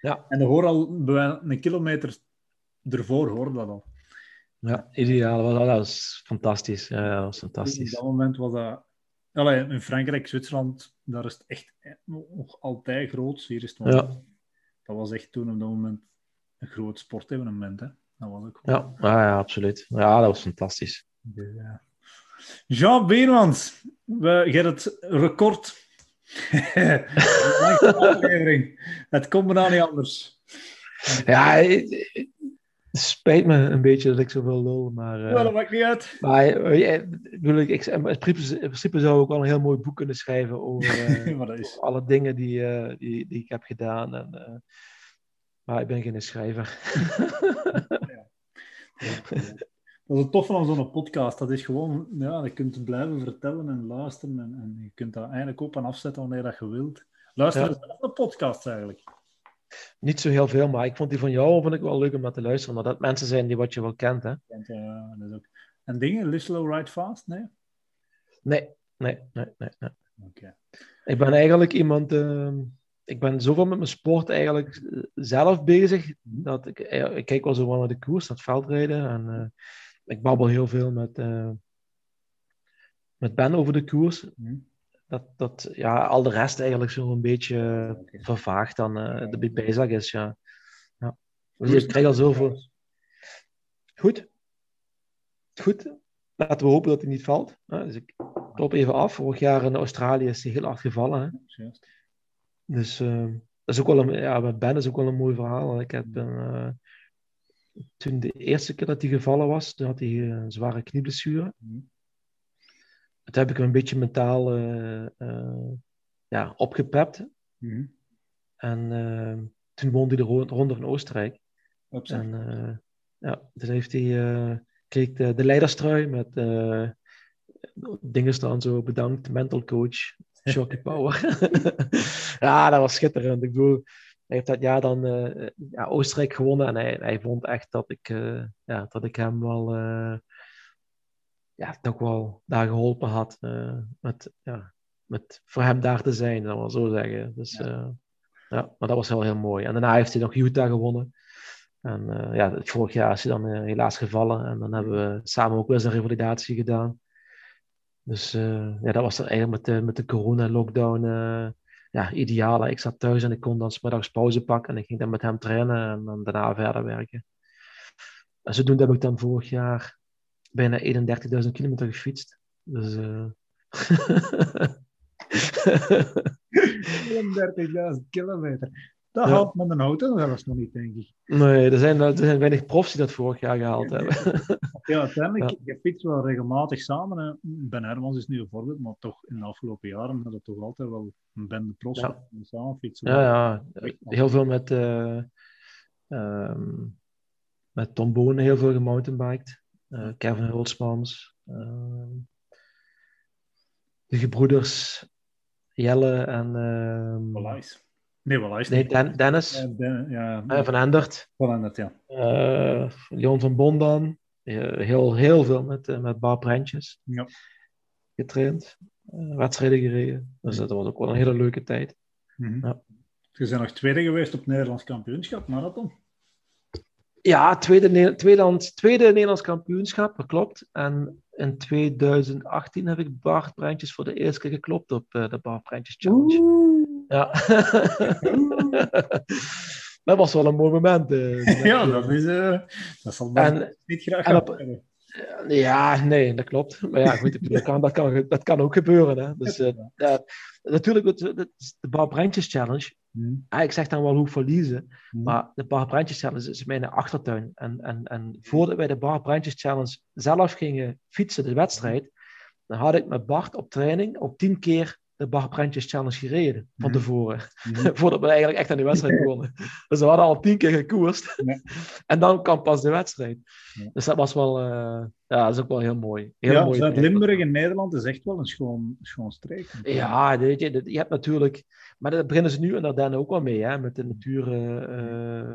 Ja. En dan hoor je al een kilometer ervoor, hoor dat al. ja, ideaal. Dat was, dat was fantastisch. Ja, dat was Op fantastisch. dat moment was dat... Allee, in Frankrijk, Zwitserland, daar is het echt nog altijd groot. Hier is het wel... Ja. Dat was echt toen op dat moment een groot sportevenement. Hè? Dat was ook ja, ja, absoluut. Ja, dat was fantastisch. Dus, ja. Jean Beermans, we hebben het record. Aflevering. Het komt me nou niet anders. Ja, het, het spijt me een beetje dat ik zoveel lul, maar... eh, Ja, dat maakt niet uit. Maar eh, ik bedoel, ik, ik, in, principe, in principe zou ik wel een heel mooi boek kunnen schrijven over, eh, is... alle dingen die, eh, die, die ik heb gedaan. En, eh, maar ik ben geen schrijver. Dat is het toffe van zo'n podcast. Dat is gewoon, ja, je kunt blijven vertellen en luisteren. En, en je kunt dat eigenlijk op en afzetten wanneer dat je wilt. Luister Ja. naar podcasts eigenlijk. Niet zo heel veel, maar ik vond die van jou vond ik wel leuk om naar te luisteren. Maar dat mensen zijn die wat je wel kent, hè? Eh, dat is ook... En dingen, live slow, ride fast? Nee? Nee, nee, nee, nee. nee. Oké. Ik ben eigenlijk iemand... ehm, ik ben zoveel met mijn sport eigenlijk eh, zelf bezig. Dat ik, eh, ik kijk wel zo wel naar de koers, naar het veldrijden. En eh, ik babbel heel veel met, eh, met Ben over de koers. Hm. Dat, dat ja, al de rest eigenlijk zo een beetje eh, Oké. vervaagd dan eh, de bijzak is. Ja. Ja. Dus ik krijg al zoveel. Goed. Goed. Laten we hopen dat hij niet valt. Dus ik klop even af. Vorig jaar in Australië is hij heel hard gevallen. Hè? Dus uh, dat is ook wel een, ja, met Ben is ook wel een mooi verhaal. Ik heb uh, toen de eerste keer dat hij gevallen was, toen had hij een zware knieblessure. Mm. Toen heb ik hem een beetje mentaal uh, ja, opgepept. Mm. En toen won hij de ronde van Oostenrijk. En ja, toen heeft hij, kreeg de, de leiderstrui met dingen staan zo bedankt, mental coach, Shocky Power. ja, dat was schitterend. Ik bedoel, hij heeft dat jaar dan uh, ja, Oostenrijk gewonnen en hij, hij vond echt dat ik, uh, ja, dat ik hem wel, uh, ja, toch wel daar geholpen had met, ja, met voor hem daar te zijn, dan wel zo zeggen. Dus ja. ja, maar dat was wel heel mooi. En daarna heeft hij nog Utah gewonnen. En ja, vorig jaar is hij dan helaas gevallen en dan hebben we samen ook wel eens een revalidatie gedaan. Dus ja, dat was eigenlijk met de, met de corona-lockdown ja, ideaal. Ik zat thuis en ik kon dan smiddags pauze pakken en ik ging dan met hem trainen en dan daarna verder werken. En zodoende heb ik dan vorig jaar bijna 31.000 kilometer gefietst. Dus... Uh... 31.000 kilometer. Dat ja. haalt met een auto zelfs nog niet, denk ik. Nee, er zijn, er zijn weinig profs die dat vorig jaar gehaald hebben. Ja, uiteindelijk, ja. je fietst wel regelmatig samen. Hè. Ben Hermans is nu een voorbeeld, maar toch in de afgelopen jaren hadden we toch altijd wel een bende profs ja. samen fietsen. Ja, ja. heel veel met, uh, met Tom Boon heel veel gemountainbiked. Uh, Kevin Hulsmans. Uh, de gebroeders Jelle en... Uh, Nee, wel is nee, Dennis. Ja, ja, uh, van Endert. Van Endert, ja. Uh, Leon van Bondan. heel, heel veel met, uh, met Bar Brentjes. Ja. Getraind. wedstrijden gereden. Dus dat was ook wel een hele leuke tijd. Mm -hmm. ja. Je bent nog tweede geweest op het Nederlands kampioenschap, marathon? Ja, tweede, tweede, tweede Nederlands kampioenschap, dat klopt. En in 2018 heb ik Bart Brentjes voor de eerste keer geklopt op de Bart Brentjes Challenge. Oeh. Ja. dat was wel een mooi moment. Uh, ja, dat, is, uh, dat zal en, niet graag hebben. Ja, nee, dat klopt. Maar ja, goed, dat, kan, dat, kan, dat kan ook gebeuren. Hè. Dus, uh, natuurlijk, de, de Bar Brandjes Challenge. Hmm. ik zeg dan wel hoe verliezen, hmm. maar de Bar Brandjes Challenge is mijn achtertuin. En, en, en voordat wij de Bar Brandjes Challenge zelf gingen fietsen, de wedstrijd, dan had ik met Bart op training op tien keer de Brandjes Challenge gereden van mhm. tevoren. Mm Voordat we eigenlijk echt aan de wedstrijd begonnen. dus we hadden al tien keer gekoerst. en dan kwam pas de wedstrijd. Dus dat was wel, uh, ja, dat is ook wel heel mooi. Heel ja, Zuid-Limburg in Nederland is echt wel een schoon, schoon streek. Ja, weet je, je hebt natuurlijk, maar daar beginnen ze nu en daar ook wel mee, hè, met de natuur. Uh,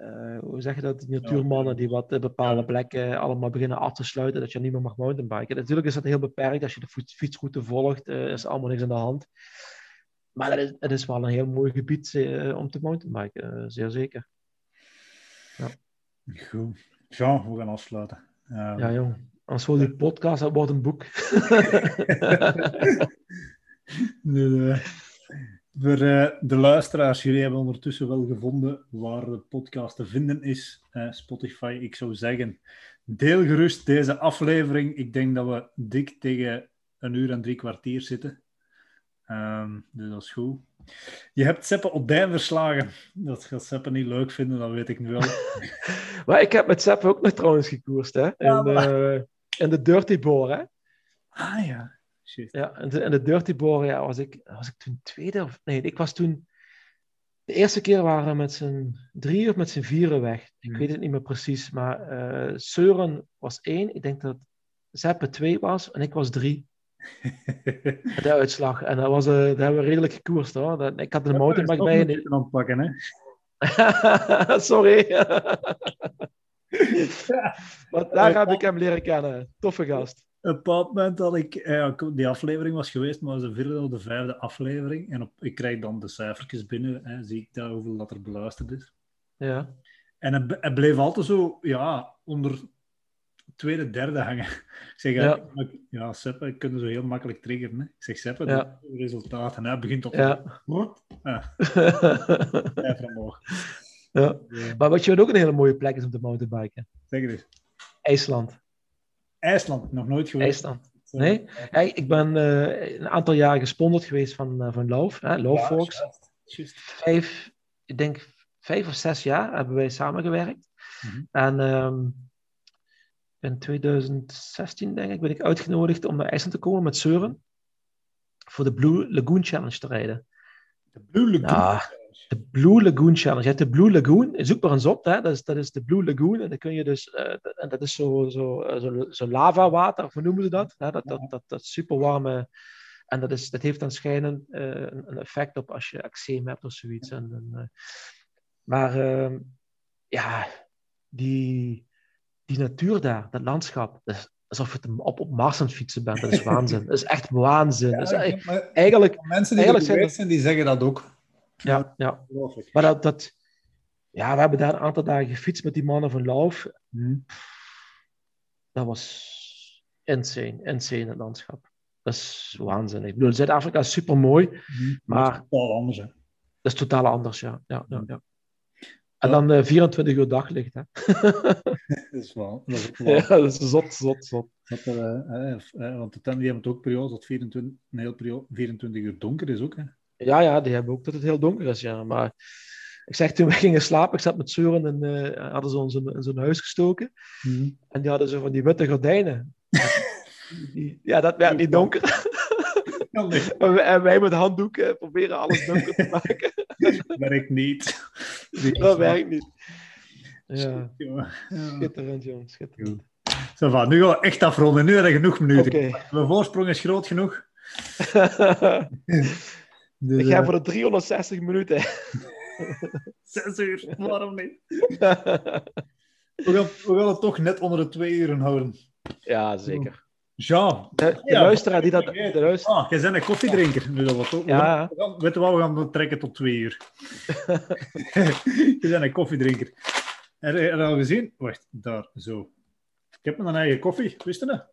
uh, hoe zeg je dat, natuurmannen die wat uh, bepaalde plekken allemaal beginnen af te sluiten, dat je niet meer mag mountainbiken. Natuurlijk is dat heel beperkt, als je de fietsroute volgt, uh, is allemaal niks aan de hand. Maar het is, het is wel een heel mooi gebied om te mountainbiken, zeer zeker. Ja. Goed. Jean, we gaan afsluiten. Ja, jong. Als voor die podcast, dat wordt een boek. nee, nee. Voor uh, de luisteraars, jullie hebben ondertussen wel gevonden waar de podcast te vinden is. Uh, Spotify, ik zou zeggen, deel gerust deze aflevering. Ik denk dat we dik tegen een uur en drie kwartier zitten. Um, dus dat is goed. Je hebt Seppe Odijn verslagen. Dat gaat Seppe niet leuk vinden, dat weet ik nu wel. maar ik heb met Seppe ook nog trouwens gekoerst, hè? In, ja, maar... uh, in de Dirty Boar, hè? Ah ja. Ja, en de, en de Dirty Boar, ja, was ik, was ik toen tweede of... Nee, ik was toen... De eerste keer waren we met z'n drie of met z'n vieren weg. Ik weet het niet meer precies, maar uh, Søren was één. Ik denk dat Zeppe twee was en ik was drie. de uitslag. En dat, was, uh, dat hebben we redelijk gekoerst hoor. Dat, ik had de motorbike bij. Niet aanpakken, hè? Sorry. maar daar heb ik hem leren kennen. Toffe gast een bepaald moment dat ik, eh, die aflevering was geweest, maar de vierde of de vijfde aflevering. En op, ik krijg dan de cijfertjes binnen, hè, zie ik daar hoeveel dat er beluisterd is. Ja. En het, het bleef altijd zo, ja, onder tweede, derde hangen. Ik zeg, ja, ja Seppe, ik kan zo heel makkelijk triggeren. Hè. Ik zeg, Seppe, ja. de resultaten. Hij begint op... Ja. Wat? Ja. Ja. Maar wat je ook een hele mooie plek is om te mountainbiken? Zeg eens. IJsland. IJsland, nog nooit geweest. IJsland. Nee? Ja, ik ben uh, een aantal jaar gesponsord geweest van, uh, van Loof, hè, Loof Fox. Ja, vijf, ik denk vijf of zes jaar hebben wij samengewerkt. Mm -hmm. En um, in 2016, denk ik, ben ik uitgenodigd om naar IJsland te komen met Søren. Voor de Blue Lagoon Challenge te rijden. De Blue Lagoon ja, de Blue Lagoon Challenge. Je hebt de Blue Lagoon, zoek maar eens op, hè. Dat, is, dat is de Blue Lagoon. En dan kun je dus, uh, en dat is zo, zo, zo, zo lavawater, hoe noemen ze dat? Hè? Dat, dat, dat, dat super warme. En dat, is, dat heeft dan schijnen uh, een, effect op als je eczeem hebt of zoiets. En, en, uh, maar uh, ja, die, die natuur daar, dat landschap, dat is alsof je op, op Mars aan het fietsen bent. Dat is waanzin. Dat is echt waanzin. Ja, dat is, eigenlijk, mensen die eigenlijk zijn, zijn, die zeggen dat ook. Ja, ja. Maar dat, dat, ja, we hebben daar een aantal dagen gefietst met die mannen van Lauf. Hmm. Dat was insane, insane het landschap. Dat is waanzinnig. Ik bedoel, Zuid-Afrika is super mooi, Hmm. maar Dat is totaal anders, hè. dat is totaal anders, ja. ja, ja, ja. En dan uh, 24 uur daglicht, hè. Dat is wel. Dat is ja, dat is zot, zot, zot. Dat uh, uh, want de tent die hebben ook periode dat 24, een hele periode 24 uur donker is ook, hè. Ja, ja, die hebben ook dat het heel donker is, ja. Maar ik zeg, toen we gingen slapen, ik zat met Søren en uh, hadden ze ons in, in zo'n huis gestoken. Hmm. En die hadden zo van die witte gordijnen. die, ja, dat werd niet donker. En, wij, met handdoeken proberen alles donker te maken. Dat werkt niet. dat werkt niet. Ja, schitterend, jong, schitterend. Zo van, nu gaan we echt afronden. Nu hebben we genoeg minuten. Oké. Mijn voorsprong is groot genoeg. Dus, ik ga eh, voor de 360 minuten. Zes uur, waarom niet? We gaan, we gaan het toch net onder de twee uren houden. ja, zeker. Jean. De, de Ja, luisteraar die dat... De luister... Ah, jij bent een koffiedrinker. Nu, dat was ook, Ja. we gaan, weet je wat, we gaan het trekken tot twee uur. je bent een koffiedrinker. Heb je al gezien? Wacht, daar, zo. Ik heb mijn eigen koffie, wist je dat?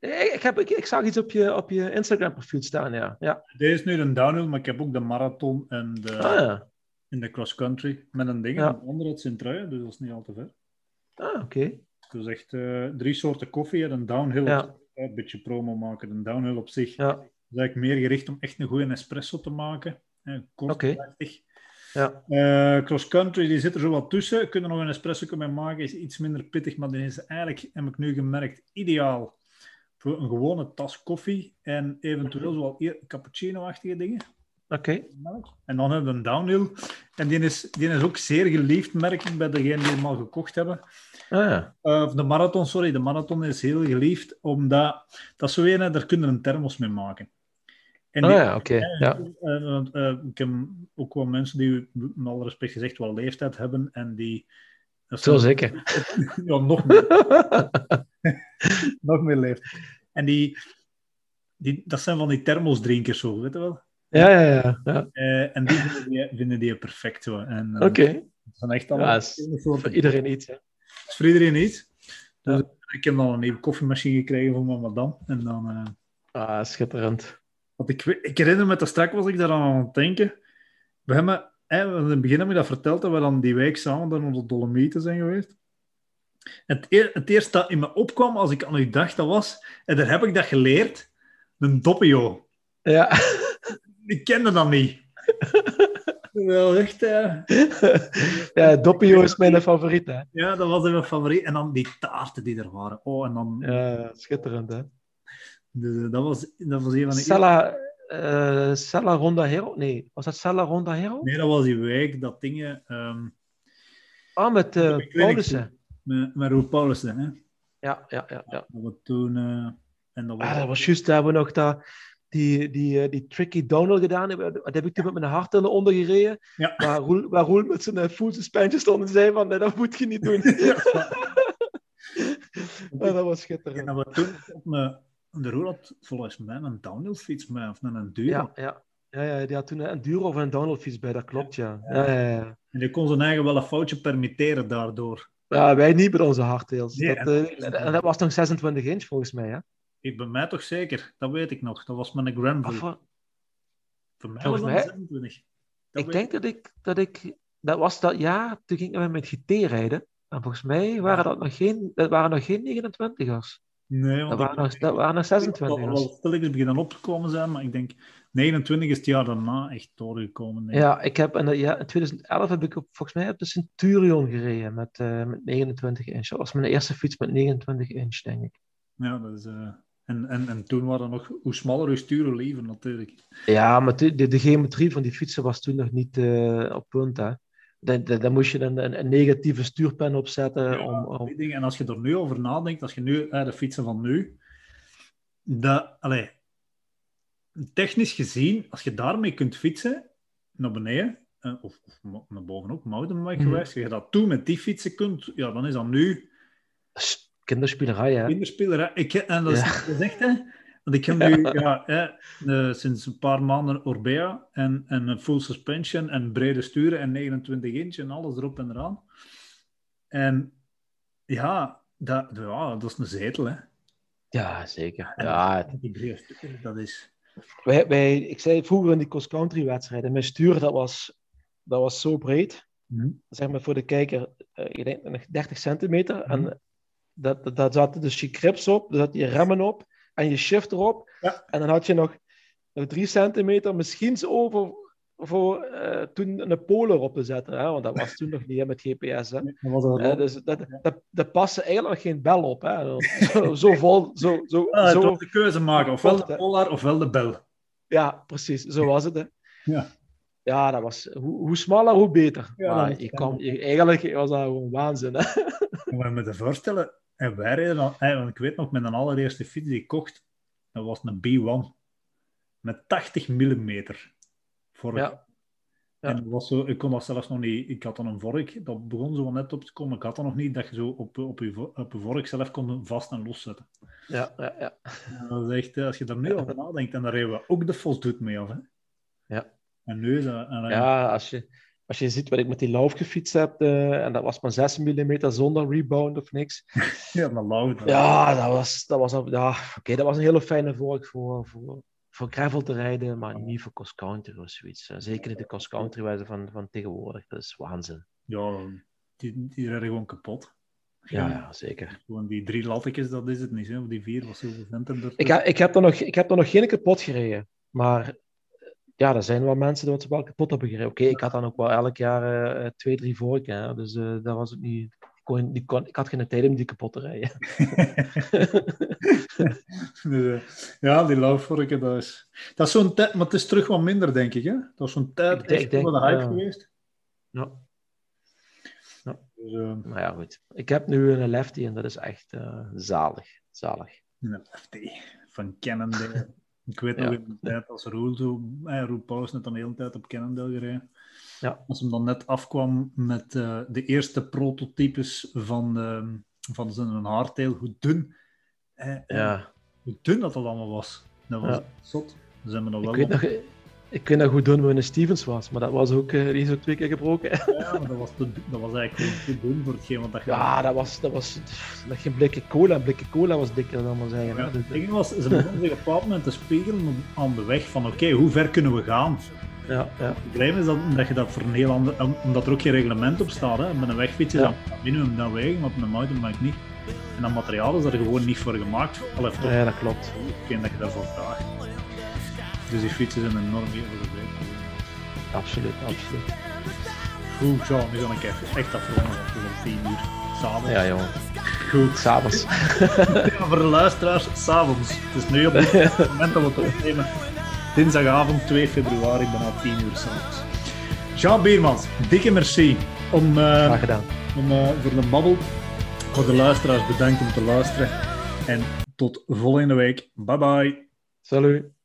Ik, heb, ik, ik zag iets op je, op je Instagram-profiel staan, ja. ja. Deze is nu een downhill, maar ik heb ook de marathon en de, Ah, ja. in de cross-country met een ding. Ja. En onder het Sint-Truiden, dus dat is niet al te ver. Ah, oké. Dus echt eh, drie soorten koffie en een downhill. Ja. Op, een beetje promo maken. Een downhill op zich Ja. is eigenlijk meer gericht om echt een goede espresso te maken. Kort, krachtig. Ja. Eh, cross-country, die zit er zo wat tussen. Kunnen nog een espresso mee maken, is iets minder pittig, maar die is eigenlijk, heb ik nu gemerkt, ideaal een gewone tas koffie en eventueel zo wat eer- cappuccino-achtige dingen. Oké. En dan hebben we een downhill. En die is, die is ook zeer geliefd, merk ik, bij degenen die hem al gekocht hebben. Ah, ja. Eh, de marathon, sorry. De marathon is heel geliefd, omdat... Dat is zo een, daar kun je een thermos mee maken. En Ah, die- ja, oké. Ja. eh, want, eh, ik heb ook wel mensen die, met alle respect gezegd, wel leeftijd hebben en die... Zo zeker. Ja, nog meer. nog meer leeftijd. En die, die... Dat zijn van die thermosdrinkers zo, weet je wel? Ja, ja, ja. ja. Eh, en die vinden die, vinden die perfect. En, eh, Oké. Het zijn echt allemaal. Voor iedereen iets, hè. Het is voor iedereen iets. Dus Ja. Ik heb dan een nieuwe koffiemachine gekregen van mijn madame. En dan... eh, Ah, schitterend. Want ik, ik herinner me, te strak was ik daar aan het denken. We hebben, in het begin heb je dat verteld, dat we dan die week samen dan op de Dolomieten zijn geweest. Het, het eerste dat in me opkwam als ik aan u dacht, dat was, en daar heb ik dat geleerd, een doppio. Ja. Ik kende dat niet. Wel echt, eh, ja, Doppio is mijn favoriet, hè. ja, dat was mijn favoriet. En dan die taarten die er waren. Oh, en dan, Ja, schitterend, hè. dus, eh, dat, was, dat was een van de... Sella, eh Sella Ronda Hero? Nee, was dat Sella Ronda Hero? Nee, dat was die week, dat dingen, ehm Ah, met eh. Paulussen. Met, met Roel Paulussen, hè. Ja, ja, ja. ja. Dat toen... eh, en dat was, Ah, dat was juist, daar hebben we nog dat, die, die, eh, die tricky downhill gedaan. Dat heb ik toen met mijn hart onder gereden. Ja. Waar Roel, waar Roel met zijn full suspension stond en zei van, nee, dat moet je niet doen. Ah, dat was En schitterend. dat we toen op de Roel had volgens mij een downhillfiets mee, of een enduro. Ja, ja. Ja, ja, die had toen een enduro of een downhillfiets bij, dat klopt, ja. Ja, ja, ja. En die kon zijn eigen wel een foutje permitteren daardoor. Ja, wij niet met onze hardtails. Nee, dat, en- eh, en dat was nog 26 inch volgens mij, hè? Ik, bij mij toch zeker, dat weet ik nog. Dat was een Granville. Voor mij volgens was dat mij- 26. Dat ik denk dat ik, dat ik dat was dat jaar, toen gingen we met GT rijden. En volgens mij waren dat nog geen, dat waren nog geen 29ers. Nee, Dat want waren nog, dat waren nog ik zal 26ers. wel stilletjes beginnen opgekomen zijn, maar ik denk 29 is het jaar daarna echt doorgekomen. denk ik. Ja, ik heb in, ja, in 2011 heb ik op, volgens mij op de Centurion gereden met, eh, met 29 inch. Dat was mijn eerste fiets met 29 inch, denk ik. Ja, dat is... eh, en, en, en toen waren nog, hoe smaller, hoe stuur, hoe liever natuurlijk. Ja, maar de, de, geometrie van die fietsen was toen nog niet eh, op punt. Hè. Daar, moest je een, een, een negatieve stuurpen op zetten. Ja, om, om. En als je er nu over nadenkt, als je nu de fietsen van nu, dat, allee, technisch gezien, als je daarmee kunt fietsen naar beneden, eh, of, of naar boven ook, mountainbike Mhm. geweest, als je dat toen met die fietsen kunt, ja, dan is dat nu kinderspelerij, hè. kinderspeler. Ik, en dat is, Ja. dat is echt, hè. Want ik heb nu ja, hè, eh, sinds een paar maanden Orbea en, en een full suspension en brede sturen en 29 inch en alles erop en eraan. En ja, dat, ja, dat is een zetel, hè. Ja, zeker. Ja, Die brede sturen, dat is... wij, wij, ik zei vroeger in die cross-country wedstrijden, mijn stuur dat was, dat was zo breed. zeg maar voor de kijker, eh, ik denk nog 30 centimeter. Mhm. En dat, dat, daar zaten dus je grips op, daar zaten je remmen op en je shift erop. Ja. En dan had je nog, nog 3 centimeter misschien zo over voor eh, toen een poler op te zetten. Hè? Want dat was toen nog niet hè, met GPS. Hè? Dat was Eh, dus dat, dat, dat paste eigenlijk nog geen bel op. Hè? Zo, zo vol, zo, zo, Ah, zo, was de keuze maken, ofwel de. Polar ofwel de Bel. ja, precies, zo was het. Hè? Ja. Ja, dat was, hoe, hoe smaller, hoe beter. Ja, maar het, kwam, je, eigenlijk was dat gewoon waanzin. Hè? Je moet je me te voorstellen, en wij reden eh, want ik weet nog, met een allereerste fiets die ik kocht, dat was een B1 met 80 mm vork. Ja. Ja. En dat was zo, ik kon dat zelfs nog niet, ik had dan een vork, dat begon zo net op te komen, ik had dat nog niet, dat je zo op, op, je, op je vork zelf kon vast en loszetten. Ja, ja, ja. En dat is echt, als je daar nu over nadenkt, en daar reden we ook de Vos doet mee af. Hè? Ja. En nu. En dan- ja als, je, als je ziet wat ik met die lauf gefietst heb, eh, en dat was maar 6 mm zonder rebound of niks. Ja, maar lauw. Ja, dat was, dat was, ja, oké, dat was een hele fijne vork voor, voor, voor gravel te rijden, maar niet voor cross-country of zoiets. Eh, Zeker niet de cross-country wijze van, van tegenwoordig. Dat is waanzin. Ja, die, die rijden gewoon kapot. Ja, ja zeker. Gewoon die drie lattekjes, dat is het niet. Hè? Of die vier, was zoveel centen. Ik, heb- ik, heb er nog, ik heb er nog geen kapot gereden. Maar eh, ja, er zijn wel mensen die het wel kapot hebben gereden. Oké, ik had dan ook wel elk jaar eh, twee, drie vorken. Dus eh dat was het niet. Kon, die kon, ik had geen tijd om die kapot te rijden. Dus, eh, ja, die lauwvorken, dat is... Dat is zo'n tijd, maar het is terug wat minder, denk ik. Hè? Dat was zo'n tijd Ik ik denk, wel de hype ja. geweest. Ja. Dus, eh, Maar ja, goed. Ik heb nu een lefty en dat is echt eh, zalig. Zalig. een FT van Cannondale. Ik weet nog Ja. in de tijd als Roel. Eh, Roel Pauws net dan de hele tijd op Cannondale gereden. Ja. Als hem dan net afkwam met eh, de eerste prototypes van, eh, van zijn hardtail, hoe dun... eh, Ja. Hoe dun dat dat allemaal was. Dat was Ja. zot. Ze hebben nog Ik wel... weet, nog, ik weet nog hoe doen we een Stevens was, maar dat was ook, eh, die is ook twee keer gebroken. Ja, maar dat was, te, dat was eigenlijk te dun voor hetgeen wat dat je... Ja, dat was, dat was dat geen blikje cola. Een blikje cola was dikker dan maar zeggen. Ja, het ding was, ze begonnen zich op een bepaald moment te spiegelen aan de weg van oké, hoe ver kunnen we gaan? Ja, ja. Het probleem is dat, dat je dat voor een heel ander... om- Omdat er ook geen reglement op staat. Hè. Met een wegfiets is Ja. dat minimum dan wegen, maar op een mountainbike niet. En dat materiaal is er gewoon niet voor gemaakt. Al heeft toch ja, dat klopt. geen dat je daarvoor vraagt. Dus die fietsen zijn enorm veel verbeterd. Absoluut, absoluut. Goed, zo, nu ga ik even echt afronden. Het is al 10 uur. S'avonds. Ja, jongen. Goed. S'avonds. Ja, voor de luisteraars, s'avonds. Het is nu op het moment dat we het opnemen. Dinsdagavond 2 februari, bijna 10 uur s'avonds. Jean Biermans, dikke merci om, Graag gedaan. om, eh, voor de babbel. Voor de luisteraars bedankt om te luisteren. En tot volgende week. Bye bye. Salut.